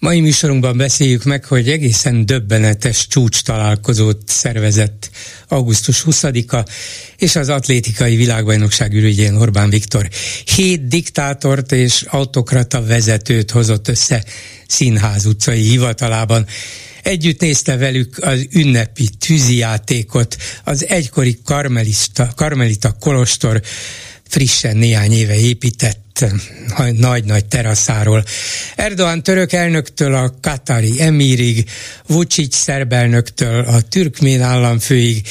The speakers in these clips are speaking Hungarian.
Mai műsorunkban beszéljük meg, hogy egészen döbbenetes csúcs találkozót szervezett augusztus 20-a és az atlétikai világbajnokság ürügyén Orbán Viktor. Hét diktátort és autokrata vezetőt hozott össze színház utcai hivatalában. Együtt nézte velük az ünnepi tűzijátékot, az egykori karmelista, karmelita kolostor frissen néhány éve épített nagy-nagy teraszáról. Erdoğan török elnöktől a katari emírig, Vucic szerb elnöktől a türkmén államfőig,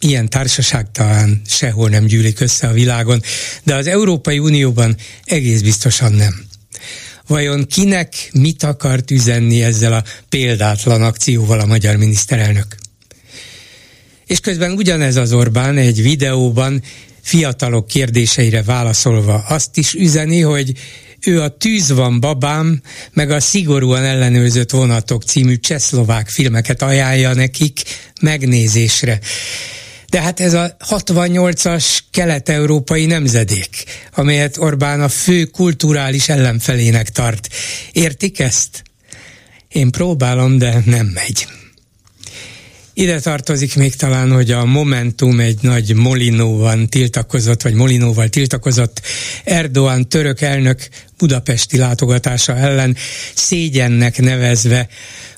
ilyen társaság talán sehol nem gyűlik össze a világon, de az Európai Unióban egész biztosan nem. Vajon kinek mit akart üzenni ezzel a példátlan akcióval a magyar miniszterelnök? És közben ugyanez az Orbán egy videóban fiatalok kérdéseire válaszolva azt is üzeni, hogy ő a Tűz van babám, meg a Szigorúan ellenőrzött vonatok című csehszlovák filmeket ajánlja nekik megnézésre. De hát ez a 68-as kelet-európai nemzedék, amelyet Orbán a fő kulturális ellenfelének tart. Értik ezt? Én próbálom, de nem megy. Ide tartozik még talán, hogy a Momentum egy nagy Molinóban tiltakozott, vagy Molinóval tiltakozott Erdoğan török elnök budapesti látogatása ellen szégyennek nevezve,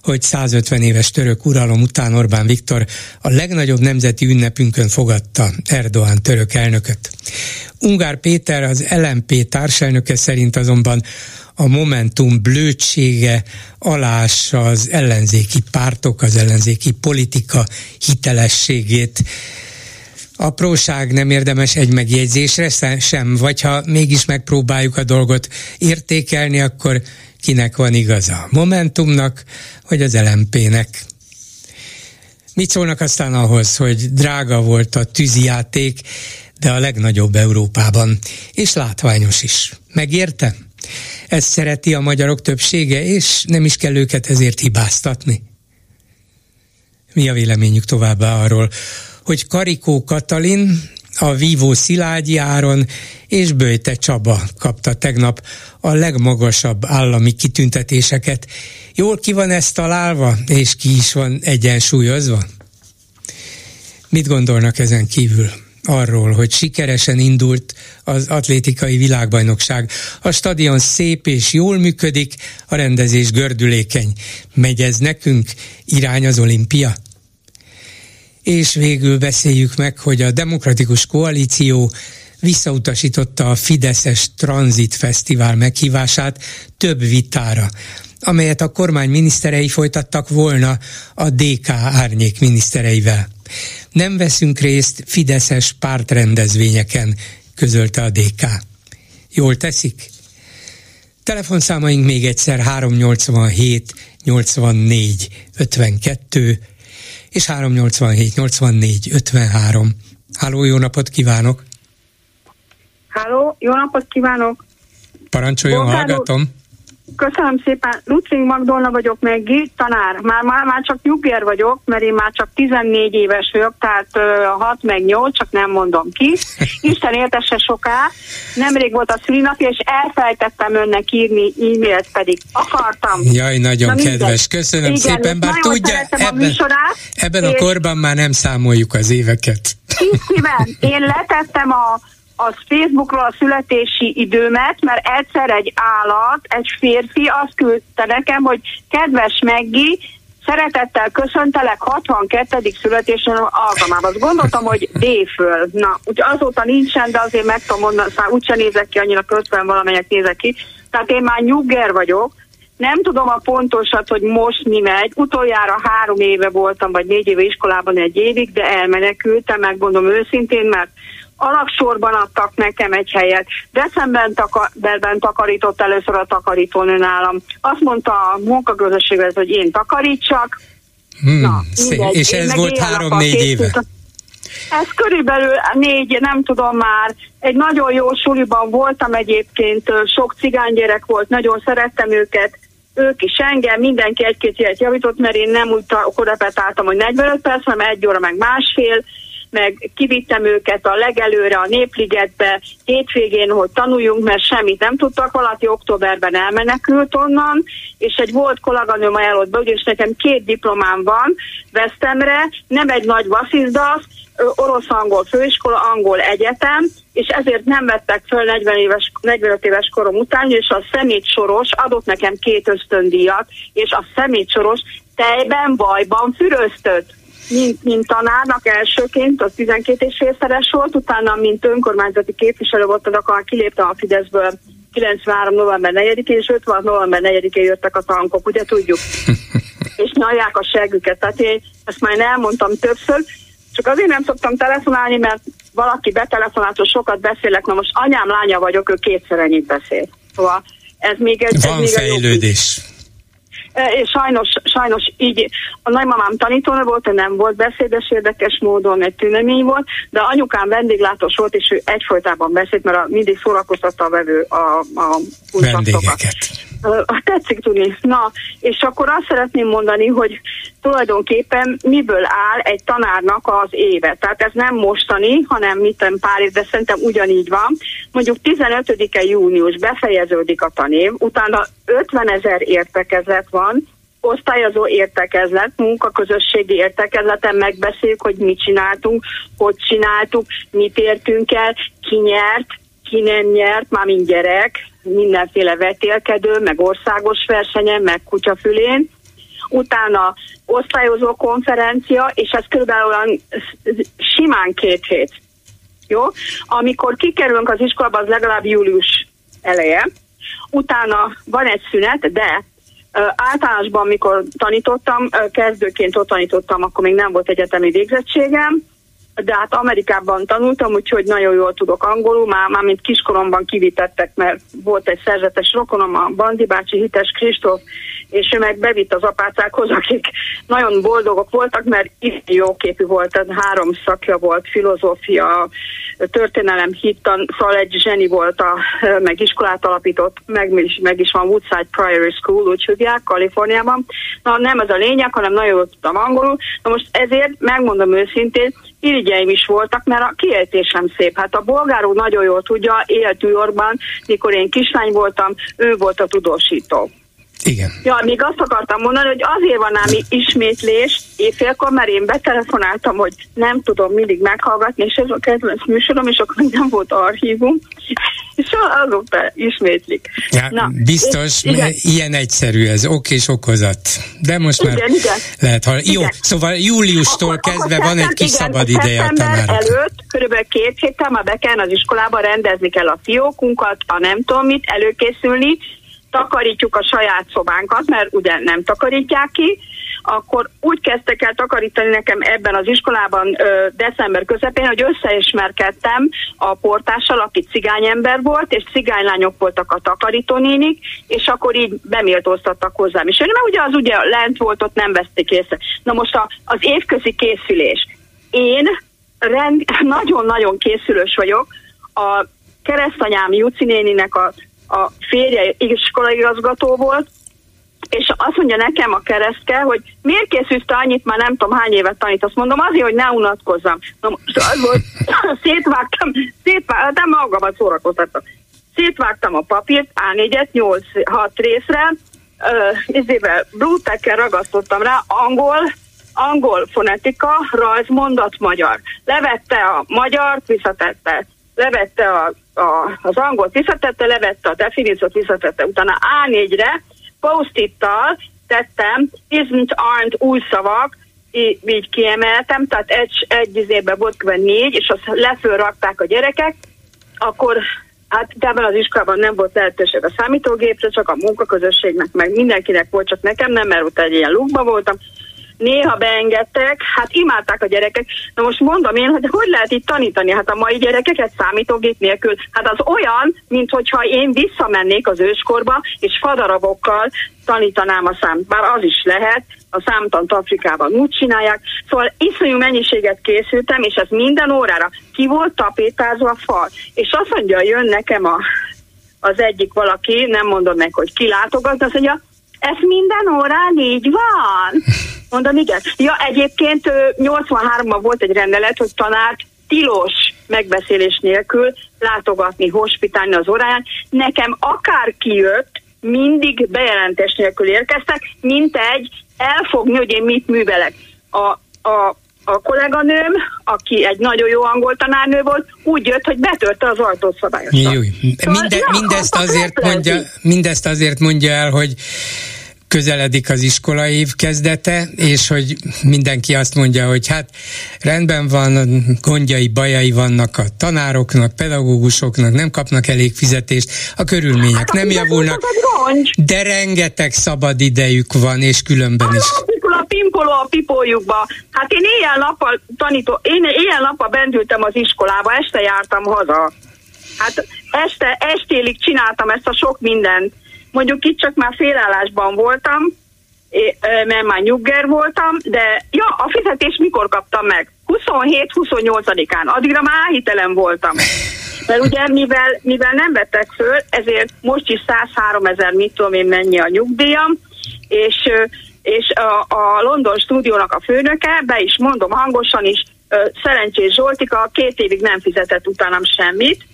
hogy 150 éves török uralom után Orbán Viktor a legnagyobb nemzeti ünnepünkön fogadta Erdoğan török elnököt. Ungár Péter, az LMP társelnöke szerint azonban a Momentum blödsége alássa az ellenzéki pártok, az ellenzéki politika hitelességét. Apróság nem érdemes egy megjegyzésre sem, vagy ha mégis megpróbáljuk a dolgot értékelni, akkor kinek van igaza? Momentumnak, vagy az LMP-nek? Mit szólnak aztán ahhoz, hogy drága volt a tűzijáték, de a legnagyobb Európában, és látványos is. Megérte? Ezt szereti a magyarok többsége, és nem is kell őket ezért hibáztatni. Mi a véleményük továbbá arról, hogy Karikó Katalin, a Vívó Szilágyi Áron és Böjte Csaba kapta tegnap a legmagasabb állami kitüntetéseket. Jól ki van ezt találva, és ki is van egyensúlyozva? Mit gondolnak ezen kívül? arról, hogy sikeresen indult az atlétikai világbajnokság. A stadion szép és jól működik, a rendezés gördülékeny. Megy ez nekünk? Irány az olimpia? És végül beszéljük meg, hogy a Demokratikus Koalíció visszautasította a Fideszes Transit Fesztivál meghívását több vitára, amelyet a kormány miniszterei folytattak volna a DK árnyék minisztereivel. Nem veszünk részt fideszes pártrendezvényeken, közölte a DK. Jól teszik? Telefonszámaink még egyszer 387 84 52 és 387 84 53. Háló, jó napot kívánok! Háló, jó napot kívánok! Parancsoljon, Bogár hallgatom! Köszönöm szépen. Lutring Magdolna vagyok meg, tanár. Már, már, már csak nyugér vagyok, mert én már csak 14 éves vagyok, tehát uh, 6 meg 8, csak nem mondom ki. Isten éltesse soká. Nemrég volt a szülinapja, és elfelejtettem önnek írni e-mailt, pedig akartam. Jaj, nagyon Na, kedves. Köszönöm Igen, szépen, bár tudja, ebben, a, műsorát, ebben a korban már nem számoljuk az éveket. Kis én letettem a az Facebookról a születési időmet, mert egyszer egy állat, egy férfi azt küldte nekem, hogy kedves Meggi, szeretettel köszöntelek 62. születésen alkalmában. Azt gondoltam, hogy D föl. Na, úgy azóta nincsen, de azért meg tudom mondani, szóval úgyse nézek ki, annyira 50 valamelyek nézek ki. Tehát én már nyugger vagyok, nem tudom a pontosat, hogy most mi megy. Utoljára három éve voltam, vagy négy éve iskolában egy évig, de elmenekültem, megmondom őszintén, mert alaksorban adtak nekem egy helyet. Decemberben taka, takarított először a takarítónő nálam. Azt mondta a munkaközösséghez, hogy én takarítsak, Hmm, Na, mindegy. És ez volt három-négy éve? Ez körülbelül négy, nem tudom már. Egy nagyon jó suliban voltam egyébként, sok cigánygyerek volt, nagyon szerettem őket, ők is engem, mindenki egy-két ilyet javított, mert én nem úgy korepetáltam, hogy 45 perc, hanem egy óra, meg másfél, meg kivittem őket a legelőre, a Népligetbe, hétvégén, hogy tanuljunk, mert semmit nem tudtak, valaki októberben elmenekült onnan, és egy volt kolléganőm ajánlott be, ugyanis nekem két diplomám van Vesztemre, nem egy nagy vasszizdasz, orosz-angol főiskola, angol egyetem, és ezért nem vettek föl 40 éves, 45 éves korom után, és a szemét soros adott nekem két ösztöndíjat, és a szemét soros tejben, bajban füröztött mint, mint tanárnak elsőként, az 12 és félszeres volt, utána, mint önkormányzati képviselő volt, akkor kiléptem a Fideszből 93. november 4-én, és 56. november 4-én jöttek a tankok, ugye tudjuk. és nyalják a següket. Tehát én ezt már elmondtam többször, csak azért nem szoktam telefonálni, mert valaki betelefonált, hogy sokat beszélek, na most anyám lánya vagyok, ő kétszer ennyit beszél. Szóval ez még egy... Van ez még fejlődés. E, és sajnos, sajnos így, a nagymamám tanítónő volt, nem volt beszédes érdekes módon, egy tünemény volt, de anyukám vendéglátós volt, és ő egyfolytában beszélt, mert a, mindig szórakoztatta a vevő a, a vendégeket. Tetszik tudni. Na, és akkor azt szeretném mondani, hogy tulajdonképpen miből áll egy tanárnak az éve. Tehát ez nem mostani, hanem miten pár év, de szerintem ugyanígy van. Mondjuk 15-e június befejeződik a tanév, utána 50 ezer értekezlet van, osztályozó értekezlet, munkaközösségi értekezleten megbeszéljük, hogy mit csináltunk, hogy csináltuk, mit értünk el, ki nyert, ki nem nyert, már mind gyerek, mindenféle vetélkedő, meg országos versenyen, meg kutyafülén. Utána osztályozó konferencia, és ez körülbelül olyan simán két hét. Jó? Amikor kikerülünk az iskolába, az legalább július eleje. Utána van egy szünet, de általánosban, amikor tanítottam, kezdőként ott tanítottam, akkor még nem volt egyetemi végzettségem, de hát Amerikában tanultam, úgyhogy nagyon jól tudok angolul, már, már mint kiskoromban kivitettek, mert volt egy szerzetes rokonom, a Bandi bácsi, Hites Kristóf, és ő meg bevitt az apácákhoz, akik nagyon boldogok voltak, mert jó képű volt, tehát három szakja volt, filozófia, történelem, hittan, szóval egy zseni volt, a, meg iskolát alapított, meg, meg is van Woodside Priory School, úgy hívják, Kaliforniában. Na nem ez a lényeg, hanem nagyon jól tudtam angolul. Na most ezért megmondom őszintén, irigyeim is voltak, mert a kiejtésem szép. Hát a bolgáró nagyon jól tudja, élt New Yorkban, mikor én kislány voltam, ő volt a tudósító. Igen. Ja, még azt akartam mondani, hogy azért van ám ismétlés éjfélkor, mert én betelefonáltam, hogy nem tudom mindig meghallgatni, és ez a kedvenc műsorom, és akkor nem volt archívum, és azóta ismétlik. Ja, Na, biztos, és, igen. ilyen egyszerű ez, ok és okozat. De most igen, már igen. lehet ha Jó, szóval júliustól akkor, kezdve akkor van egy kis igen, szabad ideje a tanárok. előtt, körülbelül két héttel már be kell az iskolába rendezni kell a fiókunkat, a nem tudom mit, előkészülni, takarítjuk a saját szobánkat, mert ugye nem takarítják ki, akkor úgy kezdtek el takarítani nekem ebben az iskolában ö, december közepén, hogy összeismerkedtem a portással, aki cigányember volt, és cigánylányok voltak a takarítónénik, és akkor így beméltóztattak hozzám. És mert ugye az ugye lent volt, ott nem veszték észre. Na most a, az évközi készülés. Én rend, nagyon-nagyon készülős vagyok. A keresztanyám Juci néninek a a férje iskolaigazgató volt, és azt mondja nekem a keresztke, hogy miért készülsz te annyit, már nem tudom hány évet tanít. Azt mondom, azért, hogy ne unatkozzam. Na, az volt, szétvágtam, szétvágtam, de magamat szórakoztattam. Szétvágtam a papírt, A4-et, 8-6 részre, ezével blue ragasztottam rá, angol, angol fonetika, rajz, mondat, magyar. Levette a magyart, visszatette. Levette a a, az angolt visszatette, levette a definíciót, visszatette, utána A4-re post-ittal tettem, isn't, aren't új szavak, így, kiemeltem, tehát egy, egy izében volt kb. négy, és azt lefölrakták a gyerekek, akkor hát ebben az iskolában nem volt lehetőség a számítógépre, csak a munkaközösségnek, meg mindenkinek volt, csak nekem nem, mert ott egy ilyen lukba voltam, néha beengedtek, hát imádták a gyerekek. Na most mondom én, hogy hogy lehet itt tanítani? Hát a mai gyerekeket számítógép nélkül. Hát az olyan, mint hogyha én visszamennék az őskorba, és fadarabokkal tanítanám a számt. Bár az is lehet, a számtant Afrikában úgy csinálják. Szóval iszonyú mennyiséget készültem, és ez minden órára ki volt tapétázva a fal. És azt mondja, jön nekem a, az egyik valaki, nem mondom meg, hogy kilátogat, azt mondja, ez minden órán így van. Mondom, igen. Ja, egyébként 83-ban volt egy rendelet, hogy tanár tilos megbeszélés nélkül látogatni, hospitálni az óráján. Nekem akár kijött, mindig bejelentés nélkül érkeztek, mint egy elfogni, hogy én mit művelek. A, a, a kolléganőm, aki egy nagyon jó angol tanárnő volt, úgy jött, hogy betörte az ajtót szabályosan. Szóval, Minde, mindezt, azért mondja, mindezt azért mondja el, hogy közeledik az iskolaév kezdete, és hogy mindenki azt mondja, hogy hát rendben van, gondjai, bajai vannak a tanároknak, pedagógusoknak, nem kapnak elég fizetést, a körülmények hát, nem javulnak, de rengeteg szabad idejük van, és különben is pimpoló a pipójukba. Hát én éjjel-nappal tanító, én éjjel-nappal bentültem az iskolába, este jártam haza. Hát este, estélig csináltam ezt a sok mindent. Mondjuk itt csak már félállásban voltam, mert már nyugger voltam, de ja, a fizetés mikor kaptam meg? 27-28-án, addigra már áhitelem voltam. Mert ugye mivel, mivel nem vettek föl, ezért most is 103 ezer, mit tudom én mennyi a nyugdíjam, és, és a, a London stúdiónak a főnöke, be is mondom hangosan is, Szerencsés Zsoltika két évig nem fizetett utánam semmit,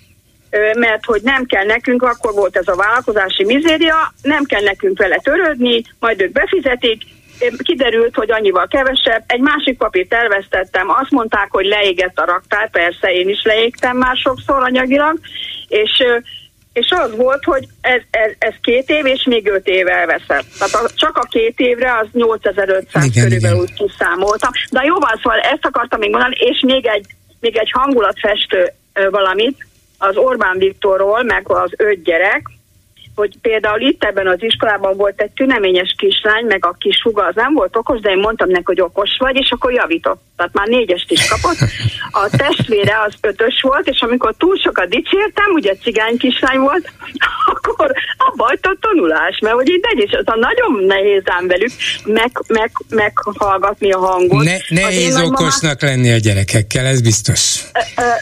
mert hogy nem kell nekünk, akkor volt ez a vállalkozási mizéria, nem kell nekünk vele törődni, majd ők befizetik, kiderült, hogy annyival kevesebb. Egy másik papírt elvesztettem, azt mondták, hogy leégett a raktár, persze én is leégtem már sokszor anyagilag, és és az volt, hogy ez, ez, ez két év, és még öt év elveszett. Tehát a, csak a két évre az 8500 igen, körülbelül úgy kiszámoltam. De jóval szóval ezt akartam még mondani, és még egy, még egy hangulatfestő valamit, az Orbán Viktorról, meg az öt gyerek, hogy például itt ebben az iskolában volt egy tüneményes kislány, meg a kis huga az nem volt okos, de én mondtam neki, hogy okos vagy, és akkor javított. Tehát már négyest is kapott. A testvére az ötös volt, és amikor túl sokat dicsértem, ugye cigány kislány volt, akkor a a tanulás, mert hogy itt egy is, az a nagyon nehéz ám velük meg, meg, meghallgatni a hangot. Ne, nehéz okosnak lenni a gyerekekkel, ez biztos.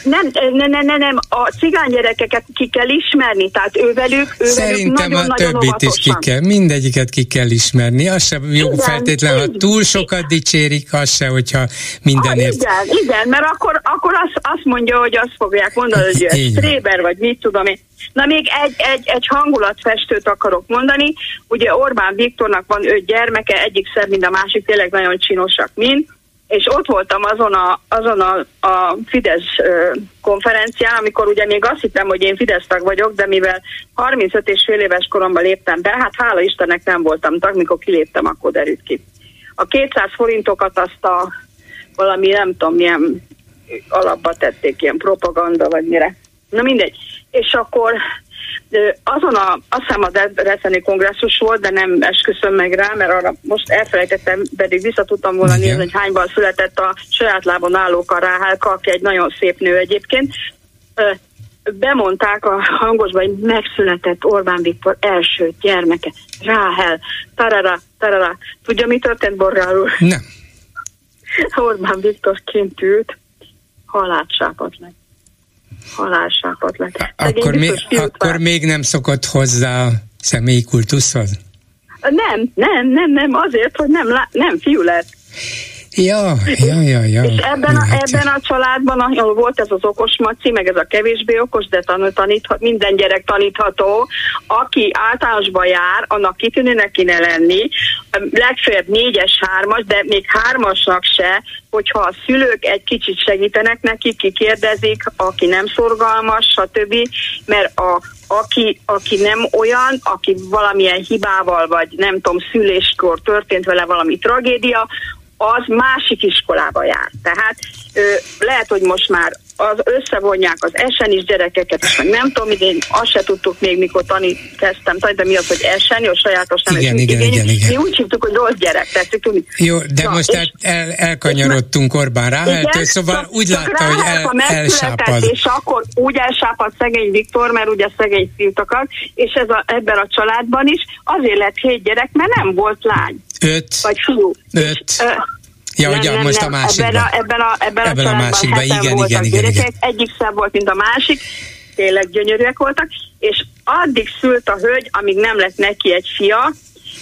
Nem, nem, nem, nem, nem, a cigány gyerekeket ki kell ismerni, tehát ővelük, ővelük Szerintem a többit is ki kell, mindegyiket ki kell ismerni. Az sem jó igen, feltétlen, ha túl sokat dicsérik, az se, hogyha mindenért. Ah, igen, igen, mert akkor, akkor azt, azt mondja, hogy azt fogják mondani, hogy ez Tréber, vagy mit tudom én. Na még egy, egy, egy hangulatfestőt akarok mondani. Ugye Orbán Viktornak van öt gyermeke, egyik szebb, mint a másik, tényleg nagyon csinosak mind és ott voltam azon a, azon a, a Fidesz konferencián, amikor ugye még azt hittem, hogy én Fidesz tag vagyok, de mivel 35 és fél éves koromban léptem be, hát hála Istennek nem voltam tag, mikor kiléptem, akkor derült ki. A 200 forintokat azt a valami nem tudom milyen alapba tették, ilyen propaganda vagy mire. Na mindegy. És akkor azon a, azt hiszem a Debreceni kongresszus volt, de nem esküszöm meg rá, mert arra most elfelejtettem, pedig vissza tudtam volna nézni, hogy hányban született a saját lábon álló Ráhálka, aki egy nagyon szép nő egyébként. Bemondták a hangosba, hogy megszületett Orbán Viktor első gyermeke, Ráhel, tarara, tarara. Tudja, mi történt Borgál úr? Nem. Orbán Viktor kint ült, haláltsápat lett halálsápat lett. Akkor, még, akkor még nem szokott hozzá a személyi kultuszhoz? Nem, nem, nem, nem, azért, hogy nem, nem fiú lett. Ja, ja, ja, ja. És ebben, a, ebben a családban, ahol volt ez az okos maci, meg ez a kevésbé okos, de taníthat, minden gyerek tanítható, aki általánosba jár, annak kitűnőnek kéne lenni, legfeljebb négyes, hármas, de még hármasnak se, hogyha a szülők egy kicsit segítenek neki, kikérdezik, aki nem szorgalmas, stb., mert a, aki, aki nem olyan, aki valamilyen hibával, vagy nem tudom, szüléskor történt vele valami tragédia, az másik iskolába jár. Tehát ö, lehet, hogy most már az összevonják az esenis gyerekeket, és meg nem tudom, én azt se tudtuk még, mikor tani kezdtem, de mi az, hogy eseni, a sajátos nem igen, igen, igen, igen. Mi úgy hívtuk, hogy rossz gyerek, tettük tudni. Jó, de ja, most el, el, elkanyarodtunk Orbán Ráheltől, szóval csak, úgy látta, hogy el, elsápad. És akkor úgy elsápad szegény Viktor, mert ugye szegény fiútokat, és ez a, ebben a családban is azért lett hét gyerek, mert nem volt lány. Öt. Vagy fiú. Öt. És, Ja, nem, nem, most nem. a másikban. Ebben a, ebben a, ebben ebben a, a másikban, igen, igen, igen, igen, igen. Egyik szebb volt, mint a másik, tényleg gyönyörűek voltak, és addig szült a hölgy, amíg nem lett neki egy fia,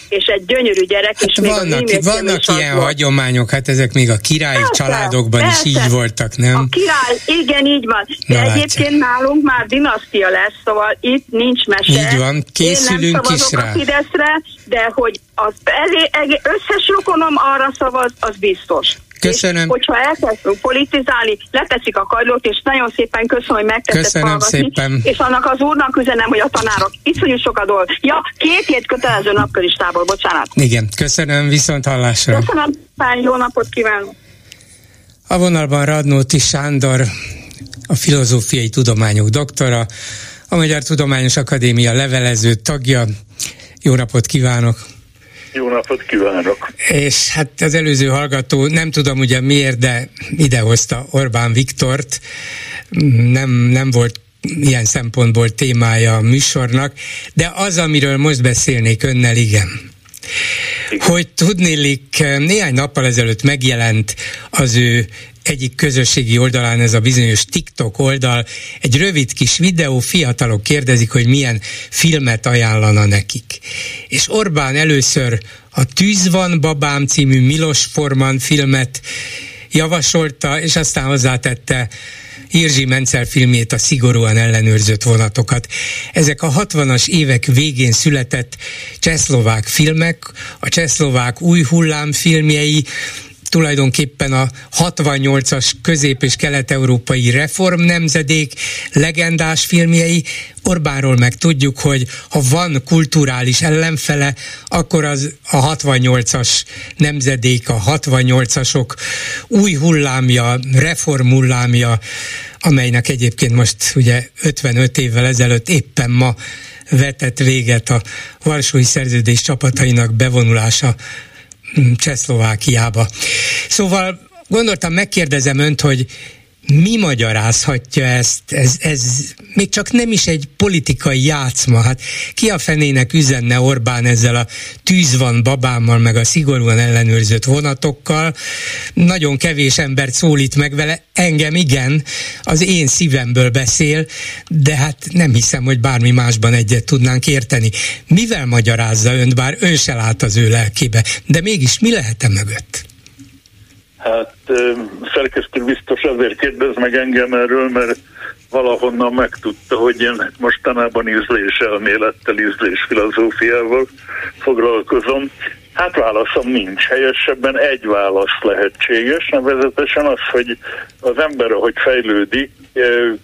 és egy gyönyörű gyerek, hát és még vannak, a vannak ilyen volt. hagyományok, hát ezek még a királyi persze, családokban persze. is így voltak, nem? A király, igen, így van. De Na, egyébként látja. nálunk már dinasztia lesz, szóval itt nincs mese. Így van, készülünk Én nem is rá. a Fideszre, de hogy az elé, összes rokonom arra szavaz, az biztos. Köszönöm. És hogyha elkezdünk politizálni, leteszik a kajlót, és nagyon szépen köszönöm, hogy megtetted Köszönöm hallgatni, szépen. És annak az úrnak üzenem, hogy a tanárok iszonyú sokat dolg. Ja, két hét kötelező napköristából, bocsánat. Igen, köszönöm, viszont hallásra. Köszönöm, szépen, jó napot kívánok. A vonalban Radnóti Sándor, a filozófiai tudományok doktora, a Magyar Tudományos Akadémia levelező tagja. Jó napot kívánok! Jó napot kívánok! És hát az előző hallgató, nem tudom ugye miért, de idehozta Orbán Viktort, nem, nem volt ilyen szempontból témája a műsornak, de az, amiről most beszélnék önnel, igen. Igen. Hogy tudnélik, néhány nappal ezelőtt megjelent az ő egyik közösségi oldalán ez a bizonyos TikTok oldal, egy rövid kis videó, fiatalok kérdezik, hogy milyen filmet ajánlana nekik. És Orbán először a Tűz van babám című Milos Forman filmet javasolta, és aztán hozzátette Irzsi Mencel filmjét, a szigorúan ellenőrzött vonatokat. Ezek a 60-as évek végén született csehszlovák filmek, a csehszlovák új hullám filmjei, tulajdonképpen a 68-as közép- és kelet-európai reform nemzedék legendás filmjei. Orbánról meg tudjuk, hogy ha van kulturális ellenfele, akkor az a 68-as nemzedék, a 68-asok új hullámja, reform hullámja, amelynek egyébként most ugye 55 évvel ezelőtt éppen ma vetett véget a Varsói Szerződés csapatainak bevonulása Csehszlovákiába. Szóval gondoltam, megkérdezem önt, hogy mi magyarázhatja ezt? Ez, ez még csak nem is egy politikai játszma. Hát ki a fenének üzenne Orbán ezzel a tűz van babámmal, meg a szigorúan ellenőrzött vonatokkal? Nagyon kevés embert szólít meg vele. Engem igen, az én szívemből beszél, de hát nem hiszem, hogy bármi másban egyet tudnánk érteni. Mivel magyarázza önt, bár ön se lát az ő lelkébe, de mégis mi lehet e mögött? Hát szerkesztő biztos azért kérdez meg engem erről, mert valahonnan megtudta, hogy én mostanában ízléselmélettel, ízlésfilozófiával foglalkozom. Hát válaszom nincs. Helyesebben egy válasz lehetséges, nevezetesen az, hogy az ember, ahogy fejlődik,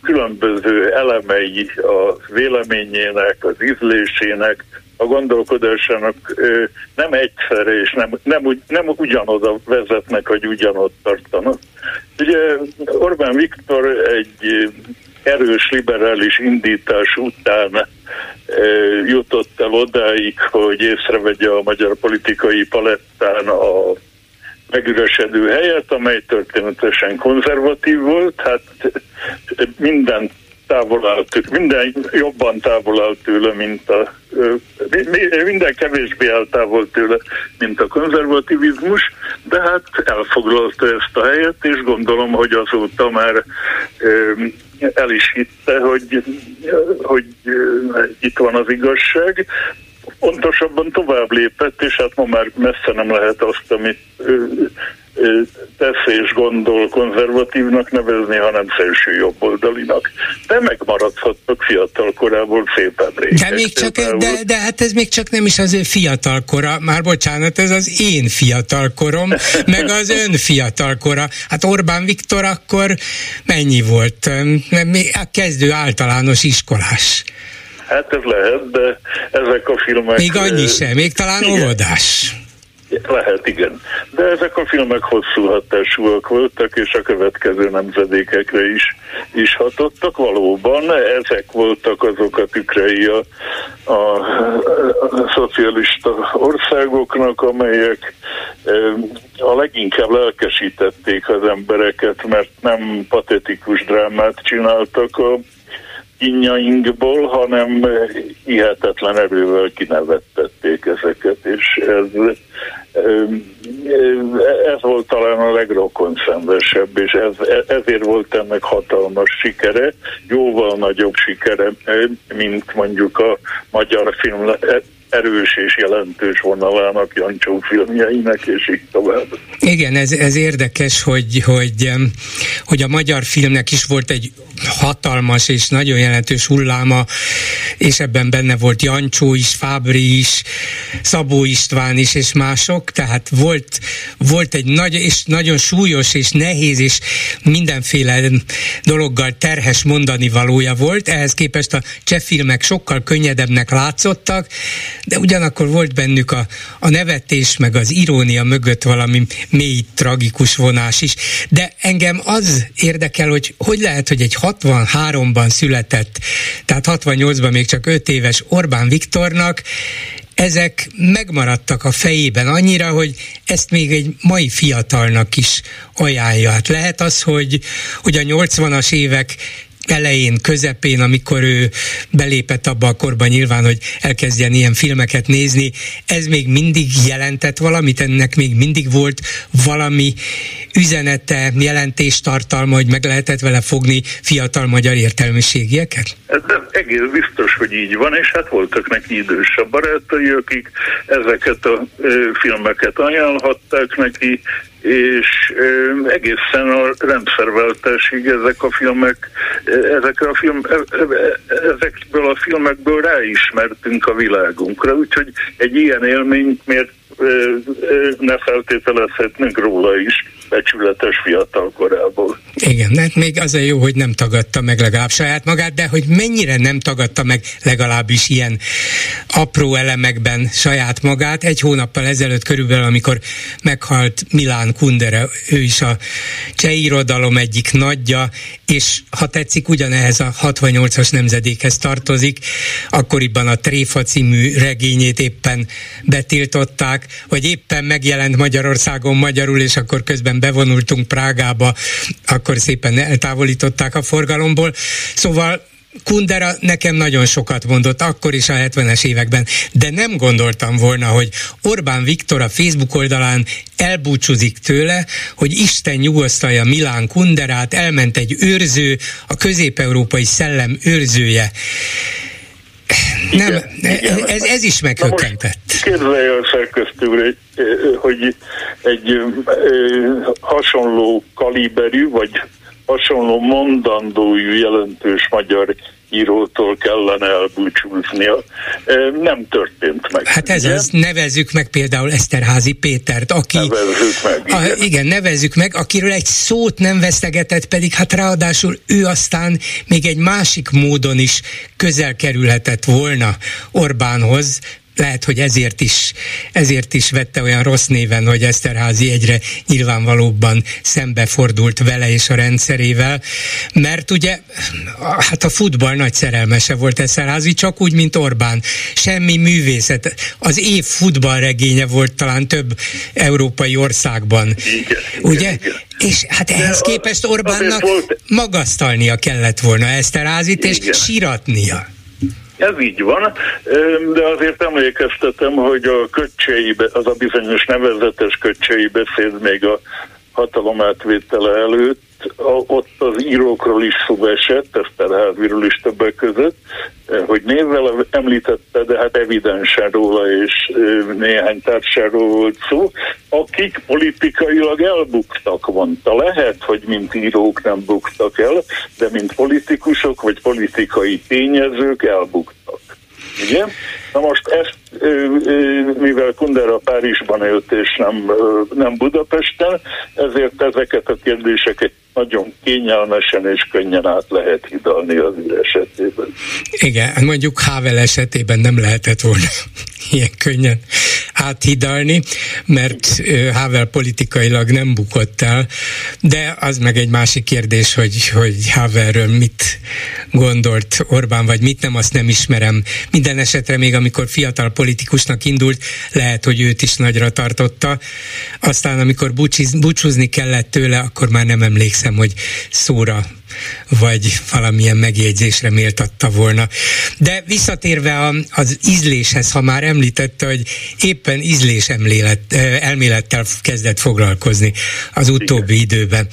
különböző elemei a véleményének, az ízlésének, a gondolkodásának nem egyszerre és nem, nem, nem ugyanoda vezetnek, hogy ugyanott tartanak. Ugye Orbán Viktor egy erős liberális indítás után jutott el odáig, hogy észrevegye a magyar politikai palettán a megüresedő helyet, amely történetesen konzervatív volt, hát minden távol áll tőle, minden jobban távol áll tőle, mint a minden kevésbé áll távol tőle, mint a konzervativizmus, de hát elfoglalta ezt a helyet, és gondolom, hogy azóta már el is hitte, hogy, hogy itt van az igazság. Pontosabban tovább lépett, és hát ma már messze nem lehet azt, amit tesz és gondol konzervatívnak nevezni, hanem szélső jobboldalinak. De megmaradhatnak fiatal korából szép emlékek. De, még csak, de, de hát ez még csak nem is az ő fiatal kora, már bocsánat, ez az én fiatal korom, meg az ön fiatal kora. Hát Orbán Viktor akkor mennyi volt? A kezdő általános iskolás. Hát ez lehet, de ezek a filmek... Még annyi sem, még talán óvodás. Lehet, igen. De ezek a filmek hosszú hatásúak voltak, és a következő nemzedékekre is, is hatottak. Valóban ezek voltak azok a tükrei a, a, a szocialista országoknak, amelyek a leginkább lelkesítették az embereket, mert nem patetikus drámát csináltak a kinyainkból, hanem hihetetlen erővel kinevettették ezeket, és ez, ez volt talán a legrokonszenvesebb, és ez, ezért volt ennek hatalmas sikere, jóval nagyobb sikere, mint mondjuk a magyar film erős és jelentős vonalának Jancsó filmjeinek, és így tovább. Igen, ez, ez érdekes, hogy, hogy, hogy a magyar filmnek is volt egy hatalmas és nagyon jelentős hulláma, és ebben benne volt Jancsó is, Fábri is, Szabó István is, és mások, tehát volt, volt egy nagy és nagyon súlyos és nehéz és mindenféle dologgal terhes mondani valója volt, ehhez képest a cseh filmek sokkal könnyedebbnek látszottak, de ugyanakkor volt bennük a, a nevetés, meg az irónia mögött valami mély, tragikus vonás is. De engem az érdekel, hogy hogy lehet, hogy egy 63-ban született, tehát 68-ban még csak 5 éves Orbán Viktornak ezek megmaradtak a fejében annyira, hogy ezt még egy mai fiatalnak is ajánlja. Hát lehet az, hogy, hogy a 80-as évek elején, közepén, amikor ő belépett abba a korba nyilván, hogy elkezdjen ilyen filmeket nézni, ez még mindig jelentett valamit, ennek még mindig volt valami üzenete, jelentéstartalma, hogy meg lehetett vele fogni fiatal magyar értelmiségieket? Ez egész biztos, hogy így van, és hát voltak neki idősebb barátai, akik ezeket a filmeket ajánlhatták neki, és egészen a rendszerváltásig ezek a filmek, ezek a film, ezekből a filmekből ráismertünk a világunkra, úgyhogy egy ilyen élményt miért ne feltételezhetnénk róla is becsületes fiatal korából. Igen, hát még az a jó, hogy nem tagadta meg legalább saját magát, de hogy mennyire nem tagadta meg legalábbis ilyen apró elemekben saját magát. Egy hónappal ezelőtt körülbelül, amikor meghalt Milán Kundera, ő is a cseh irodalom egyik nagyja, és ha tetszik, ugyanehhez a 68-as nemzedékhez tartozik, akkoriban a Tréfa című regényét éppen betiltották, vagy éppen megjelent Magyarországon magyarul, és akkor közben bevonultunk Prágába, akkor szépen eltávolították a forgalomból. Szóval Kundera nekem nagyon sokat mondott, akkor is a 70-es években, de nem gondoltam volna, hogy Orbán Viktor a Facebook oldalán elbúcsúzik tőle, hogy Isten nyugosztalja Milán Kunderát, elment egy őrző, a közép-európai szellem őrzője. Nem, igen. Ez, ez is meghökkentett. Képzelj el szerkesztő, hogy egy hasonló kaliberű, vagy hasonló mondandójú jelentős magyar írótól kellene elbúcsúznia. Nem történt meg. Hát ez ugye? az, nevezzük meg például Eszterházi Pétert, aki... Nevezzük meg, igen. A, igen, nevezzük meg, akiről egy szót nem vesztegetett, pedig hát ráadásul ő aztán még egy másik módon is közel kerülhetett volna Orbánhoz, lehet, hogy ezért is, ezért is vette olyan rossz néven, hogy Eszterházi egyre nyilvánvalóbban szembefordult vele és a rendszerével, mert ugye hát a futball nagy szerelmese volt Eszterházi, csak úgy, mint Orbán. Semmi művészet. Az év futballregénye volt talán több európai országban. Igen, ugye? Igen, És hát ehhez képest Orbánnak magasztalnia kellett volna Eszterházit, és síratnia. Ez így van, de azért emlékeztetem, hogy a köcseibe, az a bizonyos nevezetes köcsei beszéd még a hatalom átvétele előtt, ott az írókról is szó esett, Eszterháziról is többek között, hogy névvel említette, de hát evidensen róla és néhány társáról volt szó, akik politikailag elbuktak, mondta. Lehet, hogy mint írók nem buktak el, de mint politikusok vagy politikai tényezők elbuktak. Ugye? Na most ezt, mivel Kundera Párizsban élt és nem, nem Budapesten, ezért ezeket a kérdéseket nagyon kényelmesen és könnyen át lehet hidalni az ő esetében. Igen, mondjuk Havel esetében nem lehetett volna ilyen könnyen áthidalni, mert Havel politikailag nem bukott el, de az meg egy másik kérdés, hogy, hogy Havelről mit gondolt Orbán, vagy mit nem, azt nem ismerem. Minden esetre még amikor fiatal politikusnak indult, lehet, hogy őt is nagyra tartotta. Aztán amikor búcsúzni kellett tőle, akkor már nem emlékszem, hogy szóra vagy valamilyen megjegyzésre méltatta volna. De visszatérve az ízléshez, ha már említette, hogy éppen ízlés elmélettel kezdett foglalkozni az utóbbi Igen. időben,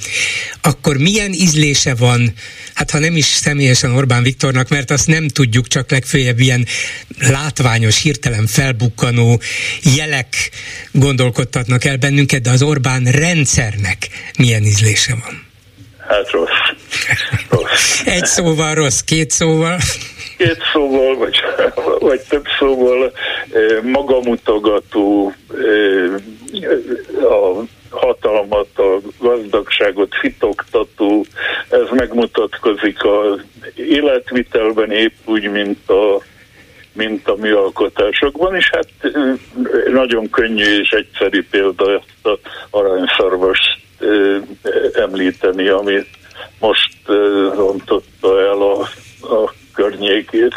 akkor milyen ízlése van, hát ha nem is személyesen Orbán Viktornak, mert azt nem tudjuk, csak legfőjebb ilyen látványos, hirtelen felbukkanó jelek gondolkodtatnak el bennünket, de az Orbán rendszernek milyen ízlése van? Hát rossz. rossz. Egy szóval rossz, két szóval? Két szóval, vagy, vagy több szóval magamutogató a hatalmat, a gazdagságot fitoktató, ez megmutatkozik az életvitelben épp úgy, mint a mint a mi alkotásokban, és hát nagyon könnyű és egyszerű példa ezt a aranyszarvast említeni, ami most rontotta el a, a környékét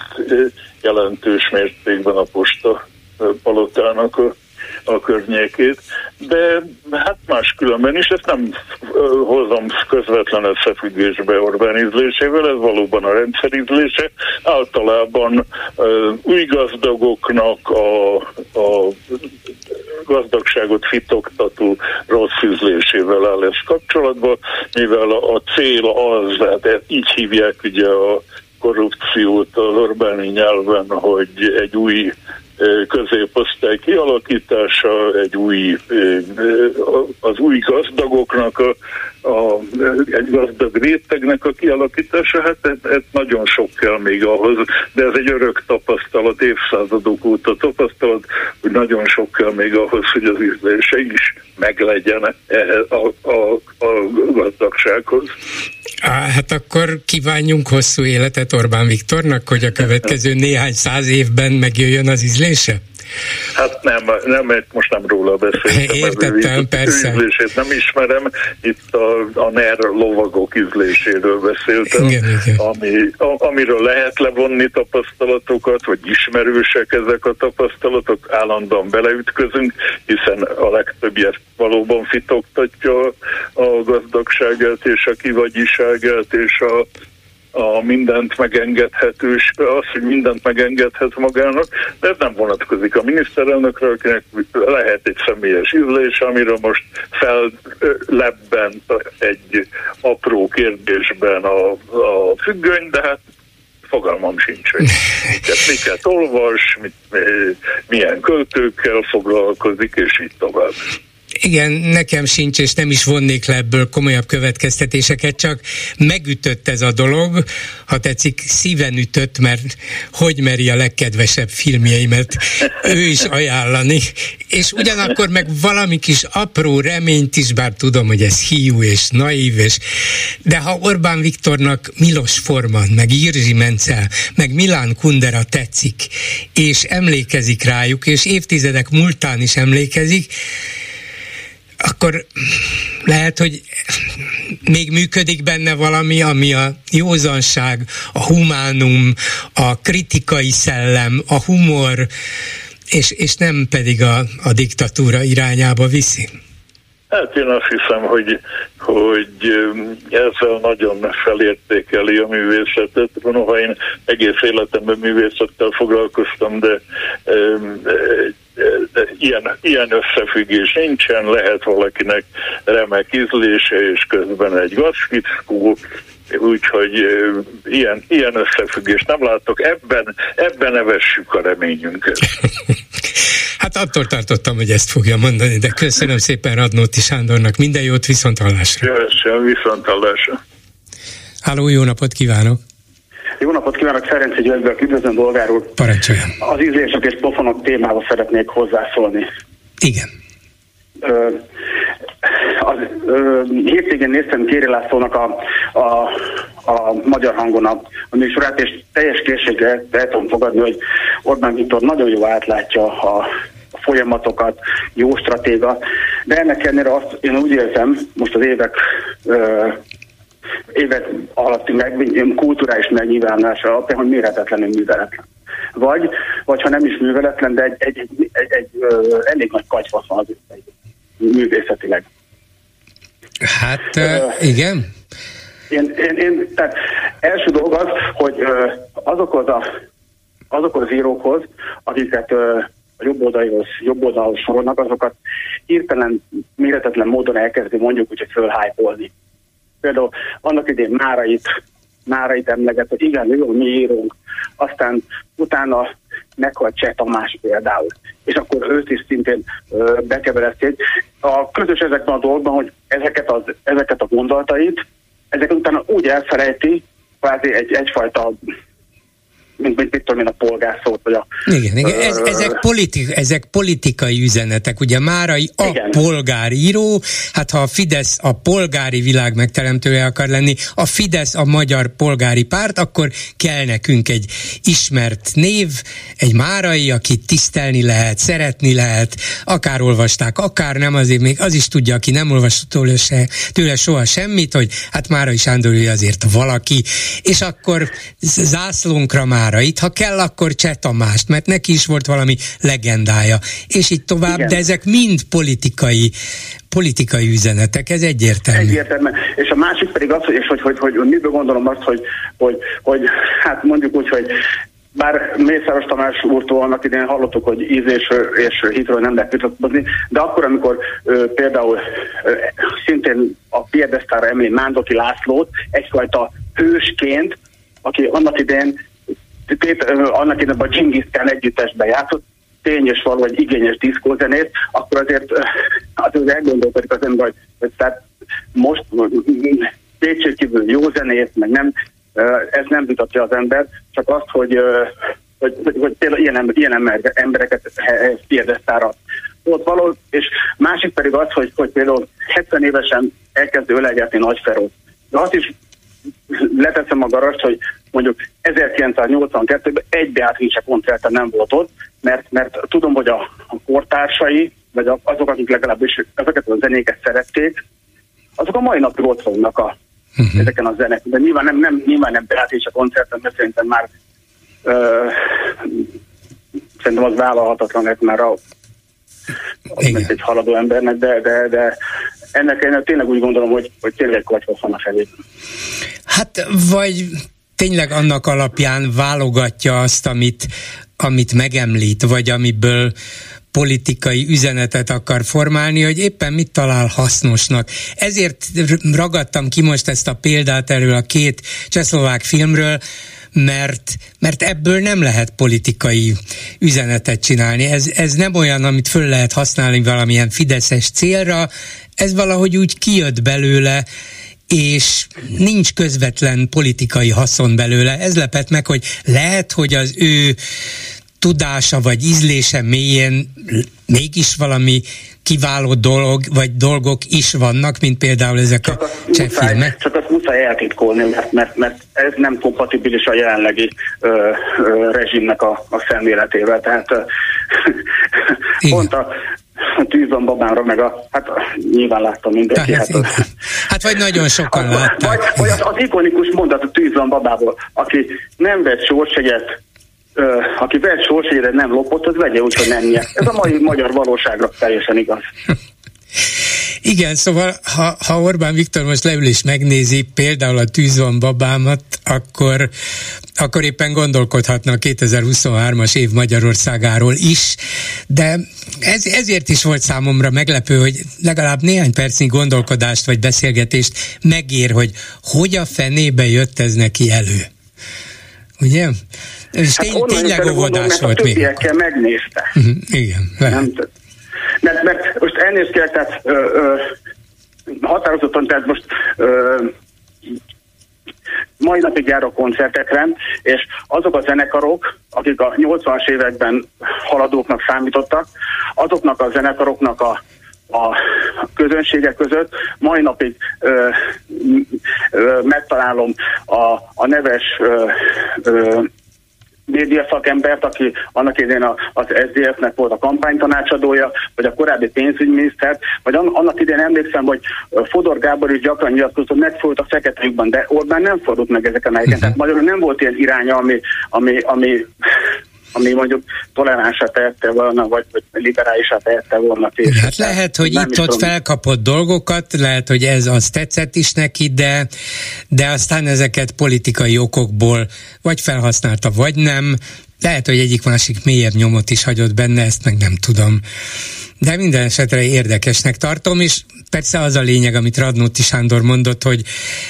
jelentős mértékben a posta palotának a, a környékét, de hát máskülönben is ezt nem hozom közvetlen összefüggésbe Orbán ízlésével, ez valóban a rendszer ízlése. Általában új gazdagoknak a, a gazdagságot fitoktató rossz üzlésével áll ez kapcsolatban, mivel a cél az, hát így hívják ugye a korrupciót az Orbáni nyelven, hogy egy új középosztály kialakítása, egy új, az új gazdagoknak, a, a, egy gazdag rétegnek a kialakítása, hát ez, ez nagyon sok kell még ahhoz, de ez egy örök tapasztalat, évszázadok óta tapasztalat, hogy nagyon sok kell még ahhoz, hogy az ízlése is meglegyen a, a, a gazdagsághoz. Á, hát akkor kívánjunk hosszú életet Orbán Viktornak, hogy a következő néhány száz évben megjöjjön az ízlése? Hát nem, nem, most nem róla beszéltem. Értettem, persze. Ízlését nem ismerem, itt a, a NER lovagok ízléséről beszéltem, igen, igen. Ami, a, amiről lehet levonni tapasztalatokat, vagy ismerősek ezek a tapasztalatok, állandóan beleütközünk, hiszen a legtöbbje valóban fitoktatja a gazdagságát és a kivagyiságát és a a mindent megengedhetős, az, hogy mindent megengedhet magának, de ez nem vonatkozik a miniszterelnökre, akinek lehet egy személyes ízlés, amiről most fellebbent egy apró kérdésben a, a függöny, de hát fogalmam sincs, hogy miket, miket olvas, mit, milyen költőkkel foglalkozik, és így tovább. Igen, nekem sincs, és nem is vonnék le ebből komolyabb következtetéseket, csak megütött ez a dolog, ha tetszik, szíven ütött, mert hogy meri a legkedvesebb filmjeimet ő is ajánlani, és ugyanakkor meg valami kis apró reményt is, bár tudom, hogy ez hiú és naív, és de ha Orbán Viktornak Milos Forman, meg Jirzsi Mencel, meg Milán Kundera tetszik, és emlékezik rájuk, és évtizedek múltán is emlékezik, akkor lehet, hogy még működik benne valami, ami a józanság, a humánum, a kritikai szellem, a humor, és, és nem pedig a, a diktatúra irányába viszi. Hát én azt hiszem, hogy, hogy ezzel nagyon felértékeli a művészetet. Noha én egész életemben művészettel foglalkoztam, de de ilyen, ilyen összefüggés nincsen, lehet valakinek remek ízlése, és közben egy gazfickó, úgyhogy ilyen, ilyen összefüggést nem látok, ebben, ebben nevessük a reményünket. Hát attól tartottam, hogy ezt fogja mondani, de köszönöm szépen Radnóti Sándornak, minden jót, viszont hallásra. Köszönöm, viszont hallásra. Háló, jó napot kívánok! Jó napot kívánok, Ferenci Györgyből, üdvözlöm bolgár úr. Parancsoljon. Az ízlések és pofonok témához szeretnék hozzászólni. Igen. Ö, az, ö, hétvégén néztem Kéri Lászlónak a, a, a magyar hangon a, a műsorát, és teljes készséggel el tudom fogadni, hogy Orbán Viktor nagyon jó átlátja a folyamatokat, jó stratéga, de ennek ellenére azt én úgy érzem, most az évek ö, évek alatti meg, kulturális megnyilvánulása alapján, hogy méretetlenül műveletlen. Vagy, vagy ha nem is műveletlen, de egy, egy, egy, egy, egy ö, elég nagy kagyfasz van az művészetileg. Hát uh, igen. Én, én, én, tehát első dolog az, hogy ö, azokhoz, a, azokhoz az írókhoz, akiket ö, a jobb oldalhoz, jobb oldalhoz sorolnak, azokat hirtelen, méretetlen módon elkezdi mondjuk hogy fölhájpolni. Például annak idén Márait, Márait hogy igen, jó, mi írunk. Aztán utána meghalt Cseh Tamás például. És akkor őt is szintén bekeverezték. A közös ezekben a dolgokban, hogy ezeket, az, ezeket a gondolatait, ezeket utána úgy elfelejti, kvázi egy, egyfajta mint, mint mit tudom én, a polgárszót, vagy a... Igen, igen. Ez, ezek, politi- ezek politikai üzenetek, ugye Márai a igen. polgáríró, hát ha a Fidesz a polgári világ megteremtője akar lenni, a Fidesz a magyar polgári párt, akkor kell nekünk egy ismert név, egy Márai, akit tisztelni lehet, szeretni lehet, akár olvasták, akár nem, azért még az is tudja, aki nem olvasott tőle, se, tőle soha semmit, hogy hát Márai Sándor ő azért valaki, és akkor zászlónkra már Márait, ha kell, akkor Cseh Tamást, mert neki is volt valami legendája, és így tovább, Igen. de ezek mind politikai politikai üzenetek, ez egyértelmű. Egyértelmű. És a másik pedig az, hogy, és hogy, hogy, hogy, hogy miből gondolom azt, hogy, hogy, hogy hát mondjuk úgy, hogy bár Mészáros Tamás úrtól annak idén hallottuk, hogy íz és, és hitről nem lehet vitatkozni, de akkor, amikor ö, például ö, szintén a piedesztára emlé Mándoki Lászlót egyfajta hősként, aki annak idén Annak idején a Genghis Khan együttesben játszott, tény és való egy igényes diszkózenét, akkor azért azért elgondolkodik az ember, hogy, hogy tehát most kétségkívül jó zenét, meg nem, ez nem vitatja az ember, csak azt, hogy, hogy, hogy, hogy például ilyen, ilyen embereket piedesztára ott való, és másik pedig az, hogy, hogy például 70 évesen elkezdő ölegetni Nagyferót. De azt is leteszem a garast, hogy mondjuk 1982-ben egy Beatrice koncerten nem volt ott, mert, mert tudom, hogy a, a kortársai, vagy azok, akik legalábbis ezeket a zenéket szerették, azok a mai napig ott vannak a, uh-huh. ezeken a zenek. De nyilván nem, nem, nyilván nem Beatrice koncerten, mert szerintem már ö, szerintem az vállalhatatlan lett már a, az egy haladó embernek, de, de, de ennek én tényleg úgy gondolom, hogy, hogy tényleg kacsva van a felé. Hát, vagy tényleg annak alapján válogatja azt, amit, amit megemlít, vagy amiből politikai üzenetet akar formálni, hogy éppen mit talál hasznosnak. Ezért ragadtam ki most ezt a példát erről a két csehszlovák filmről, mert, mert ebből nem lehet politikai üzenetet csinálni. Ez, ez nem olyan, amit föl lehet használni valamilyen fideszes célra, ez valahogy úgy kijött belőle, és nincs közvetlen politikai haszon belőle. Ez lepett meg, hogy lehet, hogy az ő tudása vagy ízlése mélyén mégis valami kiváló dolog, vagy dolgok is vannak, mint például ezek csak a cseh filmek. Csak azt muszáj eltitkolni, mert, mert, mert ez nem kompatibilis a jelenlegi ö, ö, rezsimnek a, a szemléletével. Tehát ö, pont a a tűzon babámra, meg a, hát nyilván láttam mindenki. Hát, hát, hát vagy nagyon sokan látták. Vagy, vagy az, az ikonikus mondat a tűzon babából, aki nem vett sorsegyet, aki vett sorsegyet, nem lopott, az vegye úgy, hogy nem nyert. Ez a mai magyar valóságra teljesen igaz. Igen, szóval ha, ha Orbán Viktor most leül és megnézi például a tűzvan babámat, akkor, akkor éppen gondolkodhatna a 2023-as év Magyarországáról is, de ez, ezért is volt számomra meglepő, hogy legalább néhány percnyi gondolkodást vagy beszélgetést megér, hogy hogy a fenébe jött ez neki elő. Ugye? És hát tény, tényleg óvodás volt még. megnézte. Uh-huh, igen, lehet. Nem, mert, mert most elnézést kérek, tehát ö, ö, határozottan, tehát most ö, mai napig járok koncertekre, és azok a zenekarok, akik a 80-as években haladóknak számítottak, azoknak a zenekaroknak a a közönsége között. Mai napig ö, ö, megtalálom a, a neves ö, ö, média szakembert, aki annak idején az SZDF-nek volt a kampánytanácsadója, vagy a korábbi pénzügyminiszter, vagy annak idején emlékszem, hogy Fodor Gábor is gyakran nyilatkozott, hogy megfordult a fekete lyukban, de Orbán nem fordult meg ezeken a helyeken. Uh-huh. Tehát magyarul nem volt ilyen iránya, ami, ami, ami ami mondjuk toleránsá tehette volna, vagy, vagy liberálisá tehette volna. Hát lehet, hogy itt-ott felkapott dolgokat, lehet, hogy ez az tetszett is neki, de, de aztán ezeket politikai okokból vagy felhasználta, vagy nem. Lehet, hogy egyik másik mélyebb nyomot is hagyott benne, ezt meg nem tudom. De minden esetre érdekesnek tartom, és persze az a lényeg, amit Radnóti Sándor mondott, hogy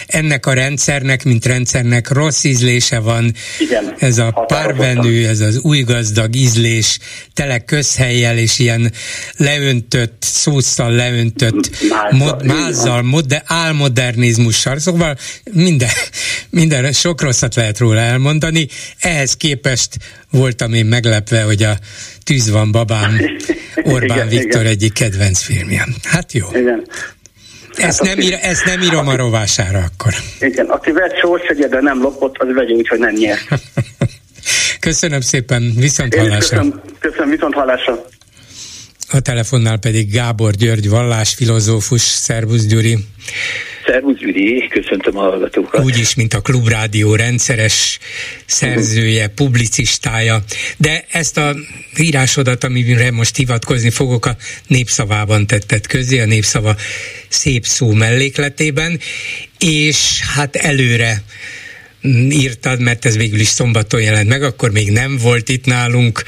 ennek a rendszernek, mint rendszernek rossz ízlése van. Igen, ez a párvenő, ez az új gazdag ízlés, tele közhelyjel és ilyen leöntött, szószal leöntött, mod, mázzal mod, álmodernizmussal. Szóval minden, minden sok rosszat lehet róla elmondani. Ehhez képest voltam én meglepve, hogy a Tűz van babám Orbán igen, Viktor igen. egyik kedvenc filmje. Hát jó. Igen. Ezt, hát nem ír, ezt nem írom aki, a rovására akkor. Igen, aki vett sorsegye, de nem lopott, az vegye úgy, hogy nem nyer. köszönöm szépen, viszont hallásra. Köszönöm, köszönöm, viszont hallásra. A telefonnál pedig Gábor György, vallásfilozófus. Szervusz Gyuri! Szervusz Gyuri, köszöntöm a hallgatókat. Úgyis, mint a Klubrádió rendszeres szerzője, publicistája, de ezt a írásodat, amire most hivatkozni fogok, a népszavában tetted közé, a népszava szép szó mellékletében, és hát előre írtad, mert ez végül is szombaton jelent meg, akkor még nem volt itt nálunk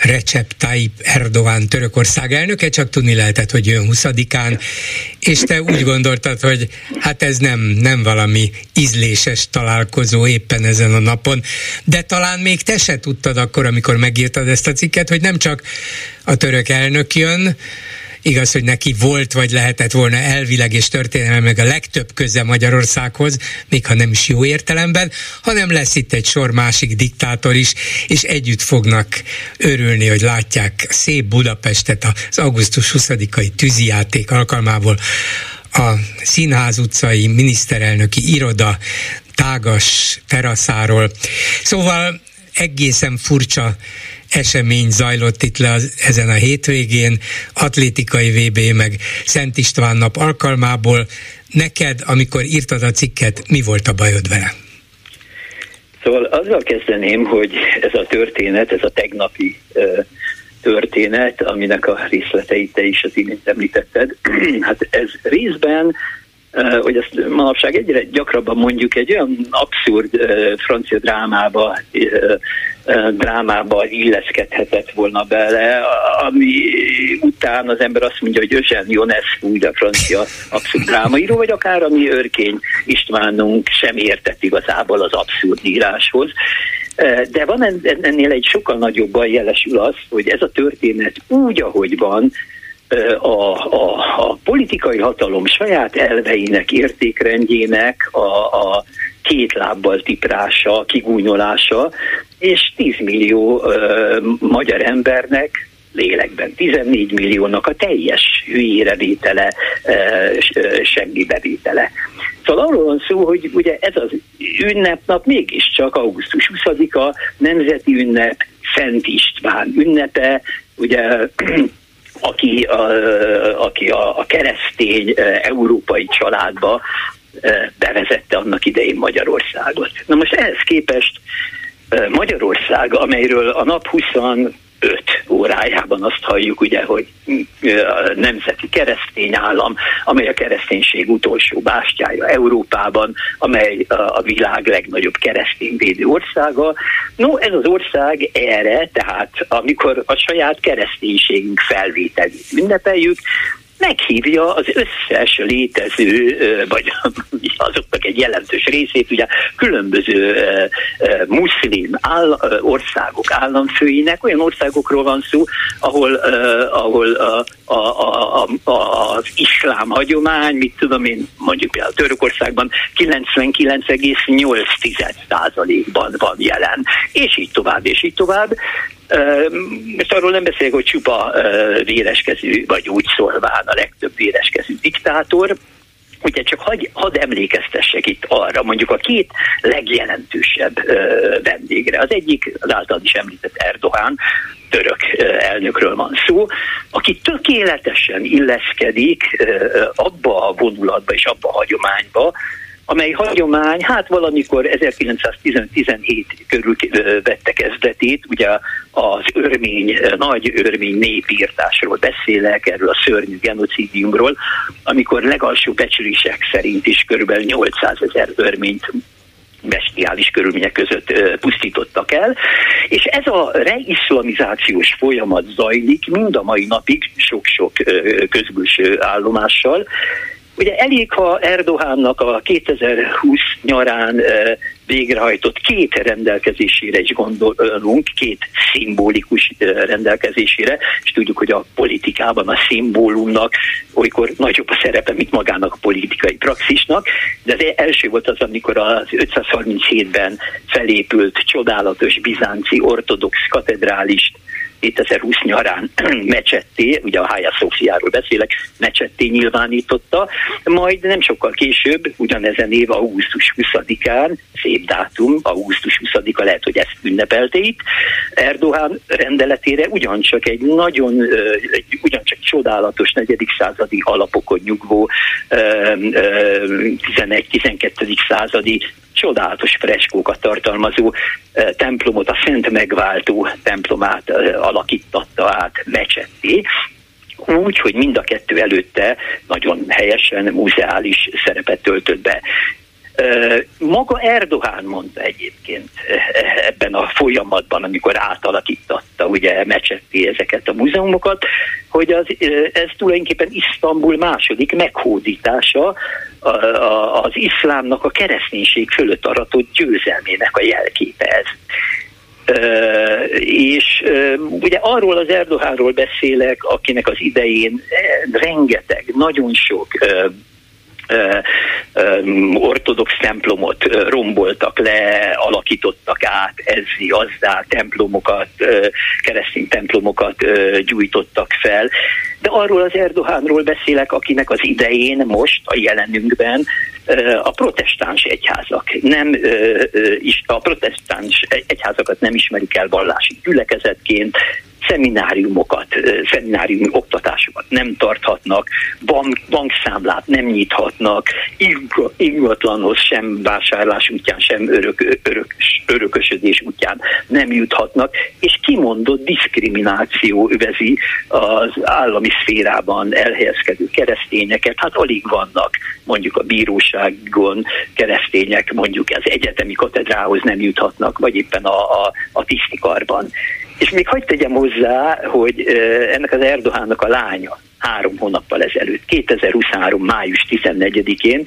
Recep Tayyip Erdogan Törökország elnöke, csak tudni lehetett, hogy jön 20-án, és te úgy gondoltad, hogy hát ez nem, nem valami ízléses találkozó éppen ezen a napon, de talán még te se tudtad akkor, amikor megírtad ezt a cikket, hogy nem csak a török elnök jön, Igaz, hogy neki volt, vagy lehetett volna elvileg és történelme meg a legtöbb köze Magyarországhoz, még ha nem is jó értelemben, hanem lesz itt egy sor másik diktátor is, és együtt fognak örülni, hogy látják szép Budapestet az augusztus 20-ai tűzijáték alkalmából a Színház utcai miniszterelnöki iroda tágas teraszáról. Szóval egészen furcsa esemény zajlott itt le az, ezen a hétvégén, atlétikai VB meg Szent István nap alkalmából. Neked, amikor írtad a cikket, mi volt a bajod vele? Szóval azzal kezdeném, hogy ez a történet, ez a tegnapi uh, történet, aminek a részleteit te is az imént említetted, hát ez részben hogy ezt manapság egyre gyakrabban mondjuk egy olyan abszurd francia drámába, drámába illeszkedhetett volna bele, ami után az ember azt mondja, hogy Eugène Ionescu, ugye a francia abszurd drámaíró, vagy akár a mi Örkény Istvánunk sem értett igazából az abszurd íráshoz. De van ennél egy sokkal nagyobb baj jelesül az, hogy ez a történet úgy, ahogy van, a, a, a politikai hatalom saját elveinek, értékrendjének a, a két lábbal tiprása, kigúnyolása, és 10 millió ö, magyar embernek lélekben 14 milliónak a teljes hülyére vétele, seggi bevétele. Szóval arról van szó, hogy ugye ez az ünnepnap mégiscsak augusztus 20-a nemzeti ünnep, Szent István ünnepe, ugye aki a, aki a, a keresztény európai családba bevezette annak idején Magyarországot. Na most ehhez képest Magyarország, amelyről a nap 20 öt órájában azt halljuk, ugye, hogy a nemzeti keresztény állam, amely a kereszténység utolsó bástyája Európában, amely a világ legnagyobb keresztényvédő országa. No, ez az ország erre, tehát amikor a saját kereszténységünk felvételét ünnepeljük, meghívja az összes létező, vagy azoknak egy jelentős részét, ugye különböző muszlim áll, országok államfőinek, olyan országokról van szó, ahol, ahol a, a, a, a, az iszlám hagyomány, mit tudom én, mondjuk például Törökországban 99,8%-ban van jelen, és így tovább, és így tovább. Most arról nem beszélek, hogy csupa véreskezű, vagy úgy szólván a legtöbb véreskezű diktátor, Ugye csak hadd, hadd emlékeztessek itt arra, mondjuk a két legjelentősebb ö, vendégre. Az egyik, az által is említett Erdogan, török elnökről van szó, aki tökéletesen illeszkedik ö, abba a vonulatba és abba a hagyományba, amely hagyomány, hát valamikor 1917 körül vette kezdetét, ugye az örmény, nagy örmény népírtásról beszélek, erről a szörnyű genocidiumról, amikor legalsó becslések szerint is körülbelül 800 ezer örményt bestiális körülmények között pusztítottak el, és ez a reiszlamizációs folyamat zajlik mind a mai napig sok-sok közbülső állomással, Ugye elég, ha Erdohánnak a 2020 nyarán végrehajtott két rendelkezésére is gondolunk, két szimbolikus rendelkezésére, és tudjuk, hogy a politikában a szimbólumnak olykor nagyobb a szerepe, mint magának a politikai praxisnak, de az első volt az, amikor az 537-ben felépült csodálatos bizánci ortodox katedrális 2020 nyarán mecsetté, ugye a Hája Szófiáról beszélek, mecsetté nyilvánította, majd nem sokkal később, ugyanezen év augusztus 20-án, szép dátum, augusztus 20-a lehet, hogy ezt ünnepelte itt, Erdogan rendeletére ugyancsak egy nagyon, egy ugyancsak csodálatos negyedik századi alapokon nyugvó 11-12. századi csodálatos freskókat tartalmazó templomot, a Szent Megváltó templomát alakítatta át mecsetté, úgy, hogy mind a kettő előtte nagyon helyesen muzeális szerepet töltött be. Maga Erdoğan mondta egyébként ebben a folyamatban, amikor átalakítatta ugye mecsetté ezeket a múzeumokat, hogy az, ez tulajdonképpen Isztambul második meghódítása az iszlámnak a kereszténység fölött aratott győzelmének a jelképe ez. És uh, ugye arról az Erdogánról beszélek, akinek az idején rengeteg, nagyon sok ortodox templomot romboltak le, alakítottak át, ezzi, azzá templomokat, keresztény templomokat gyújtottak fel. De arról az Erdogánról beszélek, akinek az idején, most, a jelenünkben a protestáns egyházak nem a protestáns egyházakat nem ismerik el vallási gyülekezetként, szemináriumokat, szemináriumi oktatásokat nem tarthatnak, bank, bankszámlát nem nyithatnak, ingatlanhoz sem vásárlás útján, sem örök, örök, örökösödés útján nem juthatnak, és kimondott diszkrimináció övezi az állami szférában elhelyezkedő keresztényeket, hát alig vannak mondjuk a bíróságon keresztények, mondjuk az egyetemi katedrához nem juthatnak, vagy éppen a, a, a tisztikarban. És még hagyd tegyem hozzá, hogy ennek az Erdohánnak a lánya három hónappal ezelőtt, 2023. május 14-én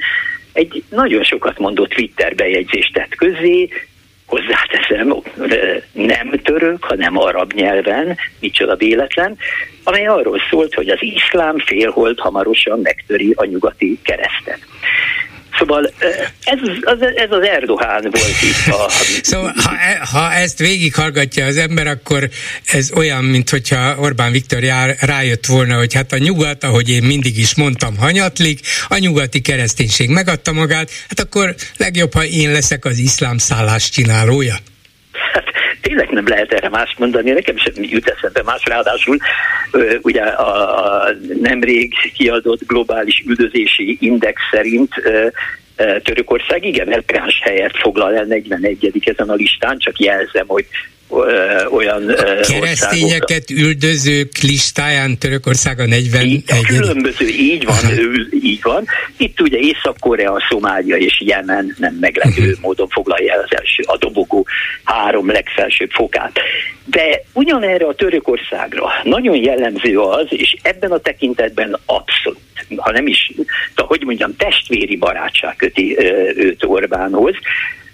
egy nagyon sokat mondott Twitter bejegyzést tett közé, hozzáteszem, nem török, hanem arab nyelven, micsoda véletlen, amely arról szólt, hogy az iszlám félhold hamarosan megtöri a nyugati keresztet. Szóval ez az, ez az Erdoğan volt itt. A... Szóval ha, e, ha ezt végighallgatja az ember, akkor ez olyan, mint hogyha Orbán Viktor jár, rájött volna, hogy hát a nyugat, ahogy én mindig is mondtam, hanyatlik, a nyugati kereszténység megadta magát, hát akkor legjobb, ha én leszek az iszlám szállás csinálója. Hát tényleg nem lehet erre más mondani, nekem sem jut eszembe más, ráadásul ugye a, a nemrég kiadott globális üldözési index szerint Törökország igen elegáns helyet foglal el 41. ezen a listán, csak jelzem, hogy olyan Keresztényeket üldözők listáján Törökország a 41. Különböző, így van, ő, így van. Itt ugye Észak-Korea, Szomália és Jemen nem meglepő uh-huh. módon foglalja el az első, a dobogó három legfelsőbb fokát. De ugyanerre a Törökországra nagyon jellemző az, és ebben a tekintetben abszolút, ha nem is, de hogy mondjam, testvéri barátság köti őt Orbánhoz,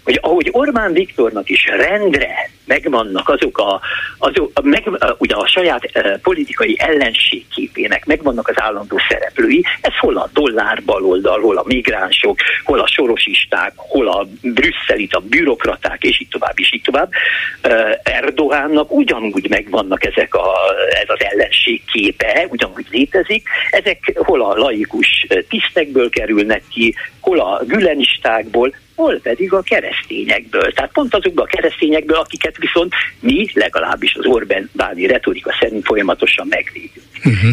hogy ahogy Orbán Viktornak is rendre megvannak azok a, azok, a, meg, a, ugye a saját e, politikai ellenségképének megvannak az állandó szereplői, ez hol a dollár baloldal, hol a migránsok, hol a sorosisták, hol a brüsszelit, a bürokraták, és így tovább, és így tovább. E, Erdogánnak ugyanúgy megvannak ezek a, ez az ellenség képe, ugyanúgy létezik, ezek hol a laikus tisztekből kerülnek ki, hol a gülenistákból, hol pedig a keresztényekből. Tehát pont azokból a keresztényekből, akiket viszont mi, legalábbis az Orbán báni retorika szerint folyamatosan megvédünk. Uh-huh.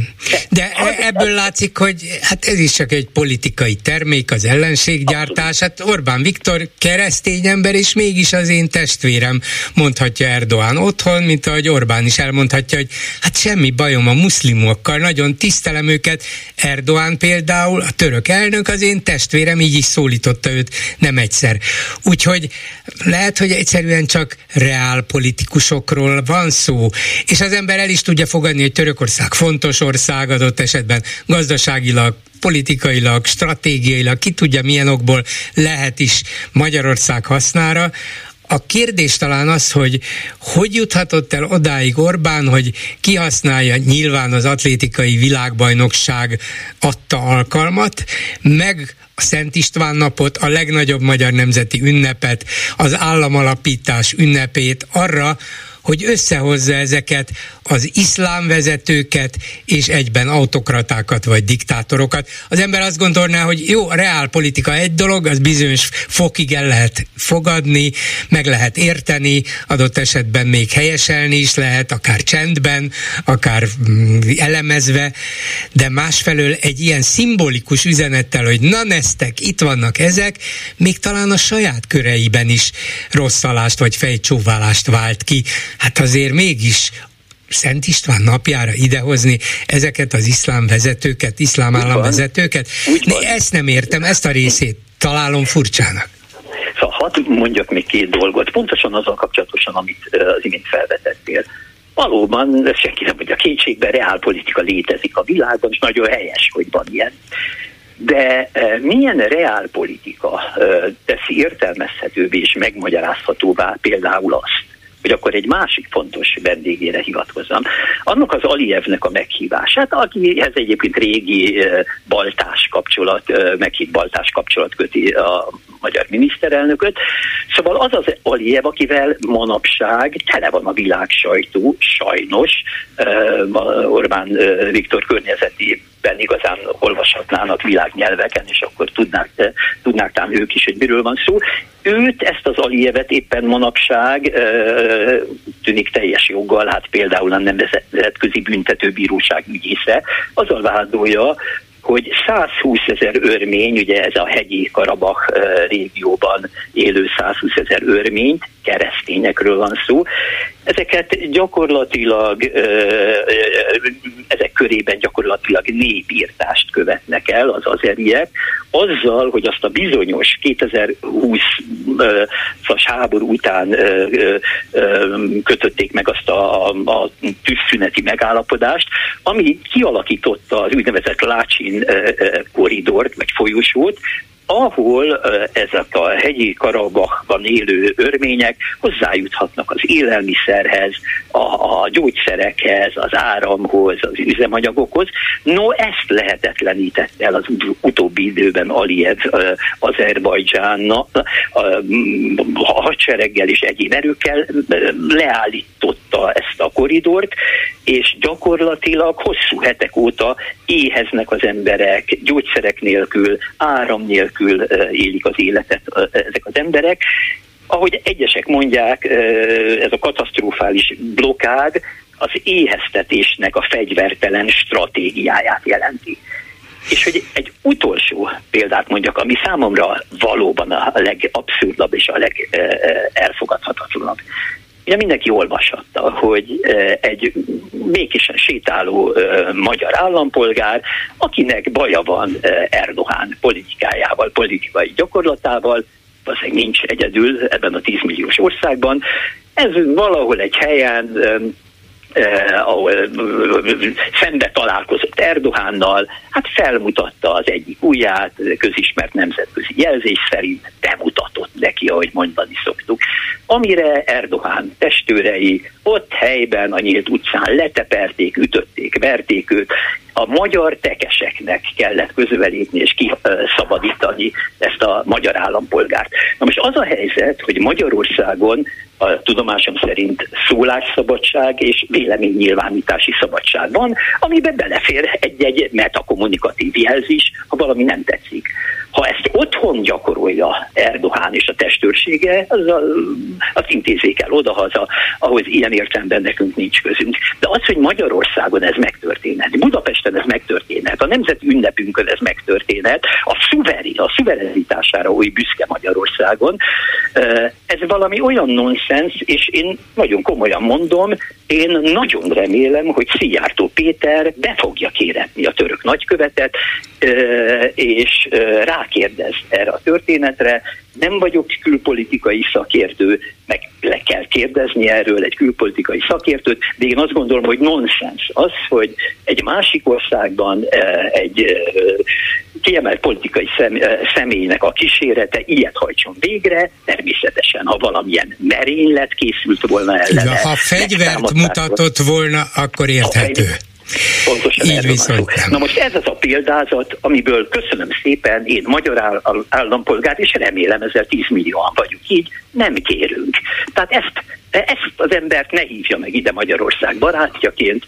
De ebből látszik, hogy hát ez is csak egy politikai termék, az ellenséggyártás. Hát Orbán Viktor keresztény ember, és mégis az én testvérem, mondhatja Erdoğan otthon, mint ahogy Orbán is elmondhatja, hogy hát semmi bajom a muszlimokkal, nagyon tisztelem őket. Erdoğan például, a török elnök az én testvérem, így is szólította őt nem egyszer. Úgyhogy lehet, hogy egyszerűen csak reál politikusokról van szó, és az ember el is tudja fogadni, hogy Törökország fontos, ország adott esetben gazdaságilag, politikailag, stratégiailag, ki tudja milyen okból lehet is Magyarország hasznára, a kérdés talán az, hogy hogy juthatott el odáig Orbán, hogy kihasználja nyilván az atlétikai világbajnokság adta alkalmat, meg a Szent István napot, a legnagyobb magyar nemzeti ünnepet, az államalapítás ünnepét arra, hogy összehozza ezeket az iszlám vezetőket és egyben autokratákat vagy diktátorokat. Az ember azt gondolná, hogy jó, a reálpolitika egy dolog, az bizonyos fokig el lehet fogadni, meg lehet érteni, adott esetben még helyeselni is lehet, akár csendben, akár mm, elemezve, de másfelől egy ilyen szimbolikus üzenettel, hogy na neztek, itt vannak ezek, még talán a saját köreiben is rosszalást vagy fejcsóválást vált ki. Hát azért mégis Szent István napjára idehozni ezeket az iszlám vezetőket, iszlám állam vezetőket? Ezt nem értem, ezt a részét találom furcsának. Szóval hadd mondjak még két dolgot, pontosan azzal kapcsolatosan, amit az imént felvetettél. Valóban, senki nem mondja kétségben, reálpolitika létezik a világban, és nagyon helyes, hogy van ilyen. De milyen reálpolitika teszi értelmezhetővé és megmagyarázhatóvá például azt, hogy akkor egy másik fontos vendégére hivatkozzam. Annak az Alievnek a meghívását, akihez egyébként régi baltás kapcsolat, meghív baltás kapcsolat köti a magyar miniszterelnököt. Szóval az az Aliev, akivel manapság tele van a világ sajtó, sajnos Orbán Viktor környezeti ben igazán olvashatnának világnyelveken, és akkor tudnák, tudnák tám ők is, hogy miről van szó. Őt, ezt az Alievet éppen manapság tűnik teljes joggal, hát például a Nemzetközi Büntetőbíróság ügyésze, azzal vádolja, hogy 120 ezer örmény, ugye ez a hegyi Karabach régióban élő 120 ezer örményt, keresztényekről van szó, ezeket gyakorlatilag, ezek körében gyakorlatilag népírtást követnek el az azeriek, azzal, hogy azt a bizonyos 2020-as háború után kötötték meg azt a, a tűzszüneti megállapodást, ami kialakította az úgynevezett Lácsin koridort, vagy folyosót, ahol ezek a hegyi Karabachban élő örmények hozzájuthatnak az élelmiszerhez, a, a gyógyszerekhez, az áramhoz, az üzemanyagokhoz. No, ezt lehetetlenített el az utóbbi időben Aliyev Azerbajdzsán a, hadsereggel és egyéb erőkkel leállította ezt a koridort, és gyakorlatilag hosszú hetek óta éheznek az emberek, gyógyszerek nélkül, áram nélkül élik az életet ezek az emberek. Ahogy egyesek mondják, ez a katasztrofális blokád az éheztetésnek a fegyvertelen stratégiáját jelenti. És hogy egy utolsó példát mondjak, ami számomra valóban a legabszurdabb és a legelfogadhatatlanabb. Ugye mindenki olvashatta, hogy egy békésen sétáló magyar állampolgár, akinek baja van Erdoğan politikájával, politikai gyakorlatával, valószínűleg nincs egyedül ebben a 10 milliós országban, ez valahol egy helyen eh, ahol szembe találkozott Erdohánnal, hát felmutatta az egyik ujját, közismert nemzetközi jelzés szerint bemutatott neki, ahogy mondani szoktuk. Amire Erdogan testőrei ott helyben a nyílt utcán leteperték, ütötték, verték őt, a magyar tekeseknek kellett közölelépni és kiszabadítani ezt a magyar állampolgárt. Na most az a helyzet, hogy Magyarországon a tudomásom szerint szólásszabadság és véleménynyilvánítási szabadság van, amiben belefér egy-egy metakommunikatív jelzés, ha valami nem tetszik. Ha ezt otthon gyakorolja Erdoğan és a testőrsége, az a, azt intézzék el odahaza, ahhoz ilyen értelemben nekünk nincs közünk. De az, hogy Magyarországon ez megtörténhet, Budapesten ez megtörténhet, a nemzeti ünnepünkön ez megtörténhet, a szuveri, a szuverenitására oly büszke Magyarországon, ez valami olyan nonsens, és én nagyon komolyan mondom, én nagyon remélem, hogy Szijjártó Péter be fogja kéretni a török nagykövetet, és rákérdez erre a történetre. Nem vagyok külpolitikai szakértő, meg le kell kérdezni erről egy külpolitikai szakértőt, de én azt gondolom, hogy nonsens az, hogy egy másik országban egy kiemelt politikai személynek a kísérete ilyet hajtson végre, természetesen, ha valamilyen merénylet készült volna ellene. Ha fegyvert mutatott volna, akkor érthető. Pontosan Így viszont. Na most ez az a példázat, amiből köszönöm szépen, én magyar állampolgár, és remélem ezzel 10 millióan vagyunk így, nem kérünk. Tehát ezt, ezt az embert ne hívja meg ide Magyarország barátjaként,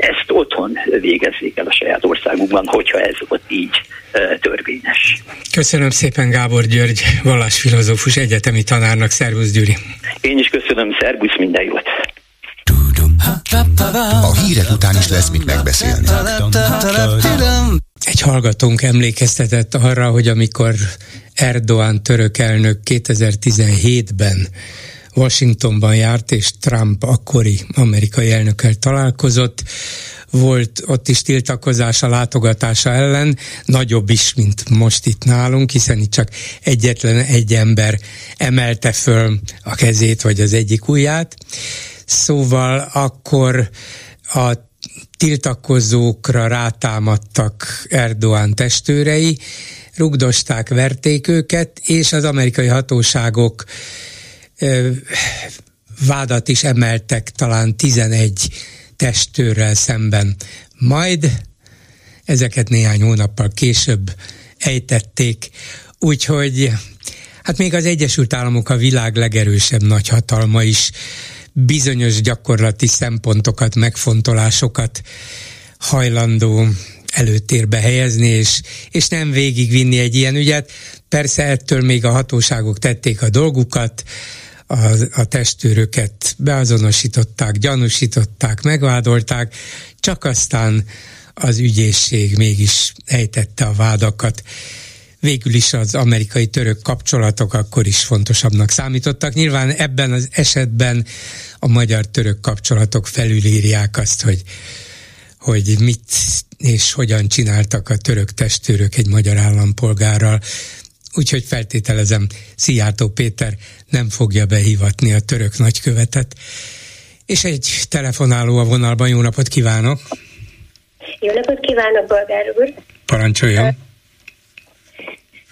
ezt otthon végezzék el a saját országukban, hogyha ez ott így törvényes. Köszönöm szépen Gábor György, vallásfilozófus egyetemi tanárnak, szervusz Gyuri. Én is köszönöm, szervusz, minden jót. A hírek után is lesz mit megbeszélni. Egy hallgatónk emlékeztetett arra, hogy amikor Erdoğan török elnök 2017-ben Washingtonban járt, és Trump akkori amerikai elnökkel találkozott, volt ott is tiltakozás a látogatása ellen, nagyobb is, mint most itt nálunk, hiszen itt csak egyetlen egy ember emelte föl a kezét, vagy az egyik ujját, Szóval akkor a tiltakozókra rátámadtak Erdoğan testőrei, rugdosták, verték őket, és az amerikai hatóságok ö, vádat is emeltek talán 11 testőrrel szemben. Majd ezeket néhány hónappal később ejtették, úgyhogy hát még az Egyesült Államok a világ legerősebb nagyhatalma is bizonyos gyakorlati szempontokat, megfontolásokat hajlandó előtérbe helyezni, és, és nem végigvinni egy ilyen ügyet. Persze ettől még a hatóságok tették a dolgukat, a, a testőröket beazonosították, gyanúsították, megvádolták, csak aztán az ügyészség mégis ejtette a vádakat végül is az amerikai-török kapcsolatok akkor is fontosabbnak számítottak. Nyilván ebben az esetben a magyar-török kapcsolatok felülírják azt, hogy hogy mit és hogyan csináltak a török testőrök egy magyar állampolgárral. Úgyhogy feltételezem, Szijjártó Péter nem fogja behivatni a török nagykövetet. És egy telefonáló a vonalban, jó napot kívánok! Jó napot kívánok, Bolgár úr! Parancsoljon!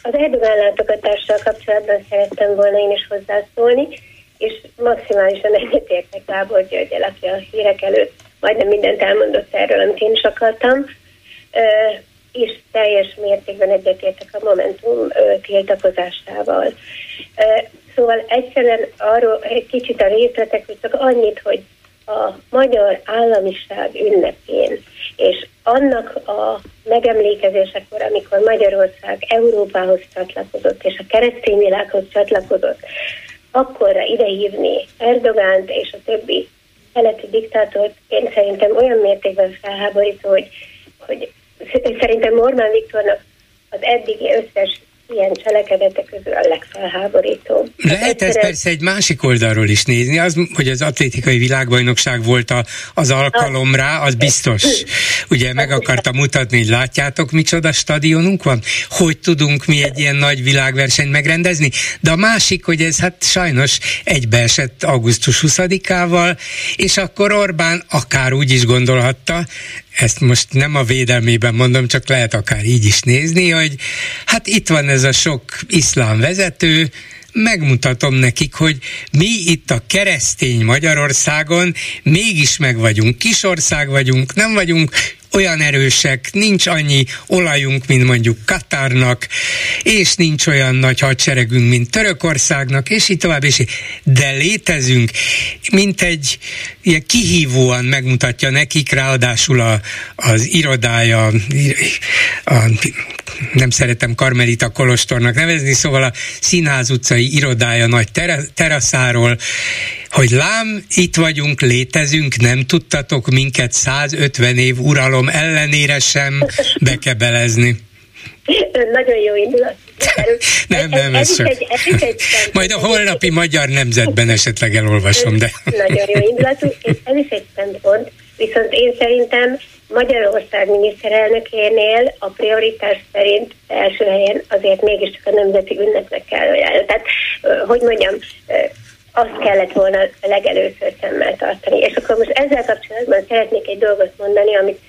Az Erdogan látogatással kapcsolatban szerettem volna én is hozzászólni, és maximálisan egyetértek Gábor Györgyel, aki a hírek előtt majdnem mindent elmondott erről, amit én is akartam, és teljes mértékben egyetértek a Momentum tiltakozásával. Szóval egyszerűen arról egy kicsit a részletek, hogy csak annyit, hogy a magyar államiság ünnepén, és annak a megemlékezésekor, amikor Magyarország Európához csatlakozott, és a keresztény világhoz csatlakozott, akkorra idehívni Erdogánt és a többi keleti diktátort, én szerintem olyan mértékben felháborító, hogy, hogy szerintem Orbán Viktornak az eddigi összes ilyen cselekedetek közül a legfelháborítóbb. Lehet ezt persze egy másik oldalról is nézni, az, hogy az atlétikai világbajnokság volt a, az alkalom rá, az biztos. Ugye meg akarta mutatni, hogy látjátok, micsoda stadionunk van, hogy tudunk mi egy ilyen nagy világversenyt megrendezni, de a másik, hogy ez hát sajnos egybeesett augusztus 20-ával, és akkor Orbán akár úgy is gondolhatta, ezt most nem a védelmében mondom, csak lehet akár így is nézni, hogy hát itt van ez a sok iszlám vezető, megmutatom nekik, hogy mi itt a keresztény Magyarországon mégis meg vagyunk, kisország vagyunk, nem vagyunk olyan erősek, nincs annyi olajunk, mint mondjuk Katárnak, és nincs olyan nagy hadseregünk, mint Törökországnak, és így tovább, és így. de létezünk, mint egy ilyen kihívóan megmutatja nekik, ráadásul a, az irodája, a, nem szeretem Karmelita Kolostornak nevezni, szóval a Színház utcai irodája nagy teraszáról, hogy lám, itt vagyunk, létezünk, nem tudtatok minket 150 év uralom ellenére sem bekebelezni. Nagyon jó indulat. nem, nem, ez, ez, csak... Egy, ez egy Majd a holnapi magyar nemzetben esetleg elolvasom, de... Nagyon jó indulatú, és ez is egy szempont, viszont én szerintem Magyarország miniszterelnökénél a prioritás szerint első helyen azért mégiscsak a nemzeti ünnepnek kell olyan. Tehát, hogy mondjam, azt kellett volna legelőször szemmel tartani. És akkor most ezzel kapcsolatban szeretnék egy dolgot mondani, amit,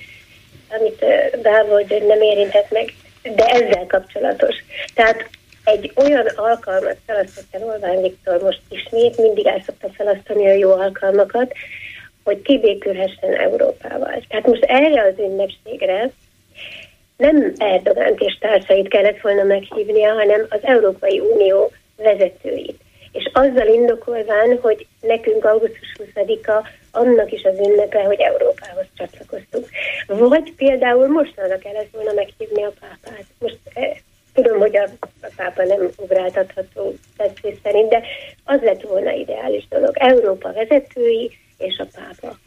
amit Gábor nem érintett meg, de ezzel kapcsolatos. Tehát egy olyan alkalmat felasztott el Orbán Viktor most ismét, mindig el szokta felasztani a jó alkalmakat, hogy kibékülhessen Európával. Tehát most erre az ünnepségre nem Erdogánt és társait kellett volna meghívnia, hanem az Európai Unió vezetőit és azzal indokolván, hogy nekünk augusztus 20-a annak is az ünnepe, hogy Európához csatlakoztunk. Vagy például mostanra kellett volna meghívni a pápát. Most eh, tudom, hogy a, a pápa nem ugráltatható tetszés szerint, de az lett volna ideális dolog. Európa vezetői, és a pápa.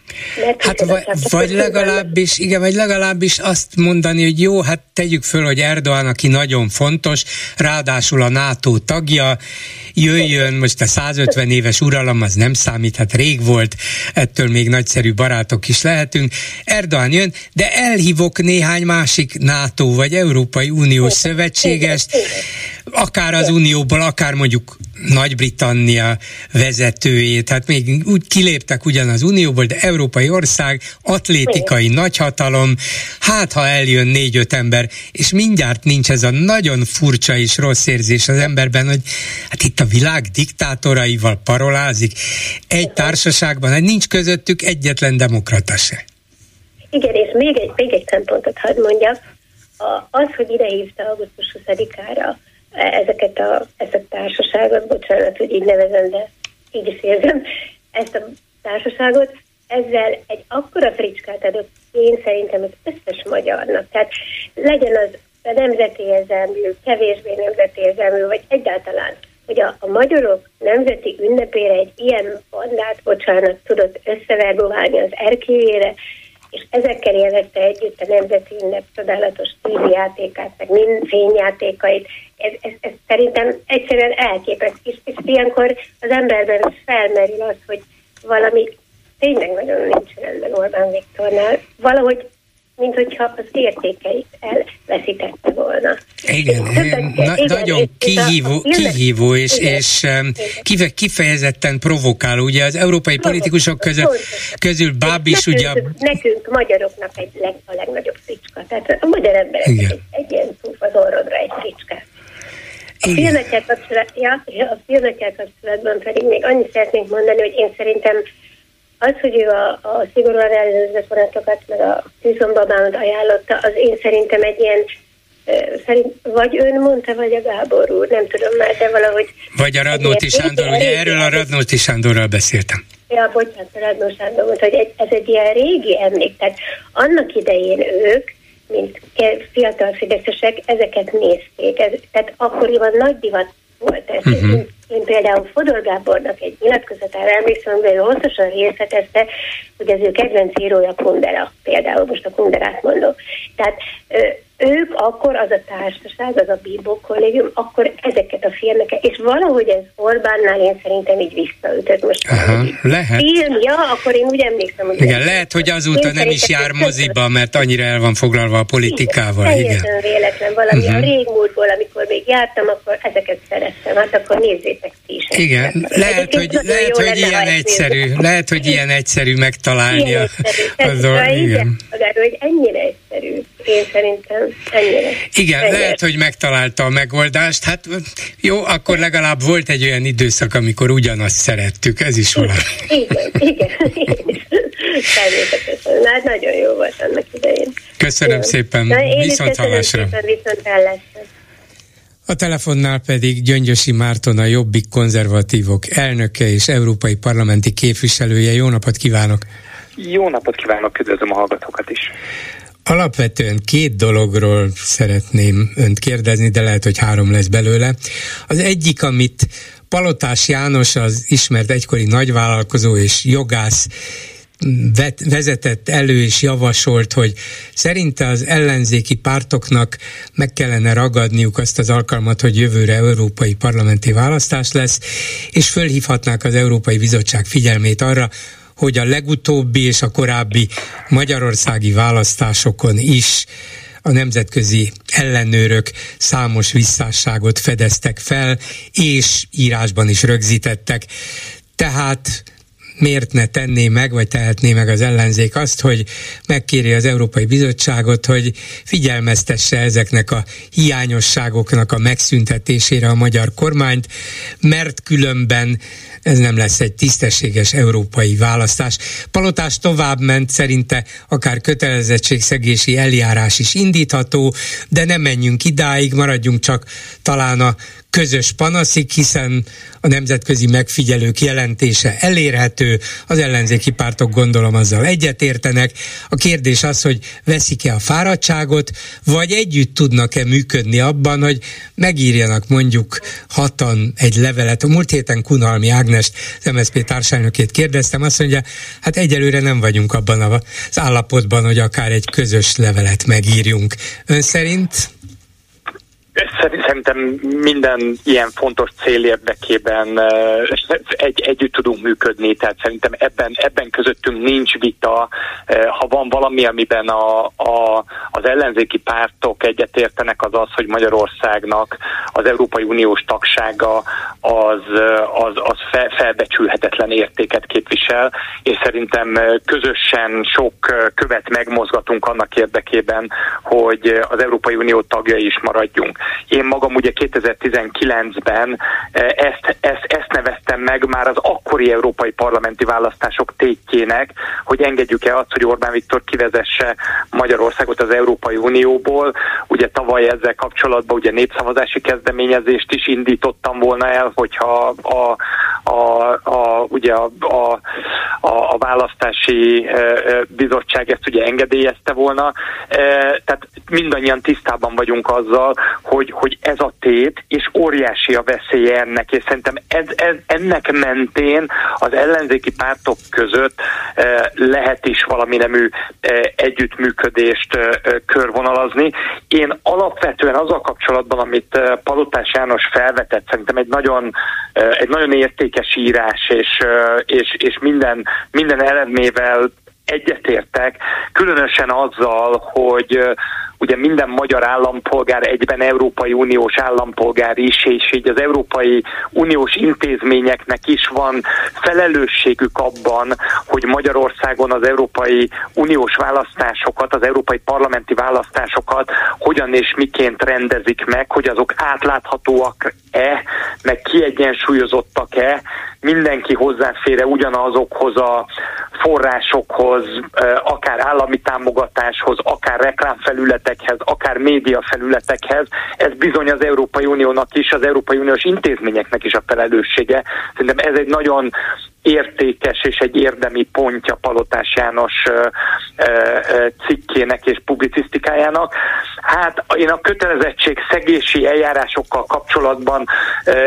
Mert hát vagy, vagy legalábbis, igen, vagy legalábbis azt mondani, hogy jó, hát tegyük föl, hogy Erdoğan, aki nagyon fontos, ráadásul a NATO tagja, jöjjön, most a 150 éves uralom az nem számít, hát rég volt, ettől még nagyszerű barátok is lehetünk. Erdoğan jön, de elhívok néhány másik NATO vagy Európai Uniós szövetségest, akár az Unióból, akár mondjuk Nagy-Britannia vezetőjét, hát még úgy kiléptek ugyan az Unióból, de európai ország, atlétikai nagyhatalom, hát ha eljön négy-öt ember, és mindjárt nincs ez a nagyon furcsa és rossz érzés az emberben, hogy hát itt a világ diktátoraival parolázik, egy társaságban, hát nincs közöttük egyetlen demokrata se. Igen, és még egy, még egy szempontot hadd mondjak, az, hogy idehívta augusztus 20-ára ezeket a, ezt a társaságot, bocsánat, hogy így nevezem, de így is érzem, ezt a társaságot, ezzel egy akkora fricskát adott én szerintem az összes magyarnak. Tehát legyen az a nemzeti érzelmű, kevésbé nemzeti érzelmű, vagy egyáltalán, hogy a, a magyarok nemzeti ünnepére egy ilyen bandát, bocsánat, tudott összeverboválni az erkélyére, és ezekkel élvezte együtt a Nemzeti Ünnep csodálatos játékát, meg mind fényjátékait. Ez, ez, ez szerintem egyszerűen elképesztő, és, és ilyenkor az emberben felmerül az, hogy valami tényleg nagyon nincs rendben Orbán Viktornál. Valahogy mint hogyha az értékeit elveszítette volna. Igen, na, igen nagyon kihívó, a, kihívó és, igen, és igen. kifejezetten provokáló. Ugye az európai politikusok közül, közül Báb is ugye... Nekünk, magyaroknak egy leg, a legnagyobb fricska. Tehát a magyar emberek egy, egy ilyen túf az orrodra egy fricskát. A filmekkel kapcsolatban, kapcsolatban pedig még annyit szeretnénk mondani, hogy én szerintem az, hogy ő a, a szigorúan ellenőrzött vonatokat, meg a tűzombabámat ajánlotta, az én szerintem egy ilyen szerint vagy ön mondta, vagy a Gábor úr, nem tudom már, de valahogy... Vagy a Radnóti Sándor, ugye erről a Radnóti Sándorral beszéltem. Ja, bocsánat, a Radnó Sándor mondta, hogy egy, ez egy ilyen régi emlék, tehát annak idején ők, mint fiatal fideszesek, ezeket nézték, ez, tehát akkoriban nagy divat volt ez. Uh-huh. Én például Fodor Gábornak egy nyilatkozatára emlékszem, amivel hosszasan részletezte, hogy az ő kedvenc írója Kundera, például most a Kunderát mondom. Tehát ők akkor, az a társaság, az a Bíbó kollégium, akkor ezeket a filmeket, és valahogy ez Orbánnál én szerintem így visszaütött most. Aha, lehet. Film, ja, akkor én úgy emlékszem, hogy... Igen, lehet, hogy azóta nem is jár moziba, mert annyira el van foglalva a politikával. Igen, igen. véletlen valami uh-huh. a régmúltból, amikor még jártam, akkor ezeket szerettem, hát akkor nézzétek ti is. Igen, lehet, hogy, lehet, hogy ilyen egyszerű, lehet, hogy ilyen egyszerű megtalálni. Ilyen egyszerű. Az, az, igen. hogy ennyire egyszerű. Én szerintem ennyire. Igen, ennyire. lehet, hogy megtalálta a megoldást. Hát jó, akkor legalább volt egy olyan időszak, amikor ugyanazt szerettük, ez is valami. Igen, igen, igen. Természetesen. Hát nagyon jó volt annak idején. Köszönöm jó. szépen. Na, én viszont hallásra. Szépen, viszont hallásra. A telefonnál pedig Gyöngyösi Márton, a Jobbik konzervatívok elnöke és európai parlamenti képviselője. Jó napot kívánok! Jó napot kívánok, üdvözlöm a hallgatókat is! Alapvetően két dologról szeretném önt kérdezni, de lehet, hogy három lesz belőle. Az egyik, amit Palotás János, az ismert egykori nagyvállalkozó és jogász vezetett elő és javasolt, hogy szerinte az ellenzéki pártoknak meg kellene ragadniuk azt az alkalmat, hogy jövőre európai parlamenti választás lesz, és fölhívhatnák az Európai Bizottság figyelmét arra, hogy a legutóbbi és a korábbi magyarországi választásokon is a nemzetközi ellenőrök számos visszásságot fedeztek fel, és írásban is rögzítettek. Tehát miért ne tenné meg, vagy tehetné meg az ellenzék azt, hogy megkéri az Európai Bizottságot, hogy figyelmeztesse ezeknek a hiányosságoknak a megszüntetésére a magyar kormányt, mert különben ez nem lesz egy tisztességes európai választás. Palotás tovább ment, szerinte akár kötelezettségszegési eljárás is indítható, de nem menjünk idáig, maradjunk csak talán a közös panaszig, hiszen a nemzetközi megfigyelők jelentése elérhető, az ellenzéki pártok gondolom azzal egyetértenek. A kérdés az, hogy veszik-e a fáradtságot, vagy együtt tudnak-e működni abban, hogy megírjanak mondjuk hatan egy levelet. A múlt héten Kunhalmi Ágnest, az MSZP társadalmokét kérdeztem, azt mondja, hát egyelőre nem vagyunk abban az állapotban, hogy akár egy közös levelet megírjunk. Ön szerint Szerintem minden ilyen fontos cél érdekében egy, együtt tudunk működni, tehát szerintem ebben, ebben közöttünk nincs vita. Ha van valami, amiben a, a, az ellenzéki pártok egyetértenek, az az, hogy Magyarországnak az Európai Uniós tagsága az, az, az fel, felbecsülhetetlen értéket képvisel, és szerintem közösen sok követ megmozgatunk annak érdekében, hogy az Európai Unió tagjai is maradjunk. Én magam ugye 2019-ben eh, ezt, ezt, ezt neveztem meg már az akkori európai parlamenti választások tétjének, hogy engedjük-e azt, hogy Orbán Viktor kivezesse Magyarországot az Európai Unióból. Ugye tavaly ezzel kapcsolatban ugye népszavazási kezdeményezést is indítottam volna el, hogyha a, a, a, ugye a, a, a, a választási eh, eh, bizottság ezt ugye engedélyezte volna. Tehát mindannyian tisztában vagyunk azzal, hogy, hogy ez a tét, és óriási a veszélye ennek, és szerintem ez, ez, ennek mentén az ellenzéki pártok között eh, lehet is valami nemű együttműködést körvonalazni. Én alapvetően azzal kapcsolatban, amit Palotás János felvetett, szerintem egy nagyon, egy nagyon értékes írás, és, és, és minden, minden eredmével egyetértek, különösen azzal, hogy ugye minden magyar állampolgár egyben Európai Uniós állampolgár is, és így az Európai Uniós intézményeknek is van felelősségük abban, hogy Magyarországon az Európai Uniós választásokat, az Európai Parlamenti választásokat hogyan és miként rendezik meg, hogy azok átláthatóak-e, meg kiegyensúlyozottak-e, mindenki hozzáfér ugyanazokhoz a forrásokhoz, akár állami támogatáshoz, akár reklámfelületekhez, akár médiafelületekhez. Ez bizony az Európai Uniónak is, az Európai Uniós intézményeknek is a felelőssége. Szerintem ez egy nagyon értékes és egy érdemi pontja Palotás János cikkének és publicisztikájának. Hát én a kötelezettség szegési eljárásokkal kapcsolatban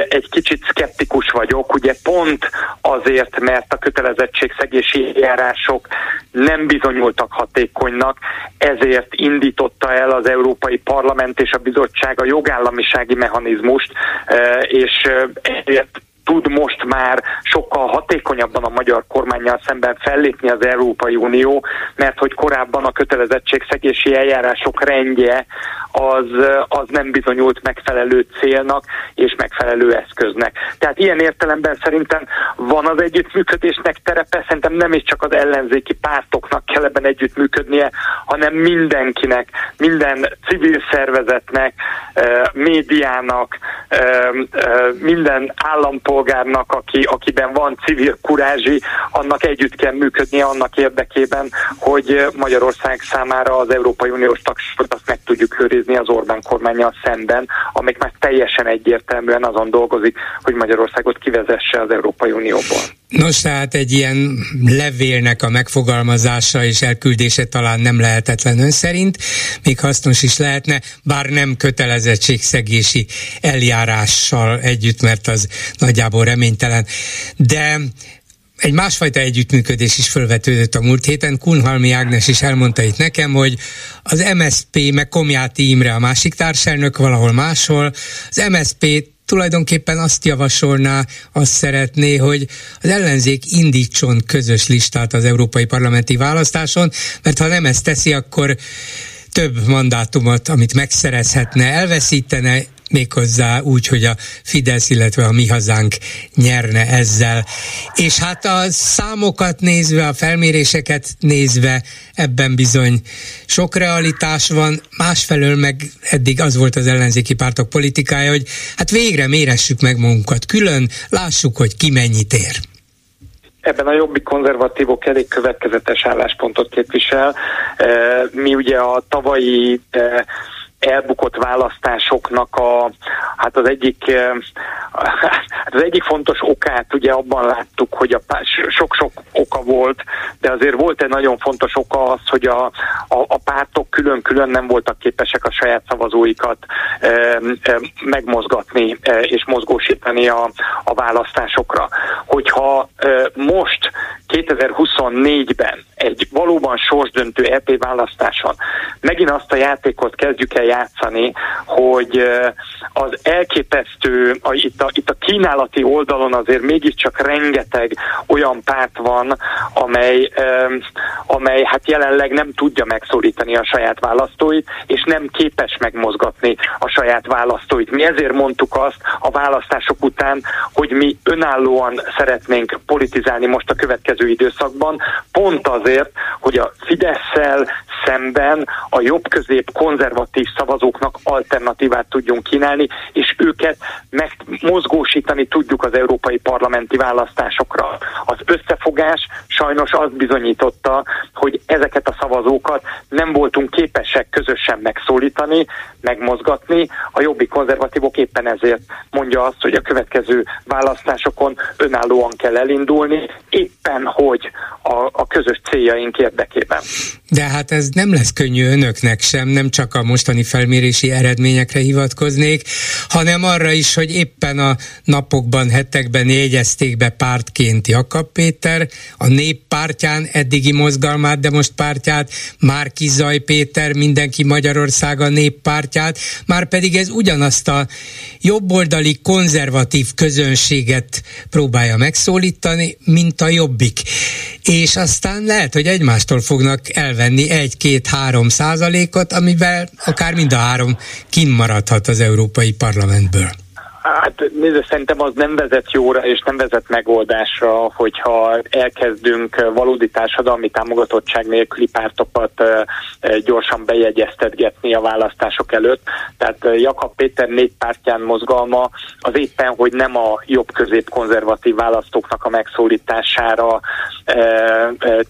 egy kicsit szkeptikus vagyok, ugye pont azért, mert a kötelezettség szegési eljárások nem bizonyultak hatékonynak, ezért indította el az Európai Parlament és a bizottság a jogállamisági mechanizmust, és ezért tud most már sokkal hatékonyabban a magyar kormányjal szemben fellépni az Európai Unió, mert hogy korábban a kötelezettségszegési eljárások rendje az, az nem bizonyult megfelelő célnak és megfelelő eszköznek. Tehát ilyen értelemben szerintem van az együttműködésnek terepe, szerintem nem is csak az ellenzéki pártoknak kell ebben együttműködnie, hanem mindenkinek, minden civil szervezetnek, médiának, minden állampolgárnak, aki, akiben van civil kurázsi, annak együtt kell működnie annak érdekében, hogy Magyarország számára az Európai Uniós tagságot azt meg tudjuk őrizni az Orbán kormányjal szemben, amik már teljesen egyértelműen azon dolgozik, hogy Magyarországot kivezesse az Európai Unióból. Nos, tehát egy ilyen levélnek a megfogalmazása és elküldése talán nem lehetetlen ön szerint, még hasznos is lehetne, bár nem kötelezettségszegési eljárással együtt, mert az nagyjából reménytelen. De egy másfajta együttműködés is felvetődött a múlt héten. Kunhalmi Ágnes is elmondta itt nekem, hogy az MSP, meg Komjáti Imre a másik társelnök valahol máshol, az MSP tulajdonképpen azt javasolná, azt szeretné, hogy az ellenzék indítson közös listát az európai parlamenti választáson, mert ha nem ezt teszi, akkor több mandátumot, amit megszerezhetne, elveszítene, méghozzá úgy, hogy a Fidesz, illetve a mi hazánk nyerne ezzel. És hát a számokat nézve, a felméréseket nézve ebben bizony sok realitás van, másfelől meg eddig az volt az ellenzéki pártok politikája, hogy hát végre méressük meg magunkat külön, lássuk, hogy ki mennyit ér ebben a jobbik konzervatívok elég következetes álláspontot képvisel. Mi ugye a tavalyi elbukott választásoknak a, hát az egyik, eh, hát az egyik fontos okát ugye abban láttuk, hogy a sok-sok oka volt, de azért volt egy nagyon fontos oka az, hogy a, a, a pártok külön-külön nem voltak képesek a saját szavazóikat e, e, megmozgatni e, és mozgósítani a, a választásokra. Hogyha e, most 2024-ben egy valóban sorsdöntő EP választáson megint azt a játékot kezdjük el játszani, hogy az elképesztő, a, itt, a, itt a kínálati oldalon azért mégiscsak rengeteg olyan párt van, amely, amely hát jelenleg nem tudja megszólítani a saját választóit, és nem képes megmozgatni a saját választóit. Mi ezért mondtuk azt a választások után, hogy mi önállóan szeretnénk politizálni most a következő időszakban, pont azért, hogy a Fidesz-szel szemben a jobb-közép konzervatív szavazóknak alternatívát tudjunk kínálni, és őket megmozgósítani tudjuk az európai parlamenti választásokra. Az összefogás sajnos azt bizonyította, hogy ezeket a szavazókat nem voltunk képesek közösen megszólítani, megmozgatni. A jobbi konzervatívok éppen ezért mondja azt, hogy a következő választásokon önállóan kell elindulni, éppen hogy a, a közös céljaink érdekében. De hát ez nem lesz könnyű önöknek sem, nem csak a mostani felmérési eredményekre hivatkoznék, hanem arra is, hogy éppen a napokban, hetekben jegyezték be pártként Jakab Péter, a néppártyán eddigi mozgalmát, de most pártját, Márki Zaj Péter, mindenki Magyarországa néppártyát, már pedig ez ugyanazt a jobboldali konzervatív közönséget próbálja megszólítani, mint a jobbik. És aztán lehet, hogy egymástól fognak elvenni egy-két-három százalékot, amivel akár mind a három kimaradhat az Európai Parlamentből. Hát nézd, szerintem az nem vezet jóra és nem vezet megoldásra, hogyha elkezdünk valódi társadalmi támogatottság nélküli pártokat gyorsan bejegyeztetgetni a választások előtt. Tehát Jakab Péter négy pártján mozgalma az éppen, hogy nem a jobb-közép konzervatív választóknak a megszólítására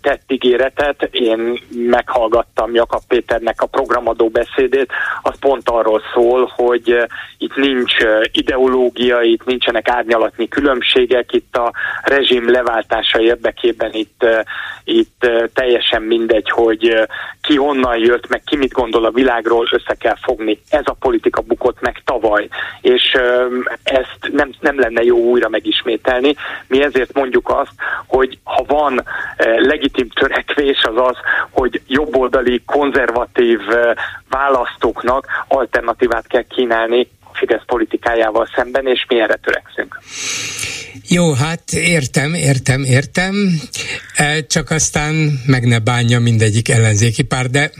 tett ígéretet. Én meghallgattam Jakab Péternek a programadó beszédét, az pont arról szól, hogy itt nincs ideológia, itt nincsenek árnyalatni különbségek, itt a rezsim leváltása érdekében itt, itt teljesen mindegy, hogy ki honnan jött, meg ki mit gondol a világról, össze kell fogni. Ez a politika bukott meg tavaly, és ezt nem, nem lenne jó újra megismételni. Mi ezért mondjuk azt, hogy ha van legitim törekvés, az az, hogy jobboldali, konzervatív választóknak alternatívát kell kínálni Fidesz politikájával szemben, és mi erre törekszünk. Jó, hát értem, értem, értem, e, csak aztán meg ne bánja mindegyik ellenzéki pár, de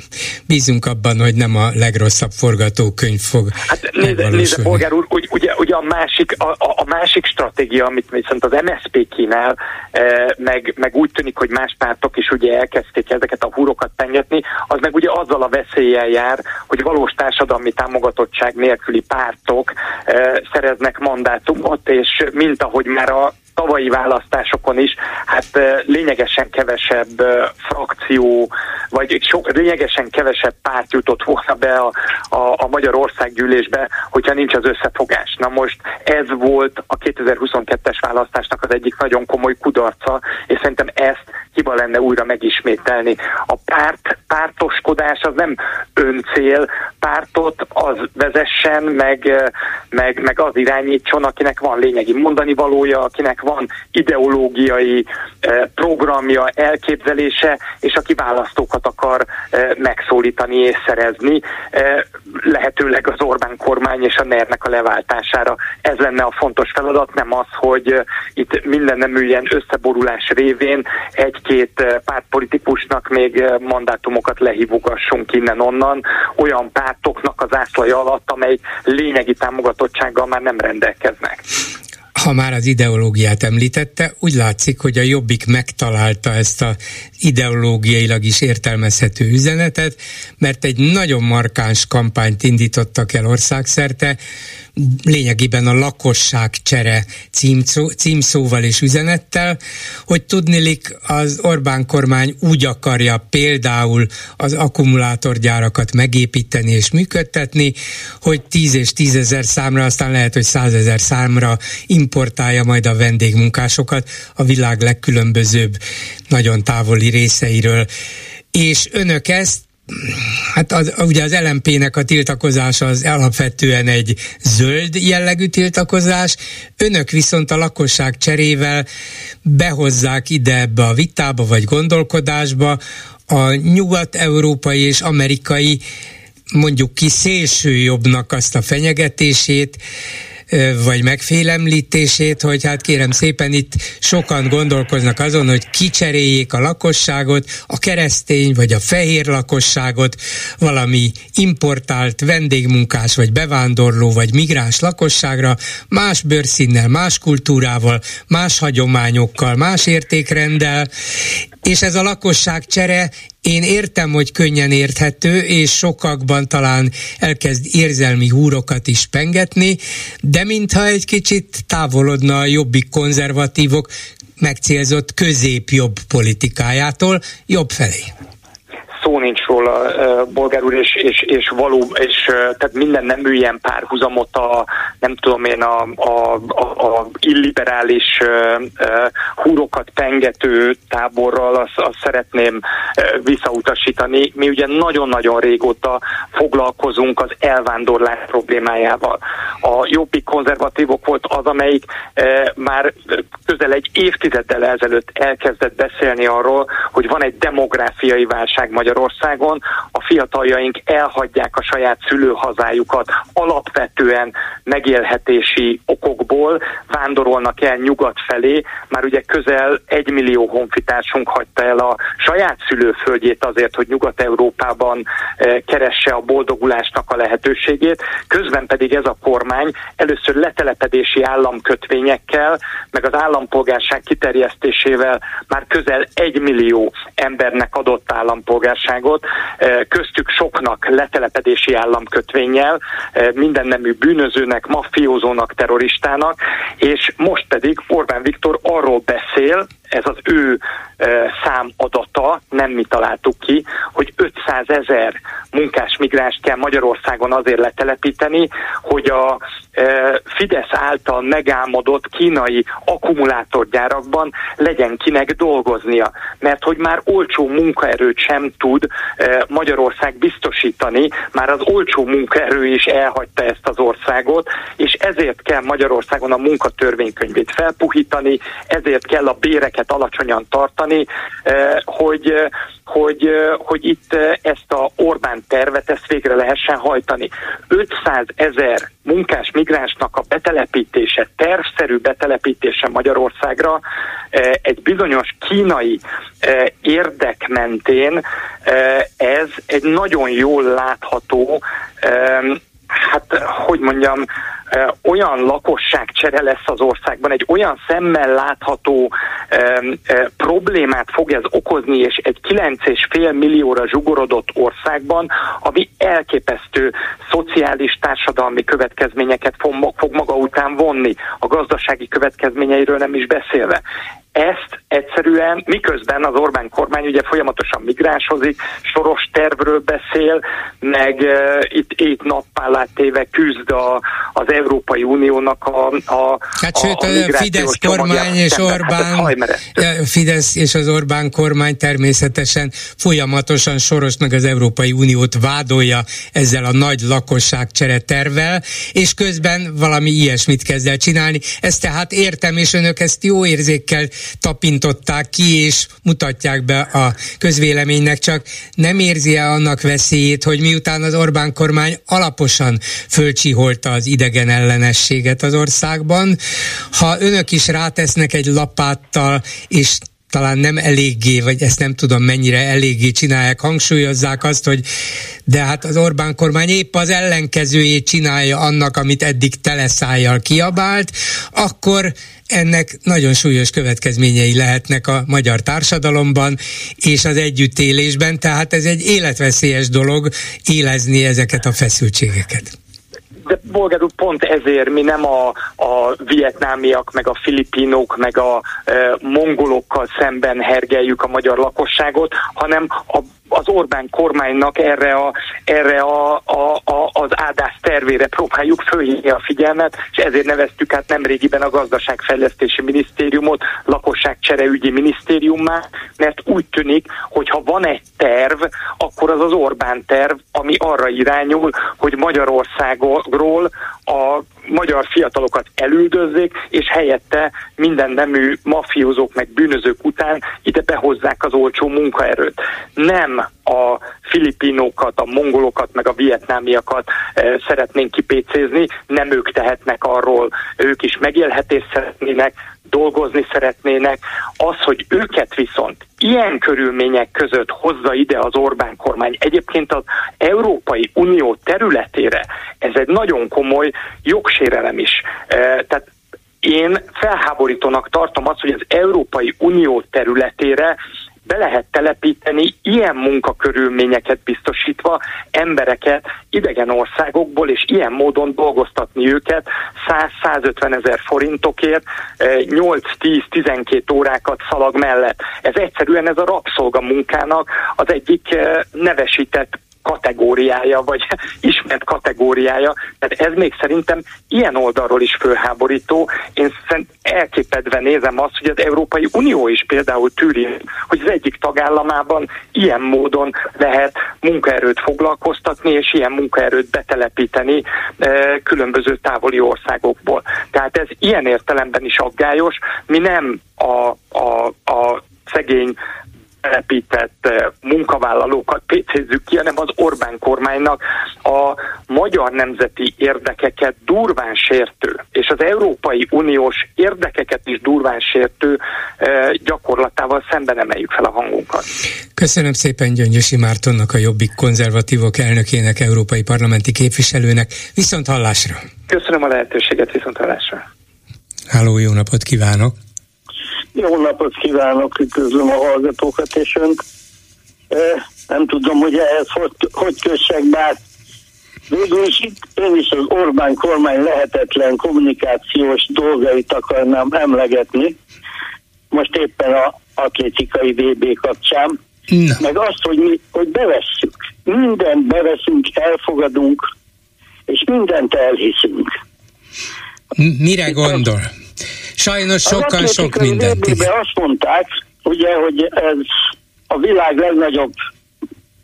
bízunk abban, hogy nem a legrosszabb forgatókönyv fog Hát nézze, nézze polgár úr, hogy ugye, ugye a, másik, a, a, másik stratégia, amit viszont az MSZP kínál, e, meg, meg úgy tűnik, hogy más pártok is ugye elkezdték ezeket a húrokat pengetni, az meg ugye azzal a veszéllyel jár, hogy valós társadalmi támogatottság nélküli pártok e, szereznek mandátumot, és mint ahogy már a tavalyi választásokon is, hát lényegesen kevesebb frakció, vagy sok, lényegesen kevesebb párt jutott volna be a, a, a gyűlésbe, hogyha nincs az összefogás. Na most ez volt a 2022-es választásnak az egyik nagyon komoly kudarca, és szerintem ezt hiba lenne újra megismételni. A párt, pártoskodás az nem öncél, pártot az vezessen, meg, meg, meg az irányítson, akinek van lényegi mondani valója, akinek van ideológiai eh, programja, elképzelése, és aki választókat akar eh, megszólítani és szerezni, eh, lehetőleg az Orbán kormány és a NER-nek a leváltására. Ez lenne a fontos feladat, nem az, hogy itt minden nem ilyen összeborulás révén egy-két pártpolitikusnak még mandátumokat lehívogassunk innen-onnan, olyan pártoknak az ászlaja alatt, amely lényegi támogatottsággal már nem rendelkeznek ha már az ideológiát említette, úgy látszik, hogy a Jobbik megtalálta ezt a ideológiailag is értelmezhető üzenetet, mert egy nagyon markáns kampányt indítottak el országszerte, lényegében a lakosság csere címszó, címszóval és üzenettel, hogy tudnilik az Orbán kormány úgy akarja például az akkumulátorgyárakat megépíteni és működtetni, hogy 10 és 10 ezer számra, aztán lehet, hogy 100 ezer számra importálja majd a vendégmunkásokat. A világ legkülönbözőbb, nagyon távoli részeiről. És önök ezt Hát az, ugye az LMP-nek a tiltakozása az alapvetően egy zöld jellegű tiltakozás, önök viszont a lakosság cserével behozzák ide ebbe a vitába vagy gondolkodásba a nyugat-európai és amerikai mondjuk ki szélső jobbnak azt a fenyegetését, vagy megfélemlítését, hogy hát kérem szépen itt sokan gondolkoznak azon, hogy kicseréljék a lakosságot, a keresztény vagy a fehér lakosságot valami importált vendégmunkás vagy bevándorló vagy migráns lakosságra, más bőrszínnel, más kultúrával, más hagyományokkal, más értékrenddel, és ez a lakosság csere én értem, hogy könnyen érthető, és sokakban talán elkezd érzelmi húrokat is pengetni, de mintha egy kicsit távolodna a jobbik konzervatívok megcélzott középjobb politikájától jobb felé szó nincs róla, bolgár úr, és, és, és való, és tehát minden nem ilyen párhuzamot a, nem tudom én, a, a, a, a illiberális húrokat pengető táborral, azt, azt szeretném visszautasítani. Mi ugye nagyon-nagyon régóta foglalkozunk az elvándorlás problémájával. A jobbik konzervatívok volt az, amelyik már közel egy évtizeddel ezelőtt elkezdett beszélni arról, hogy van egy demográfiai válság Magyarországon, Magyarországon. A fiataljaink elhagyják a saját szülőhazájukat alapvetően megélhetési okokból, vándorolnak el nyugat felé, már ugye közel egy millió honfitársunk hagyta el a saját szülőföldjét azért, hogy Nyugat-Európában eh, keresse a boldogulásnak a lehetőségét, közben pedig ez a kormány először letelepedési államkötvényekkel, meg az állampolgárság kiterjesztésével már közel egy millió embernek adott állampolgárság eh, köztük soknak letelepedési államkötvényel, minden nemű bűnözőnek, maffiózónak, terroristának, és most pedig Orbán Viktor arról beszél, ez az ő számadata, nem mi találtuk ki, hogy 500 ezer munkás migráns kell Magyarországon azért letelepíteni, hogy a Fidesz által megálmodott kínai akkumulátorgyárakban legyen kinek dolgoznia. Mert hogy már olcsó munkaerőt sem tud e, Magyarország biztosítani, már az olcsó munkaerő is elhagyta ezt az országot, és ezért kell Magyarországon a munkatörvénykönyvét felpuhítani, ezért kell a béreket alacsonyan tartani, hogy hogy, hogy itt ezt a Orbán tervet, ezt végre lehessen hajtani. 500 ezer munkás migránsnak a betelepítése, tervszerű betelepítése Magyarországra egy bizonyos kínai érdek mentén ez egy nagyon jól látható hát hogy mondjam, olyan lakosságcsere lesz az országban, egy olyan szemmel látható problémát fog ez okozni, és egy 9,5 millióra zsugorodott országban, ami elképesztő szociális, társadalmi következményeket fog maga után vonni, a gazdasági következményeiről nem is beszélve ezt egyszerűen, miközben az Orbán kormány ugye folyamatosan migránshozik, soros tervről beszél, meg uh, itt ét nappá téve küzd a, az Európai Uniónak a, a Hát a, sőt, a, a Fidesz kormány és Orbán, hát Fidesz és az Orbán kormány természetesen folyamatosan Sorosnak az Európai Uniót vádolja ezzel a nagy lakosságcsere tervvel, és közben valami ilyesmit kezd el csinálni. Ezt tehát értem, és önök ezt jó érzékkel tapintották ki, és mutatják be a közvéleménynek, csak nem érzi -e annak veszélyét, hogy miután az Orbán kormány alaposan fölcsiholta az idegen ellenességet az országban, ha önök is rátesznek egy lapáttal, és talán nem eléggé, vagy ezt nem tudom mennyire eléggé csinálják, hangsúlyozzák azt, hogy de hát az Orbán kormány épp az ellenkezőjét csinálja annak, amit eddig teleszájjal kiabált, akkor ennek nagyon súlyos következményei lehetnek a magyar társadalomban és az együttélésben, tehát ez egy életveszélyes dolog élezni ezeket a feszültségeket. De bolgár úr, pont ezért mi nem a, a vietnámiak, meg a filipinok, meg a e, mongolokkal szemben hergeljük a magyar lakosságot, hanem a az Orbán kormánynak erre, a, erre a, a, a, az áldás tervére próbáljuk fölhívni a figyelmet, és ezért neveztük át nemrégiben a gazdaságfejlesztési minisztériumot lakosságcsereügyi minisztériummá, mert úgy tűnik, hogy ha van egy terv, akkor az az Orbán terv, ami arra irányul, hogy Magyarországról a magyar fiatalokat elüldözzék, és helyette minden nemű mafiózók meg bűnözők után ide behozzák az olcsó munkaerőt. Nem a filipinókat, a mongolokat, meg a vietnámiakat e, szeretnénk kipécézni, nem ők tehetnek arról, ők is megélhetést szeretnének, dolgozni szeretnének. Az, hogy őket viszont ilyen körülmények között hozza ide az Orbán kormány, egyébként az Európai Unió területére, ez egy nagyon komoly jogsérelem is. E, tehát én felháborítónak tartom azt, hogy az Európai Unió területére be lehet telepíteni ilyen munkakörülményeket biztosítva embereket idegen országokból, és ilyen módon dolgoztatni őket 100-150 ezer forintokért 8-10-12 eh, órákat szalag mellett. Ez egyszerűen ez a rabszolga munkának az egyik eh, nevesített kategóriája, vagy ismert kategóriája. Tehát ez még szerintem ilyen oldalról is fölháborító. Én szerint elképedve nézem azt, hogy az Európai Unió is például tűri, hogy az egyik tagállamában ilyen módon lehet munkaerőt foglalkoztatni, és ilyen munkaerőt betelepíteni e, különböző távoli országokból. Tehát ez ilyen értelemben is aggályos. Mi nem a, a, a szegény telepített eh, munkavállalókat pécézzük ki, hanem az Orbán kormánynak a magyar nemzeti érdekeket durván sértő, és az Európai Uniós érdekeket is durván sértő eh, gyakorlatával szemben emeljük fel a hangunkat. Köszönöm szépen Gyöngyösi Mártonnak, a Jobbik konzervatívok elnökének, európai parlamenti képviselőnek. Viszont hallásra! Köszönöm a lehetőséget, viszont hallásra! Háló, jó napot kívánok! Jó napot kívánok, üdvözlöm a hallgatókat, és önt. Nem tudom, hogy ehhez hogy, hogy kössek be. Végül is itt én is az Orbán kormány lehetetlen kommunikációs dolgait akarnám emlegetni. Most éppen a atlétikai VB kapcsán. Na. Meg azt, hogy mi hogy bevesszük. Mindent beveszünk, elfogadunk, és mindent elhiszünk. Mire gondol? Sajnos sokkal sok mindent. Azt mondták, ugye, hogy ez a világ legnagyobb,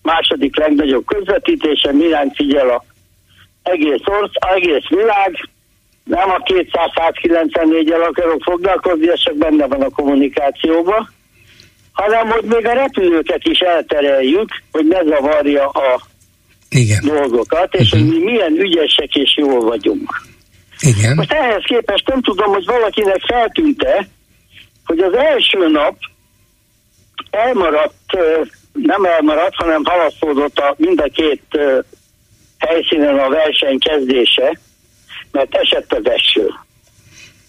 második legnagyobb közvetítése, milyen figyel a egész orsz, egész világ, nem a 294 el akarok foglalkozni, ez csak benne van a kommunikációban, hanem hogy még a repülőket is eltereljük, hogy ne zavarja a Igen. dolgokat, és uh-huh. hogy mi milyen ügyesek és jól vagyunk. Igen. Most ehhez képest nem tudom, hogy valakinek feltűnte, hogy az első nap elmaradt, nem elmaradt, hanem halasztódott a mind a két helyszínen a verseny kezdése, mert esett az eső.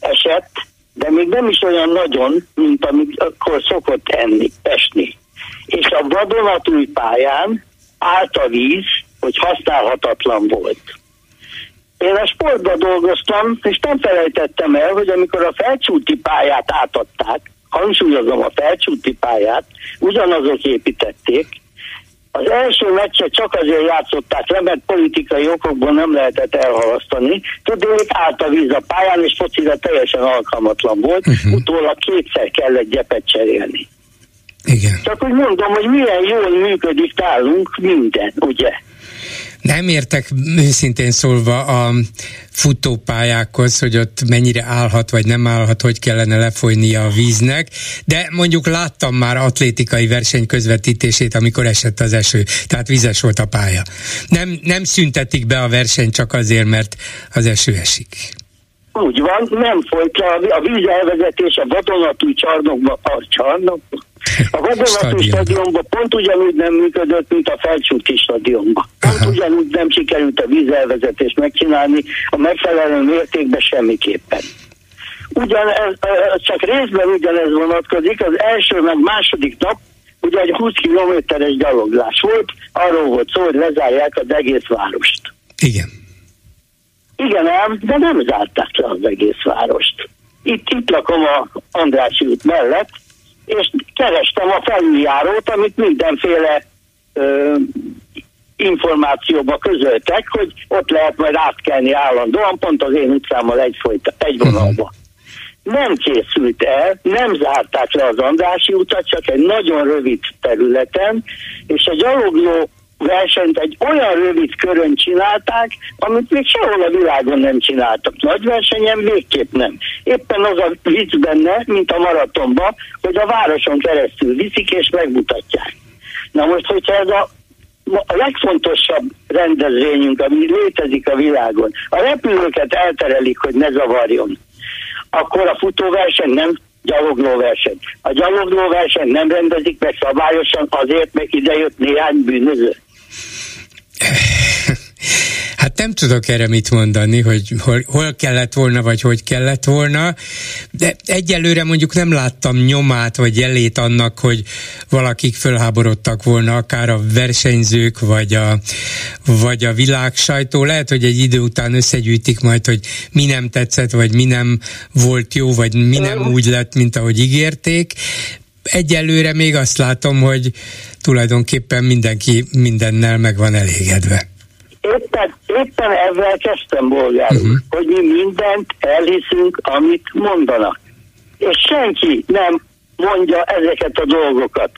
Esett, de még nem is olyan nagyon, mint amit akkor szokott enni, esni. És a vadonatúj pályán állt a víz, hogy használhatatlan volt. Én a sportban dolgoztam, és nem felejtettem el, hogy amikor a felcsúti pályát átadták, hangsúlyozom a felcsúti pályát, ugyanazok építették, az első meccset csak azért játszották le, mert politikai okokból nem lehetett elhalasztani. Tudnék állt a víz a pályán, és focira teljesen alkalmatlan volt. Uh-huh. Utólag kétszer kellett gyepet cserélni. Igen. Csak úgy mondom, hogy milyen jól működik nálunk minden, ugye? Nem értek őszintén szólva a futópályákhoz, hogy ott mennyire állhat, vagy nem állhat, hogy kellene lefolynia a víznek, de mondjuk láttam már atlétikai verseny közvetítését, amikor esett az eső, tehát vizes volt a pálya. Nem, nem szüntetik be a versenyt csak azért, mert az eső esik. Úgy van, nem folyt le a, víz elvezetés a vadonatúj csarnokba, a csarnokba, a vadonatúj Stadionba. stadionban pont ugyanúgy nem működött, mint a felcsúti stadionban. Aha. ugyanúgy nem sikerült a vízelvezetést megcsinálni a megfelelő mértékben semmiképpen. Ugyan ez, ez csak részben ugyanez vonatkozik, az első meg második nap ugye egy 20 kilométeres gyaloglás volt, arról volt szó, hogy lezárják az egész várost. Igen. Igen ám, de nem zárták le az egész várost. Itt, itt lakom a Andrássy út mellett, és kerestem a felüljárót, amit mindenféle ö, információba közöltek, hogy ott lehet majd átkelni állandóan, pont az én utcámmal egy, folyta, egy vonalba. Nem készült el, nem zárták le az Andrássy utat, csak egy nagyon rövid területen, és a gyalogló versenyt egy olyan rövid körön csinálták, amit még sehol a világon nem csináltak. Nagy versenyen végképp nem. Éppen az a vicc benne, mint a maratonban, hogy a városon keresztül viszik és megmutatják. Na most, hogyha ez a a legfontosabb rendezvényünk, ami létezik a világon, a repülőket elterelik, hogy ne zavarjon, akkor a futóverseny nem gyaloglóverseny. A gyaloglóverseny nem rendezik meg szabályosan azért, mert idejött néhány bűnöző. Hát nem tudok erre mit mondani, hogy hol, hol kellett volna, vagy hogy kellett volna, de egyelőre mondjuk nem láttam nyomát, vagy jelét annak, hogy valakik fölháborodtak volna, akár a versenyzők, vagy a, vagy a világ sajtó. Lehet, hogy egy idő után összegyűjtik majd, hogy mi nem tetszett, vagy mi nem volt jó, vagy mi nem úgy lett, mint ahogy ígérték. Egyelőre még azt látom, hogy tulajdonképpen mindenki mindennel meg van elégedve. Éppen, éppen ezzel kezdtem bolgárul, Mhm. uh-huh. hogy mi mindent elhiszünk, amit mondanak. És senki nem mondja ezeket a dolgokat.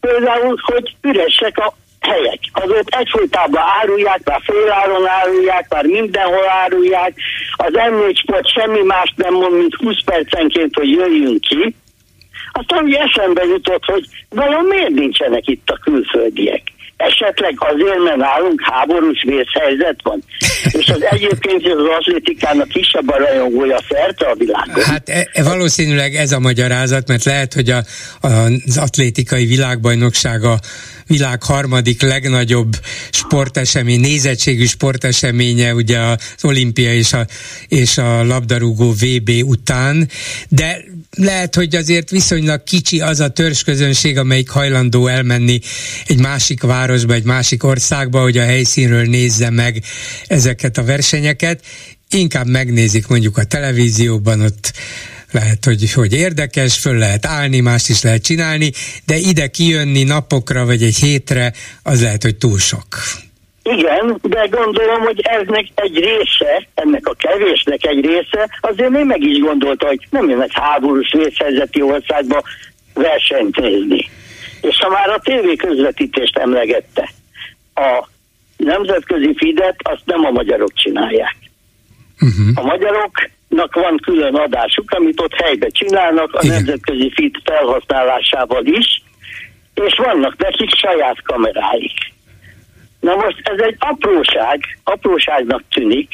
Például, hogy üresek a helyek. Azok egyfolytában árulják, már féláron árulják, már mindenhol árulják. Az M4 Sport semmi más nem mond, mint 20 percenként, hogy jöjjünk ki. Aztán ugye eszembe jutott, hogy vajon miért nincsenek itt a külföldiek? Esetleg azért, mert nálunk háborús vészhelyzet van. És az egyébként az atlétikának kisebb a rajongója szerte a világon. Hát e, e, valószínűleg ez a magyarázat, mert lehet, hogy a, a, az atlétikai világbajnokság világ harmadik legnagyobb sportesemény, nézettségű sporteseménye, ugye az olimpia és a, és a labdarúgó VB után, de lehet, hogy azért viszonylag kicsi az a törzsközönség, amelyik hajlandó elmenni egy másik városba, egy másik országba, hogy a helyszínről nézze meg ezeket a versenyeket. Inkább megnézik mondjuk a televízióban, ott lehet, hogy, hogy érdekes, föl lehet állni, mást is lehet csinálni, de ide kijönni napokra vagy egy hétre, az lehet, hogy túl sok. Igen, de gondolom, hogy eznek egy része, ennek a kevésnek egy része, azért még meg is gondolta, hogy nem jön egy háborús vészhelyzeti országba versenyt nézni. És ha már a tévé közvetítést emlegette, a nemzetközi fidet azt nem a magyarok csinálják. Uh-huh. A magyarok van külön adásuk, amit ott helybe csinálnak, a Igen. nemzetközi fit felhasználásával is, és vannak nekik saját kameráik. Na most ez egy apróság, apróságnak tűnik,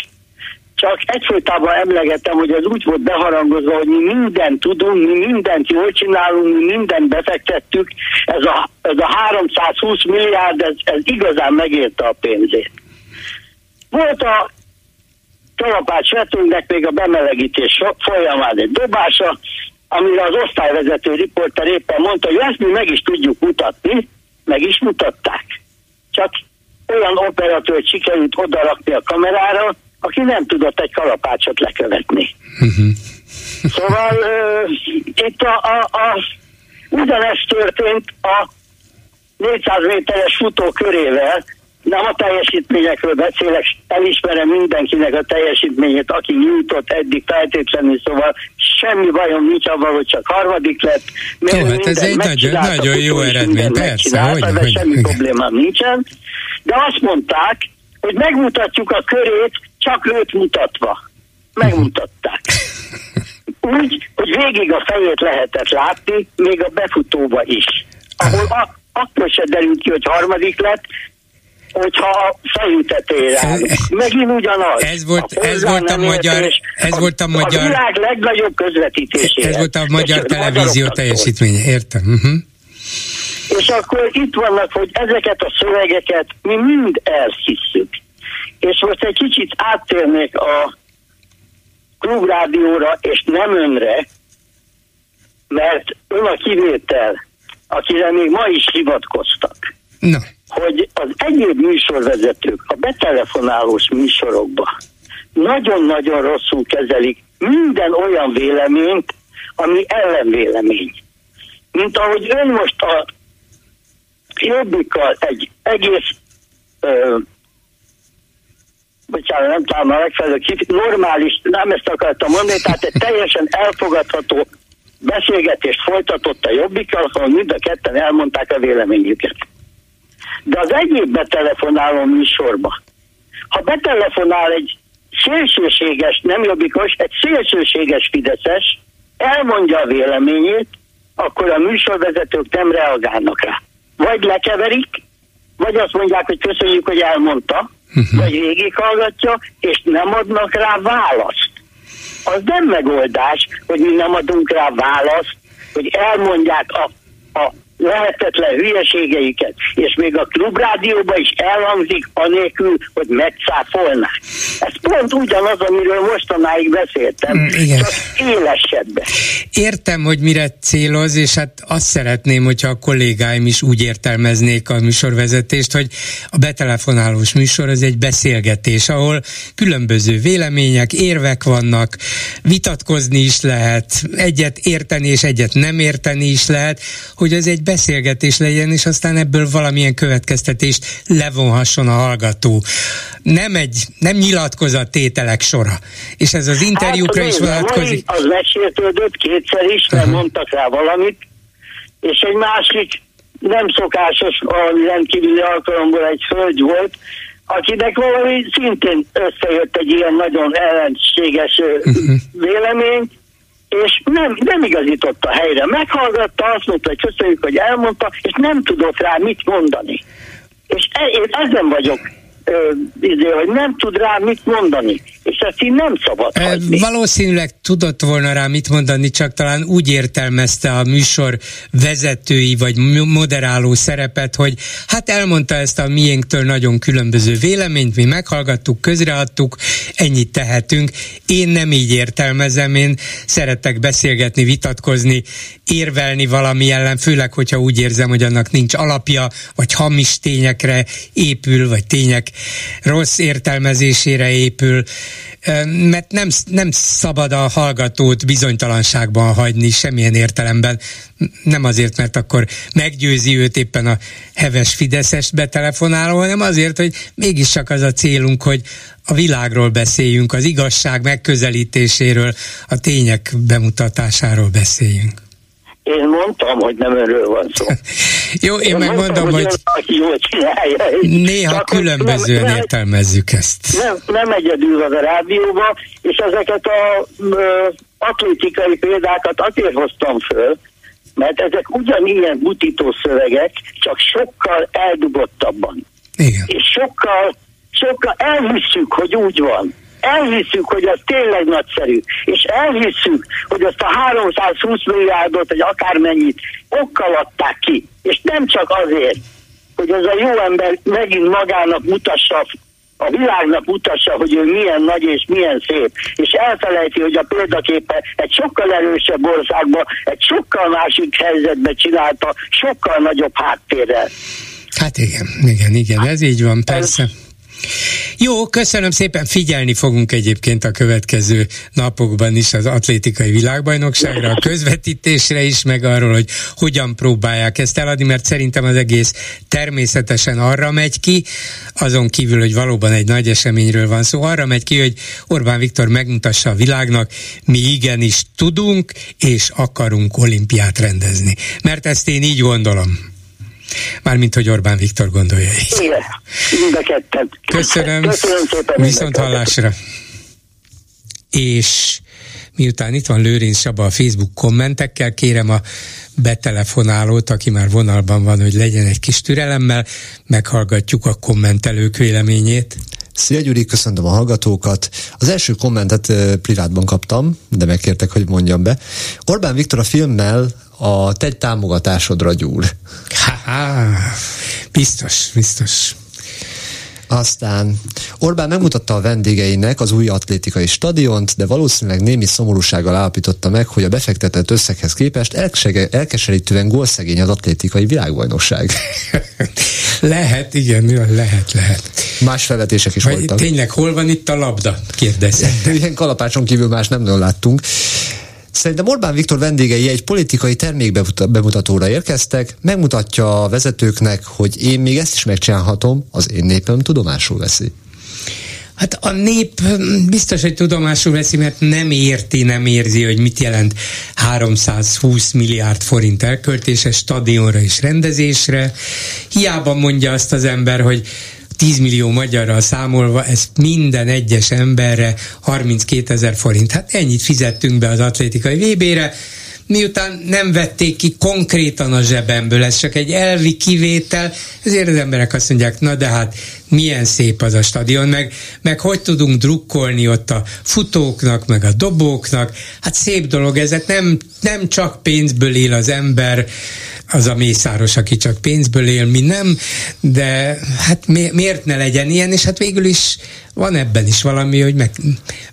csak egyfolytában emlegettem, hogy ez úgy volt beharangozva, hogy mi mindent tudunk, mi mindent jól csinálunk, mi mindent befektettük, ez a, ez a 320 milliárd, ez, ez igazán megérte a pénzét. Volt a kalapács vetőnknek még a bemelegítés folyamán egy dobása, amire az osztályvezető riporter éppen mondta, hogy ezt mi meg is tudjuk mutatni, meg is mutatták. Csak olyan operatőrt sikerült odarakni a kamerára, aki nem tudott egy kalapácsot lekövetni. Uh-huh. Szóval uh, itt a, a, a, ugyanezt történt a 400 méteres futó körével, nem a teljesítményekről beszélek, elismerem mindenkinek a teljesítményét, aki nyújtott eddig feltétlenül, szóval semmi bajom nincs abban, hogy csak harmadik lett. Jó, hát ez egy nagyon, nagyon jó eredmény, persze, hogy, hogy, semmi hogy. problémám nincsen. De azt mondták, hogy megmutatjuk a körét, csak őt mutatva. Megmutatták. Úgy, hogy végig a fejét lehetett látni, még a befutóba is. Ahol a, akkor se derült ki, hogy harmadik lett, hogyha a fejütetére. Megint ugyanaz. Ez volt, a ez volt a magyar, ez volt a magyar... A világ legnagyobb közvetítésére. Ez volt a magyar televízió teljesítménye, értem. Uh-huh. És akkor itt vannak, hogy ezeket a szövegeket mi mind elhisszük. És most egy kicsit áttérnék a klubrádióra, és nem önre, mert ön a kivétel, akire még ma is hivatkoztak. No hogy az egyéb műsorvezetők a betelefonálós műsorokba nagyon-nagyon rosszul kezelik minden olyan véleményt, ami ellenvélemény. Mint ahogy ön most a jobbikkal egy egész ö, bocsánat, nem talán a megfelelő normális, nem ezt akartam mondani, tehát egy teljesen elfogadható beszélgetést folytatott a jobbikkal, ahol mind a ketten elmondták a véleményüket. De az egyéb betelefonáló műsorba, ha betelefonál egy szélsőséges, nem jobbikos, egy szélsőséges Fideszes, elmondja a véleményét, akkor a műsorvezetők nem reagálnak rá. Vagy lekeverik, vagy azt mondják, hogy köszönjük, hogy elmondta, uh-huh. vagy végighallgatja, és nem adnak rá választ. Az nem megoldás, hogy mi nem adunk rá választ, hogy elmondják a, a lehetetlen hülyeségeiket, és még a klubrádióban is elhangzik anélkül, hogy megcáfolnák. Ez pont ugyanaz, amiről mostanáig beszéltem, mm, Igen. csak élesebben. Értem, hogy mire céloz, és hát azt szeretném, hogyha a kollégáim is úgy értelmeznék a műsorvezetést, hogy a betelefonálós műsor az egy beszélgetés, ahol különböző vélemények, érvek vannak, vitatkozni is lehet, egyet érteni és egyet nem érteni is lehet, hogy az egy beszélgetés legyen, és aztán ebből valamilyen következtetést levonhasson a hallgató. Nem egy, nem nyilatkozat tételek sora. És ez az interjúkra hát, is vonatkozik. Az megsértődött kétszer is, mert uh-huh. mondtak rá valamit, és egy másik nem szokásos, valami rendkívüli alkalomból egy hölgy volt, akinek valami szintén összejött egy ilyen nagyon ellenséges uh-huh. vélemény, és nem, nem igazította helyre. Meghallgatta, azt mondta, hogy köszönjük, hogy elmondta, és nem tudott rá mit mondani. És e, én ezen vagyok izé, hogy nem tud rá mit mondani, és ezt így nem szabad e, hagyni. Valószínűleg tudott volna rá mit mondani, csak talán úgy értelmezte a műsor vezetői vagy moderáló szerepet, hogy hát elmondta ezt a miénktől nagyon különböző véleményt, mi meghallgattuk, közreadtuk, ennyit tehetünk. Én nem így értelmezem, én szeretek beszélgetni, vitatkozni, érvelni valami ellen, főleg, hogyha úgy érzem, hogy annak nincs alapja, vagy hamis tényekre épül, vagy tények rossz értelmezésére épül, mert nem, nem szabad a hallgatót bizonytalanságban hagyni semmilyen értelemben. Nem azért, mert akkor meggyőzi őt éppen a heves Fideszes betelefonáló, hanem azért, hogy mégiscsak az a célunk, hogy a világról beszéljünk, az igazság megközelítéséről, a tények bemutatásáról beszéljünk. Én mondtam, hogy nem önről van szó. Jó, én, én megmondom, hogy, hogy jól csinálja. néha Csak különbözően nem, értelmezzük ezt. Nem, nem egyedül az a rádióba, és ezeket a ö, atlétikai példákat azért hoztam föl, mert ezek ugyanilyen butító szövegek, csak sokkal eldugottabban. Igen. És sokkal, sokkal elhisszük, hogy úgy van elhiszük, hogy az tényleg nagyszerű, és elhiszük, hogy azt a 320 milliárdot, vagy akármennyit okkal adták ki, és nem csak azért, hogy ez a jó ember megint magának mutassa, a világnak mutassa, hogy ő milyen nagy és milyen szép, és elfelejti, hogy a példaképe egy sokkal erősebb országban, egy sokkal másik helyzetben csinálta, sokkal nagyobb háttérrel. Hát igen, igen, igen, ez így van, persze. Ez, jó, köszönöm szépen, figyelni fogunk egyébként a következő napokban is az atlétikai világbajnokságra, a közvetítésre is, meg arról, hogy hogyan próbálják ezt eladni, mert szerintem az egész természetesen arra megy ki, azon kívül, hogy valóban egy nagy eseményről van szó, arra megy ki, hogy Orbán Viktor megmutassa a világnak, mi igenis tudunk és akarunk olimpiát rendezni. Mert ezt én így gondolom. Mármint, hogy Orbán Viktor gondolja így. Igen, mind a ketten. Köszönöm. Köszönöm szépen. Viszont hallásra. És miután itt van Lőrinc Saba a Facebook kommentekkel, kérem a betelefonálót, aki már vonalban van, hogy legyen egy kis türelemmel, meghallgatjuk a kommentelők véleményét. Szia Gyuri, köszöntöm a hallgatókat. Az első kommentet privátban kaptam, de megkértek, hogy mondjam be. Orbán Viktor a filmmel a te támogatásodra gyúr. Ha, biztos, biztos. Aztán Orbán megmutatta a vendégeinek az új atlétikai stadiont, de valószínűleg némi szomorúsággal állapította meg, hogy a befektetett összeghez képest elkeserítően gólszegény az atlétikai világbajnokság. lehet, igen, lehet, lehet. Más felvetések is Vagy voltak. Tényleg, hol van itt a labda? Kérdezem. Ilyen kalapácson kívül más nem nagyon láttunk. Szerintem Orbán Viktor vendégei egy politikai termékbemutatóra érkeztek, megmutatja a vezetőknek, hogy én még ezt is megcsinálhatom, az én népem tudomásul veszi. Hát a nép biztos, hogy tudomásul veszi, mert nem érti, nem érzi, hogy mit jelent 320 milliárd forint elköltése stadionra és rendezésre. Hiába mondja azt az ember, hogy 10 millió magyarral számolva, ez minden egyes emberre 32 ezer forint. Hát ennyit fizettünk be az atlétikai VB-re, miután nem vették ki konkrétan a zsebemből, ez csak egy elvi kivétel, ezért az emberek azt mondják, na de hát milyen szép az a stadion, meg, meg hogy tudunk drukkolni ott a futóknak, meg a dobóknak, hát szép dolog ez, hát nem, nem csak pénzből él az ember, az a mészáros, aki csak pénzből él, mi nem, de hát mi, miért ne legyen ilyen, és hát végül is van ebben is valami, hogy meg,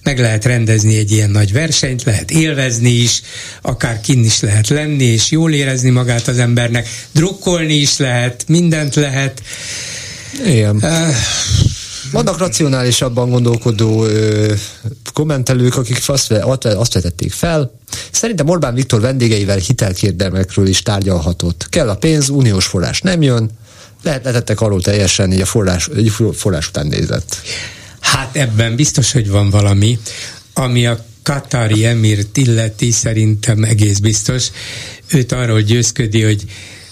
meg lehet rendezni egy ilyen nagy versenyt, lehet élvezni is, akár kin is lehet lenni, és jól érezni magát az embernek, drukkolni is lehet, mindent lehet. Igen. Uh, vannak racionálisabban gondolkodó ö, kommentelők, akik azt, azt vetették fel. Szerintem Orbán Viktor vendégeivel hitelkérdemekről is tárgyalhatott. Kell a pénz, uniós forrás nem jön, lehet letettek arról teljesen, így a forrás, így forrás után nézett. Hát ebben biztos, hogy van valami, ami a Katari emirt illeti szerintem egész biztos. Őt arról győzködi, hogy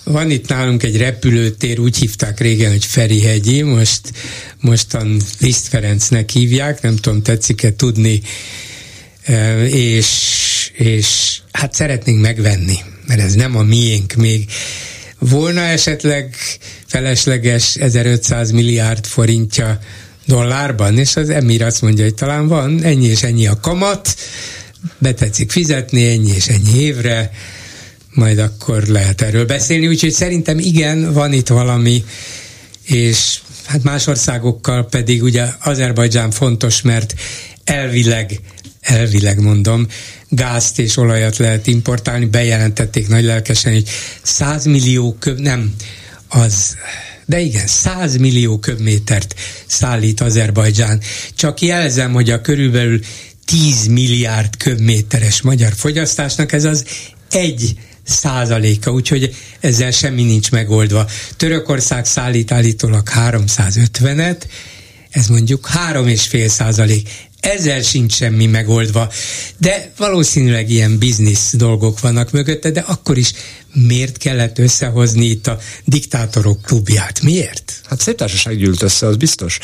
van itt nálunk egy repülőtér, úgy hívták régen, hogy Ferihegyi, most, mostan Liszt Ferencnek hívják, nem tudom, tetszik-e tudni, és, és hát szeretnénk megvenni, mert ez nem a miénk még. Volna esetleg felesleges 1500 milliárd forintja dollárban, és az emir azt mondja, hogy talán van, ennyi és ennyi a kamat, betetszik fizetni, ennyi és ennyi évre, majd akkor lehet erről beszélni, úgyhogy szerintem igen, van itt valami, és hát más országokkal pedig ugye Azerbajdzsán fontos, mert elvileg, elvileg mondom, gázt és olajat lehet importálni, bejelentették nagy lelkesen, hogy 100 millió köb, nem, az de igen, 100 millió köbmétert szállít Azerbajdzsán. Csak jelzem, hogy a körülbelül 10 milliárd köbméteres magyar fogyasztásnak ez az egy százaléka, úgyhogy ezzel semmi nincs megoldva. Törökország szállít állítólag 350-et, ez mondjuk 3,5 százalék. ezzel sincs semmi megoldva. De valószínűleg ilyen biznisz dolgok vannak mögötte, de akkor is miért kellett összehozni itt a diktátorok klubját? Miért? Hát szép társaság gyűlt össze, az biztos.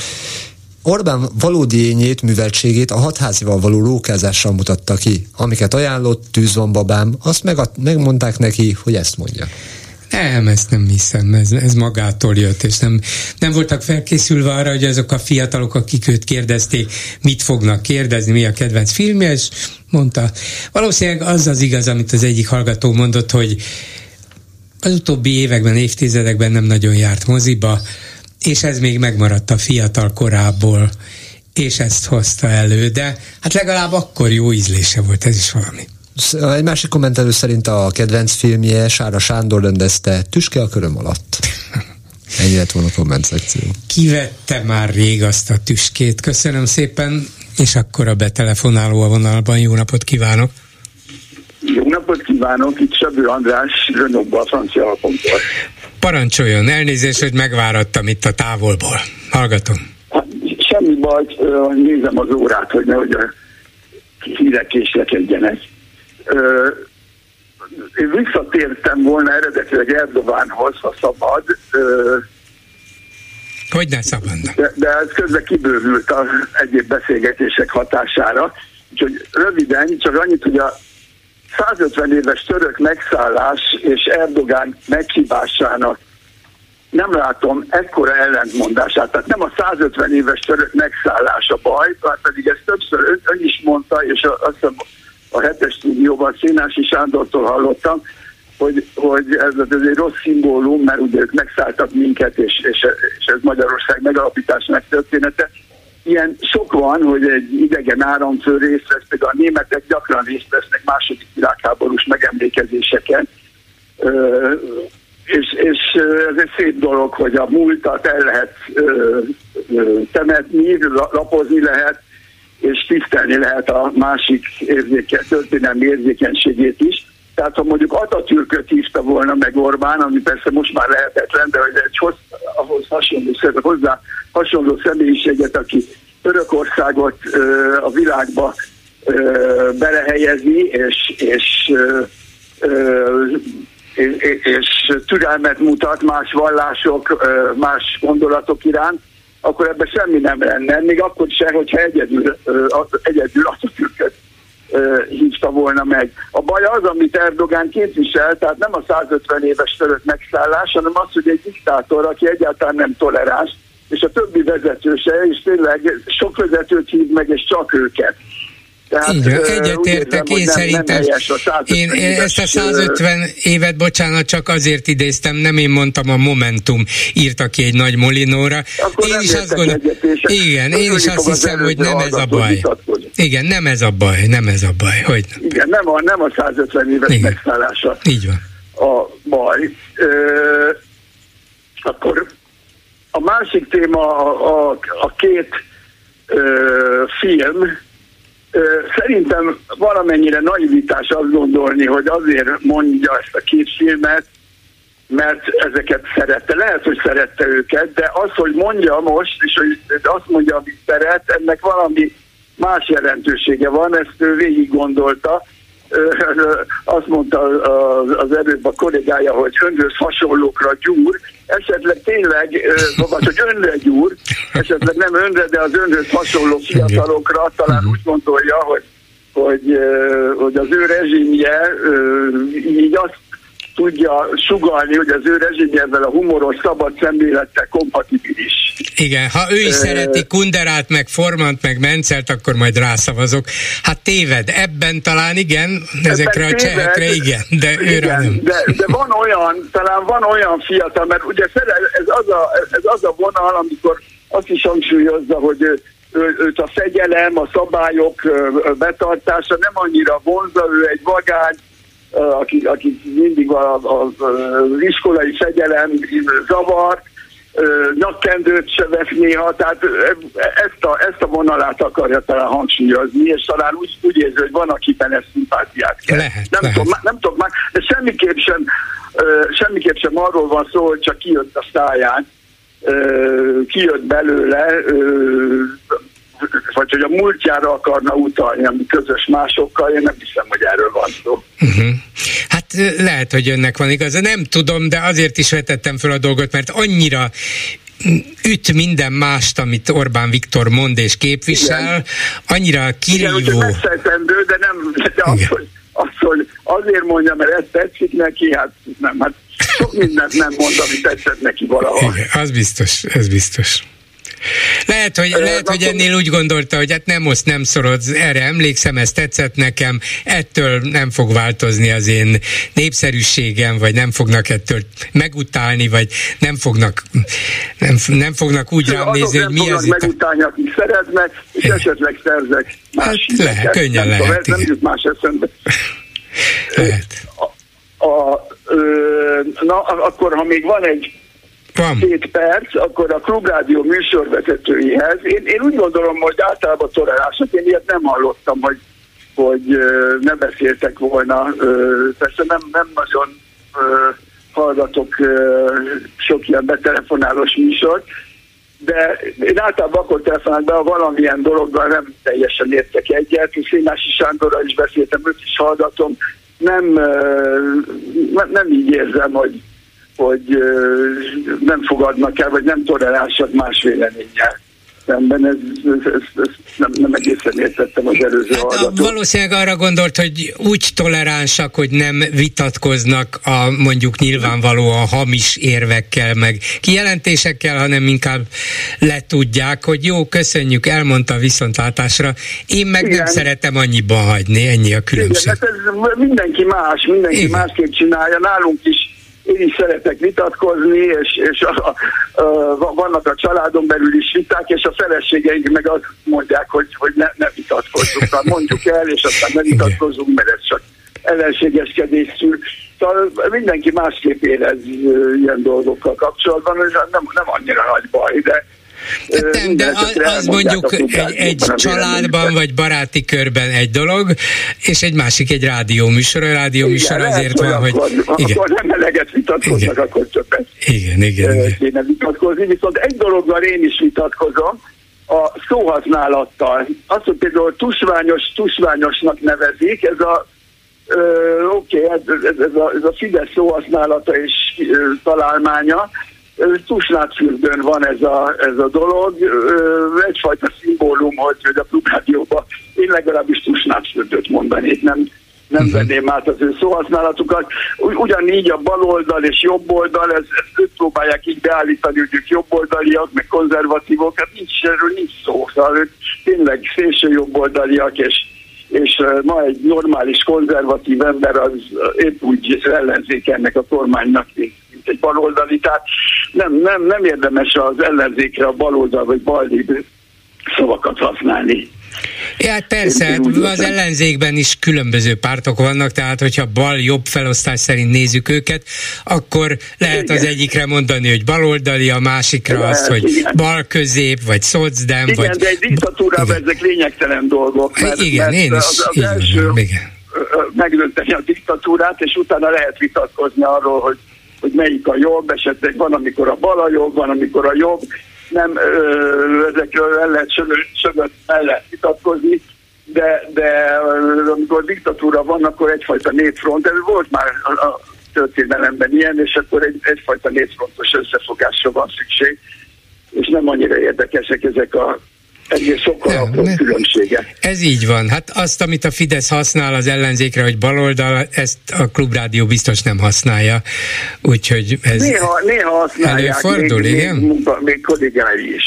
Orbán valódi ényét, műveltségét a hatházival való lókázással mutatta ki. Amiket ajánlott, tűz van babám, azt meg, megmondták neki, hogy ezt mondja. Nem, ezt nem hiszem, ez, ez magától jött, és nem, nem voltak felkészülve arra, hogy azok a fiatalok, akik őt kérdezték, mit fognak kérdezni, mi a kedvenc filmje, és mondta, valószínűleg az az igaz, amit az egyik hallgató mondott, hogy az utóbbi években, évtizedekben nem nagyon járt moziba, és ez még megmaradt a fiatal korából, és ezt hozta elő, de hát legalább akkor jó ízlése volt, ez is valami. Egy másik kommentelő szerint a kedvenc filmje Sára Sándor rendezte Tüske a köröm alatt. Ennyi lett volna a komment szekció. Kivette már rég azt a tüskét. Köszönöm szépen, és akkor a betelefonáló a vonalban. Jó napot kívánok! Jó napot kívánok, itt Sabő András, a francia alapomtól. Parancsoljon, elnézést, hogy megvárattam itt a távolból. Hallgatom. Hát, semmi baj, nézem az órát, hogy nehogy a hírek késlekedjenek. Én visszatértem volna eredetileg Erdogánhoz, ha szabad. Hogy ne szabadna? De, de ez közben kibővült az egyéb beszélgetések hatására. Úgyhogy röviden, csak annyit, hogy a 150 éves török megszállás és Erdogán meghibásának nem látom ekkora ellentmondását. Tehát nem a 150 éves török megszállás a baj, pedig ezt többször ön, ön is mondta, és azt hiszem a hetes stúdióban Szénási Sándortól hallottam, hogy, hogy ez, ez egy rossz szimbólum, mert ugye ők megszálltak minket, és, és, és ez Magyarország megalapításnak története. Ilyen sok van, hogy egy idegen áramfő részt vesz, például a németek gyakran részt vesznek második világháborús megemlékezéseken, ö, és, és ez egy szép dolog, hogy a múltat el lehet ö, ö, temetni, lapozni lehet, és tisztelni lehet a másik érzéken, történelmi érzékenységét is. Tehát ha mondjuk Atatürköt hívta volna meg Orbán, ami persze most már lehetetlen, de hogy egy hoz, ahhoz hasonló, hozzá hasonló személyiséget, aki Törökországot ö, a világba ö, belehelyezi, és, és ö, ö, és türelmet mutat más vallások, más gondolatok iránt, akkor ebben semmi nem lenne, még akkor sem, hogyha egyedül, egyedül Atatürköt hívta volna meg. A baj az, amit Erdogán képvisel, tehát nem a 150 éves török megszállás, hanem az, hogy egy diktátor, aki egyáltalán nem toleráns, és a többi vezetőse, és tényleg sok vezetőt hív meg, és csak őket. Tehát, Így van, egyetértek, én szerintem én ezt a 150 évet, bocsánat, csak azért idéztem, nem én mondtam, a Momentum írta ki egy nagy molinóra. Akkor én is azt gondolom, igen, én is azt hiszem, hogy nem ez a baj. Igen, nem ez a baj, nem ez a baj. Hogy nem. Igen, nem a, nem a 150 éves igen. megszállása Így van. a baj. Ö, akkor a másik téma a, a, a két ö, film, Szerintem valamennyire naivitás azt gondolni, hogy azért mondja ezt a két filmet, mert ezeket szerette. Lehet, hogy szerette őket, de az, hogy mondja most, és hogy azt mondja, amit szeret, ennek valami más jelentősége van, ezt ő végig gondolta, azt mondta az előbb a kollégája, hogy önhöz hasonlókra gyúr, esetleg tényleg, vagy hogy önre gyúr, esetleg nem önre, de az önhöz hasonló fiatalokra talán úgy gondolja, hogy, hogy, hogy az ő rezsimje így azt tudja sugalni, hogy az ő rezsimjével a humoros, szabad szemlélettel kompatibilis. Igen, ha ő is e... szereti Kunderát, meg Formant, meg Mencelt, akkor majd rászavazok. Hát téved, ebben talán igen, ezekre ebben a csehekre igen, de igen, őre nem. De, de van olyan, talán van olyan fiatal, mert ugye ez az a, ez az a vonal, amikor azt is hangsúlyozza, hogy őt a fegyelem, a szabályok betartása nem annyira vonza, ő egy vagány, aki, aki mindig a, a, az iskolai fegyelem zavar, nyakkendőt se vesz néha, tehát ezt a, ezt a vonalát akarja talán hangsúlyozni, és talán úgy, úgy érzi, hogy van, akiben ezt szimpátiát kell. Lehet, nem, lehet. Tudom, nem tudom már, de semmiképp sem, semmiképp sem arról van szó, hogy csak kijött a száján, kijött belőle, vagy hogy a múltjára akarna utalni, ami közös másokkal, én nem hiszem, hogy erről van szó. Uh-huh. Hát lehet, hogy önnek van igaza, nem tudom, de azért is vetettem fel a dolgot, mert annyira üt minden mást, amit Orbán Viktor mond és képvisel, Igen. annyira kirívó. Igen, de nem, de az, hogy, az, hogy azért mondja, mert ez tetszik neki, hát nem, hát sok mindent nem mond, ami tetszett neki valahol. Igen, az biztos, ez biztos. Lehet, hogy, lehet, hogy ennél úgy gondolta, hogy hát nem oszt, nem szorod, erre emlékszem, ez tetszett nekem, ettől nem fog változni az én népszerűségem, vagy nem fognak ettől megutálni, vagy nem fognak, nem, nem fognak úgy rám nézni, hogy mi az itt. megutálni, akik szeretnek, és esetleg szerzek más hát lehet, könnyen nem lehet. Tudom, nem más eszembe. Lehet. A, a, ö, na, akkor ha még van egy van. két perc, akkor a klubrádió műsorvezetőihez. Én, én úgy gondolom, hogy általában toleránsok, én ilyet nem hallottam, hogy, hogy ne beszéltek volna. Persze nem, nem nagyon hallgatok sok ilyen betelefonálós műsort, de én általában akkor telefonálok be, ha valamilyen dologgal nem teljesen értek egyet, és Szénási Sándorral is beszéltem, őt is hallgatom, nem, nem így érzem, hogy, hogy nem fogadnak el, vagy nem tolerálsak más véleménnyel szemben, ez, ez, ez, ez nem, nem egészen értettem az előző hát hallgatót. Valószínűleg arra gondolt, hogy úgy toleránsak, hogy nem vitatkoznak a mondjuk nyilvánvalóan hamis érvekkel, meg kijelentésekkel, hanem inkább letudják, hogy jó, köszönjük, elmondta viszontlátásra. Én meg Igen. nem szeretem annyiban hagyni, ennyi a különbség. Igen, hát ez mindenki más, mindenki Igen. másképp csinálja. Nálunk is én is szeretek vitatkozni, és, és a, a, a, vannak a családon belül is viták, és a feleségeink meg azt mondják, hogy, hogy ne, ne vitatkozzunk, hát mondjuk el, és aztán ne vitatkozzunk, mert ez csak ellenségeskedés szül. Szóval mindenki másképp érez ilyen dolgokkal kapcsolatban, és nem, nem annyira nagy baj, de nem, de az, mondjuk egy, egy családban vagy baráti körben egy dolog, és egy másik egy rádióműsor. A rádióműsor azért van, hogy... Igen. Akkor nem eleget vitatkoznak, igen. akkor csak igen, igen, igen. kéne vitatkozni. Viszont egy dologgal én is vitatkozom, a szóhasználattal. Azt, hogy például tusványos, tusványosnak nevezik, ez a oké, okay, ez, ez, ez, a, ez a Fidesz szóhasználata és ö, találmánya, Tusnádfürdőn van ez a, ez a dolog, egyfajta szimbólum, hogy, hogy a klubrádióban én legalábbis Tusnádfürdőt mondanék, nem, nem uh-huh. venném át az ő szóhasználatukat. Ugyanígy a baloldal és jobboldal, ez, ezt ők próbálják így beállítani, hogy ők jobboldaliak, meg konzervatívok, hát nincs, erről nincs szó. Szóval ők tényleg szélső jobboldaliak, és, és ma egy normális konzervatív ember az épp úgy ellenzék ennek a kormánynak, mint egy baloldali, tehát nem, nem, nem érdemes az ellenzékre a baloldal vagy ballévő szavakat használni. Ja, hát persze, hát az ellenzékben is különböző pártok vannak, tehát hogyha bal-jobb felosztás szerint nézzük őket, akkor lehet igen. az egyikre mondani, hogy baloldali, a másikra lehet, azt, hogy bal-közép, vagy szocdem. Igen, vagy... de egy diktatúrában ezek lényegtelen dolgok. Mert, igen, mert én is. Az, az igen, első igen. megdönteni a diktatúrát, és utána lehet vitatkozni arról, hogy hogy melyik a jobb, esetleg van, amikor a bal a jobb, van, amikor a jobb, nem ö, ezekről el lehet sögött mellett vitatkozni, de, de amikor diktatúra van, akkor egyfajta népfront, ez volt már a, a történelemben ilyen, és akkor egy, egyfajta népfrontos összefogásra van szükség, és nem annyira érdekesek ezek a egész sokkal ne, különbsége. Ez így van. Hát azt, amit a Fidesz használ az ellenzékre, hogy baloldal, ezt a klubrádió biztos nem használja. Úgyhogy ez néha, néha használják, előfordul, még, igen? Még, még kollégái is.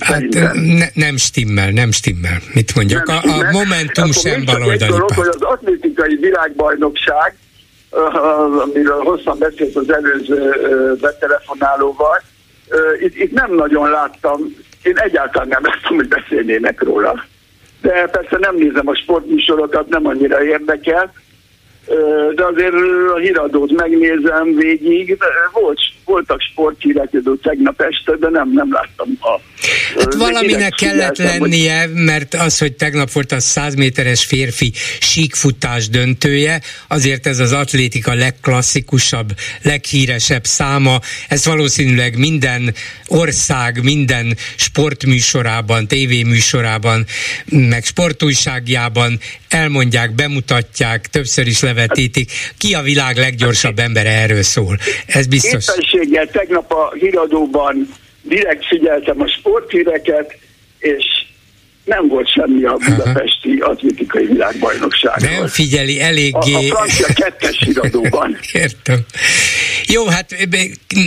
Hát ne, nem stimmel, nem stimmel. Mit mondjak? Nem a, a Momentum Akkor sem baloldali dolog, hogy az atlétikai világbajnokság, amiről hosszan beszélt az előző betelefonálóval, itt, itt nem nagyon láttam én egyáltalán nem láttam, hogy beszélnének róla. De persze nem nézem a sportműsorokat, nem annyira érdekel, de azért a híradót megnézem végig. Volt voltak sporthírek tegnap este, de nem, nem láttam a... Hát valaminek kellett lennie, mert az, hogy tegnap volt a 100 méteres férfi síkfutás döntője, azért ez az atlétika legklasszikusabb, leghíresebb száma, ezt valószínűleg minden ország, minden sportműsorában, tévéműsorában, meg sportújságjában elmondják, bemutatják, többször is levetítik. Ki a világ leggyorsabb ember erről szól? Ez biztos. Éppenséggel tegnap a híradóban direkt figyeltem a sporthíreket, és nem volt semmi a budapesti Aha. atlétikai világbajnokságon. Nem figyeli eléggé. A, a francia kettes iradóban. Értem. Jó, hát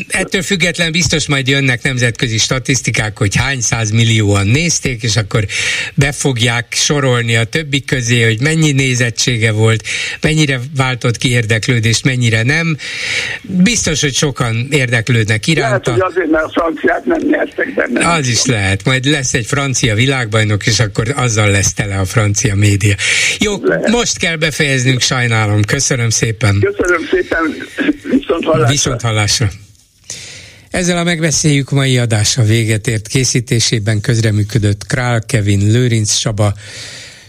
ettől független biztos majd jönnek nemzetközi statisztikák, hogy hány millióan nézték, és akkor be fogják sorolni a többi közé, hogy mennyi nézettsége volt, mennyire váltott ki érdeklődést, mennyire nem. Biztos, hogy sokan érdeklődnek iránta. Lehet, hogy azért, mert a franciák nem nyertek benne. Az is lehet. Majd lesz egy francia világbajnok, és akkor azzal lesz tele a francia média. Jó, Lehet. most kell befejeznünk, sajnálom. Köszönöm szépen. Köszönöm szépen, viszont hallásra. Viszont hallásra. Ezzel a megbeszéljük mai adása véget ért készítésében közreműködött Král Kevin, Lőrinc Csaba,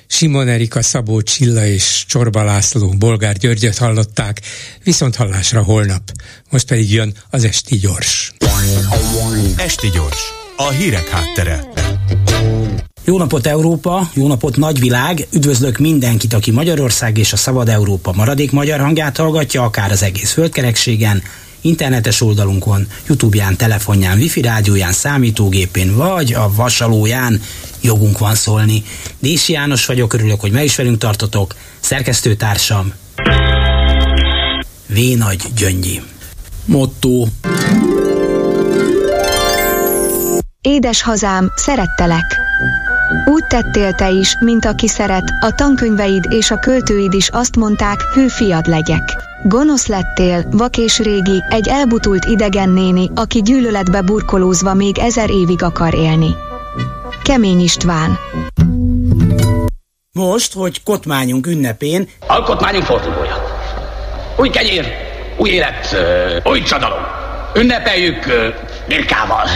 Simon Erika, Szabó Csilla és Csorba László, Bolgár Györgyöt hallották, viszont hallásra holnap. Most pedig jön az Esti Gyors. Esti Gyors, a hírek háttere. Jó napot Európa, jó napot nagyvilág, üdvözlök mindenkit, aki Magyarország és a Szabad Európa maradék magyar hangját hallgatja, akár az egész földkerekségen, internetes oldalunkon, Youtube-ján, telefonján, wifi rádióján, számítógépén, vagy a vasalóján jogunk van szólni. Dési János vagyok, örülök, hogy meg is velünk tartotok, szerkesztőtársam V. Nagy Gyöngyi. Motto Édes hazám, szerettelek! Úgy tettél te is, mint aki szeret, a tankönyveid és a költőid is azt mondták, hő fiad legyek. Gonosz lettél, vak és régi, egy elbutult idegen néni, aki gyűlöletbe burkolózva még ezer évig akar élni. Kemény István Most, hogy kotmányunk ünnepén... Alkotmányunk fordulója. Új kenyér, új élet, új csodalom. Ünnepeljük birkával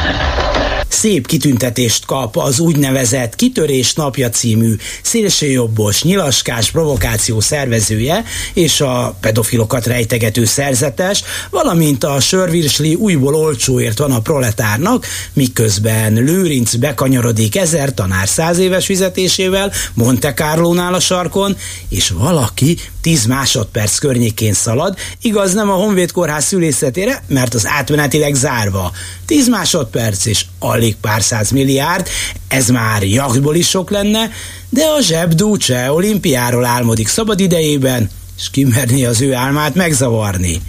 szép kitüntetést kap az úgynevezett Kitörés napja című szélsőjobbos, nyilaskás provokáció szervezője és a pedofilokat rejtegető szerzetes, valamint a sörvirsli újból olcsóért van a proletárnak, miközben Lőrinc bekanyarodik ezer tanár száz éves fizetésével Monte Carlo-nál a sarkon, és valaki 10 másodperc környékén szalad, igaz nem a Honvéd Kórház szülészetére, mert az átmenetileg zárva. 10 másodperc és alig pár száz milliárd, ez már jachtból is sok lenne, de a zsebdú cseh olimpiáról álmodik szabad idejében, és kimerni az ő álmát megzavarni.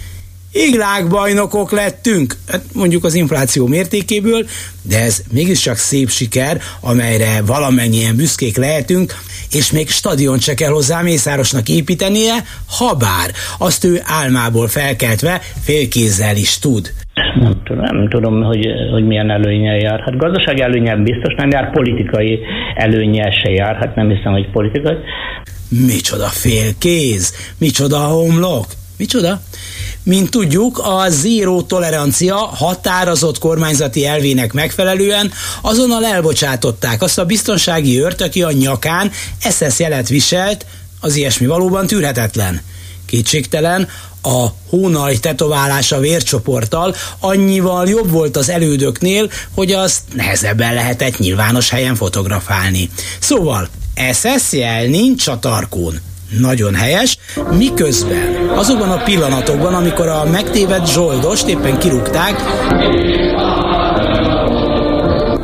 Iglákbajnokok lettünk, hát mondjuk az infláció mértékéből, de ez mégiscsak szép siker, amelyre valamennyien büszkék lehetünk, és még stadion se kell hozzá Mészárosnak építenie, ha bár azt ő álmából felkeltve félkézzel is tud. Nem tudom, nem tudom hogy, hogy milyen előnye jár. Hát gazdasági előnye biztos nem jár, politikai előnye se jár, hát nem hiszem, hogy politikai. Micsoda félkéz, micsoda homlok, micsoda? Mint tudjuk, a zéró tolerancia határozott kormányzati elvének megfelelően azonnal elbocsátották azt a biztonsági őrt, aki a nyakán SS jelet viselt, az ilyesmi valóban tűrhetetlen. Kétségtelen, a hónaj tetoválása vércsoporttal annyival jobb volt az elődöknél, hogy azt nehezebben lehetett nyilvános helyen fotografálni. Szóval SS jel nincs a tarkón. Nagyon helyes, miközben azokban a pillanatokban, amikor a megtévedt zsoldost éppen kirúgták,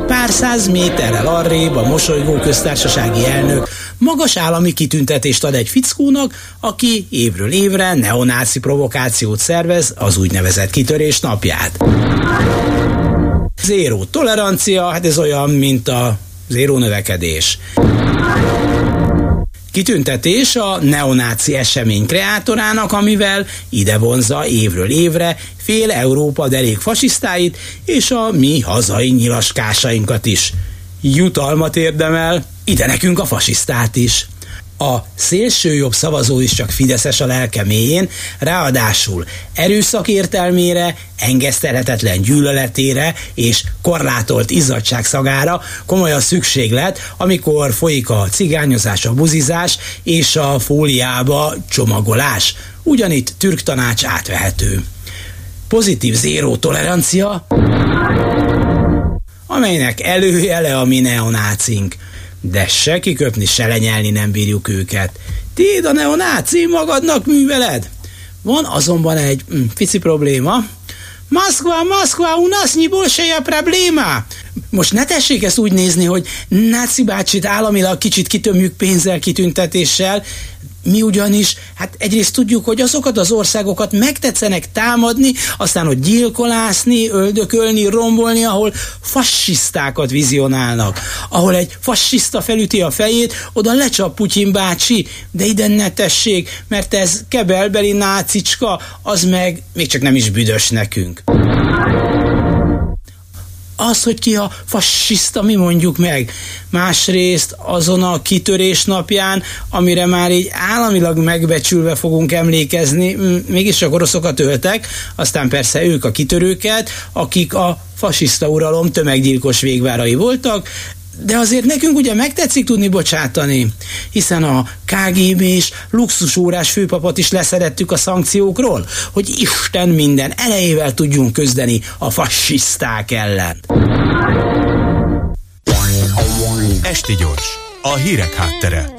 pár száz méterrel arrébb a mosolygó köztársasági elnök magas állami kitüntetést ad egy fickónak, aki évről évre neonáci provokációt szervez az úgynevezett kitörés napját. Zéró tolerancia, hát ez olyan, mint a zéró növekedés. Kitüntetés a neonáci esemény kreátorának, amivel ide vonza évről évre fél Európa derék fasisztáit és a mi hazai nyilaskásainkat is. Jutalmat érdemel, ide nekünk a fasisztát is. A szélsőjobb szavazó is csak Fideszes a lelke mélyén, ráadásul erőszak értelmére, engesztelhetetlen gyűlöletére és korlátolt izzadság szagára komoly a szükséglet, amikor folyik a cigányozás, a buzizás és a fóliába csomagolás. Ugyanitt türk tanács átvehető. Pozitív zéró tolerancia, amelynek előjele a mi neonácink. De se kiköpni, se lenyelni nem bírjuk őket. Téd a neonáci magadnak műveled? Van azonban egy mm, pici probléma. Moszkva, Moszkva, u nas ni bolseja probléma. Most ne tessék ezt úgy nézni, hogy náci bácsit államilag kicsit kitömjük pénzzel, kitüntetéssel, mi ugyanis, hát egyrészt tudjuk, hogy azokat az országokat megtetszenek támadni, aztán hogy gyilkolászni, öldökölni, rombolni, ahol fasisztákat vizionálnak. Ahol egy fasiszta felüti a fejét, oda lecsap Putyin bácsi, de ide ne tessék, mert ez kebelbeli nácicska, az meg még csak nem is büdös nekünk az, hogy ki a fasiszta, mi mondjuk meg. Másrészt azon a kitörés napján, amire már így államilag megbecsülve fogunk emlékezni, mégis a oroszokat öltek, aztán persze ők a kitörőket, akik a fasiszta uralom tömeggyilkos végvárai voltak, de azért nekünk ugye megtetszik tudni bocsátani, hiszen a KGB és luxusórás főpapot is leszerettük a szankciókról, hogy Isten minden elejével tudjunk közdeni a fasiszták ellen. Esti gyors, a hírek háttere.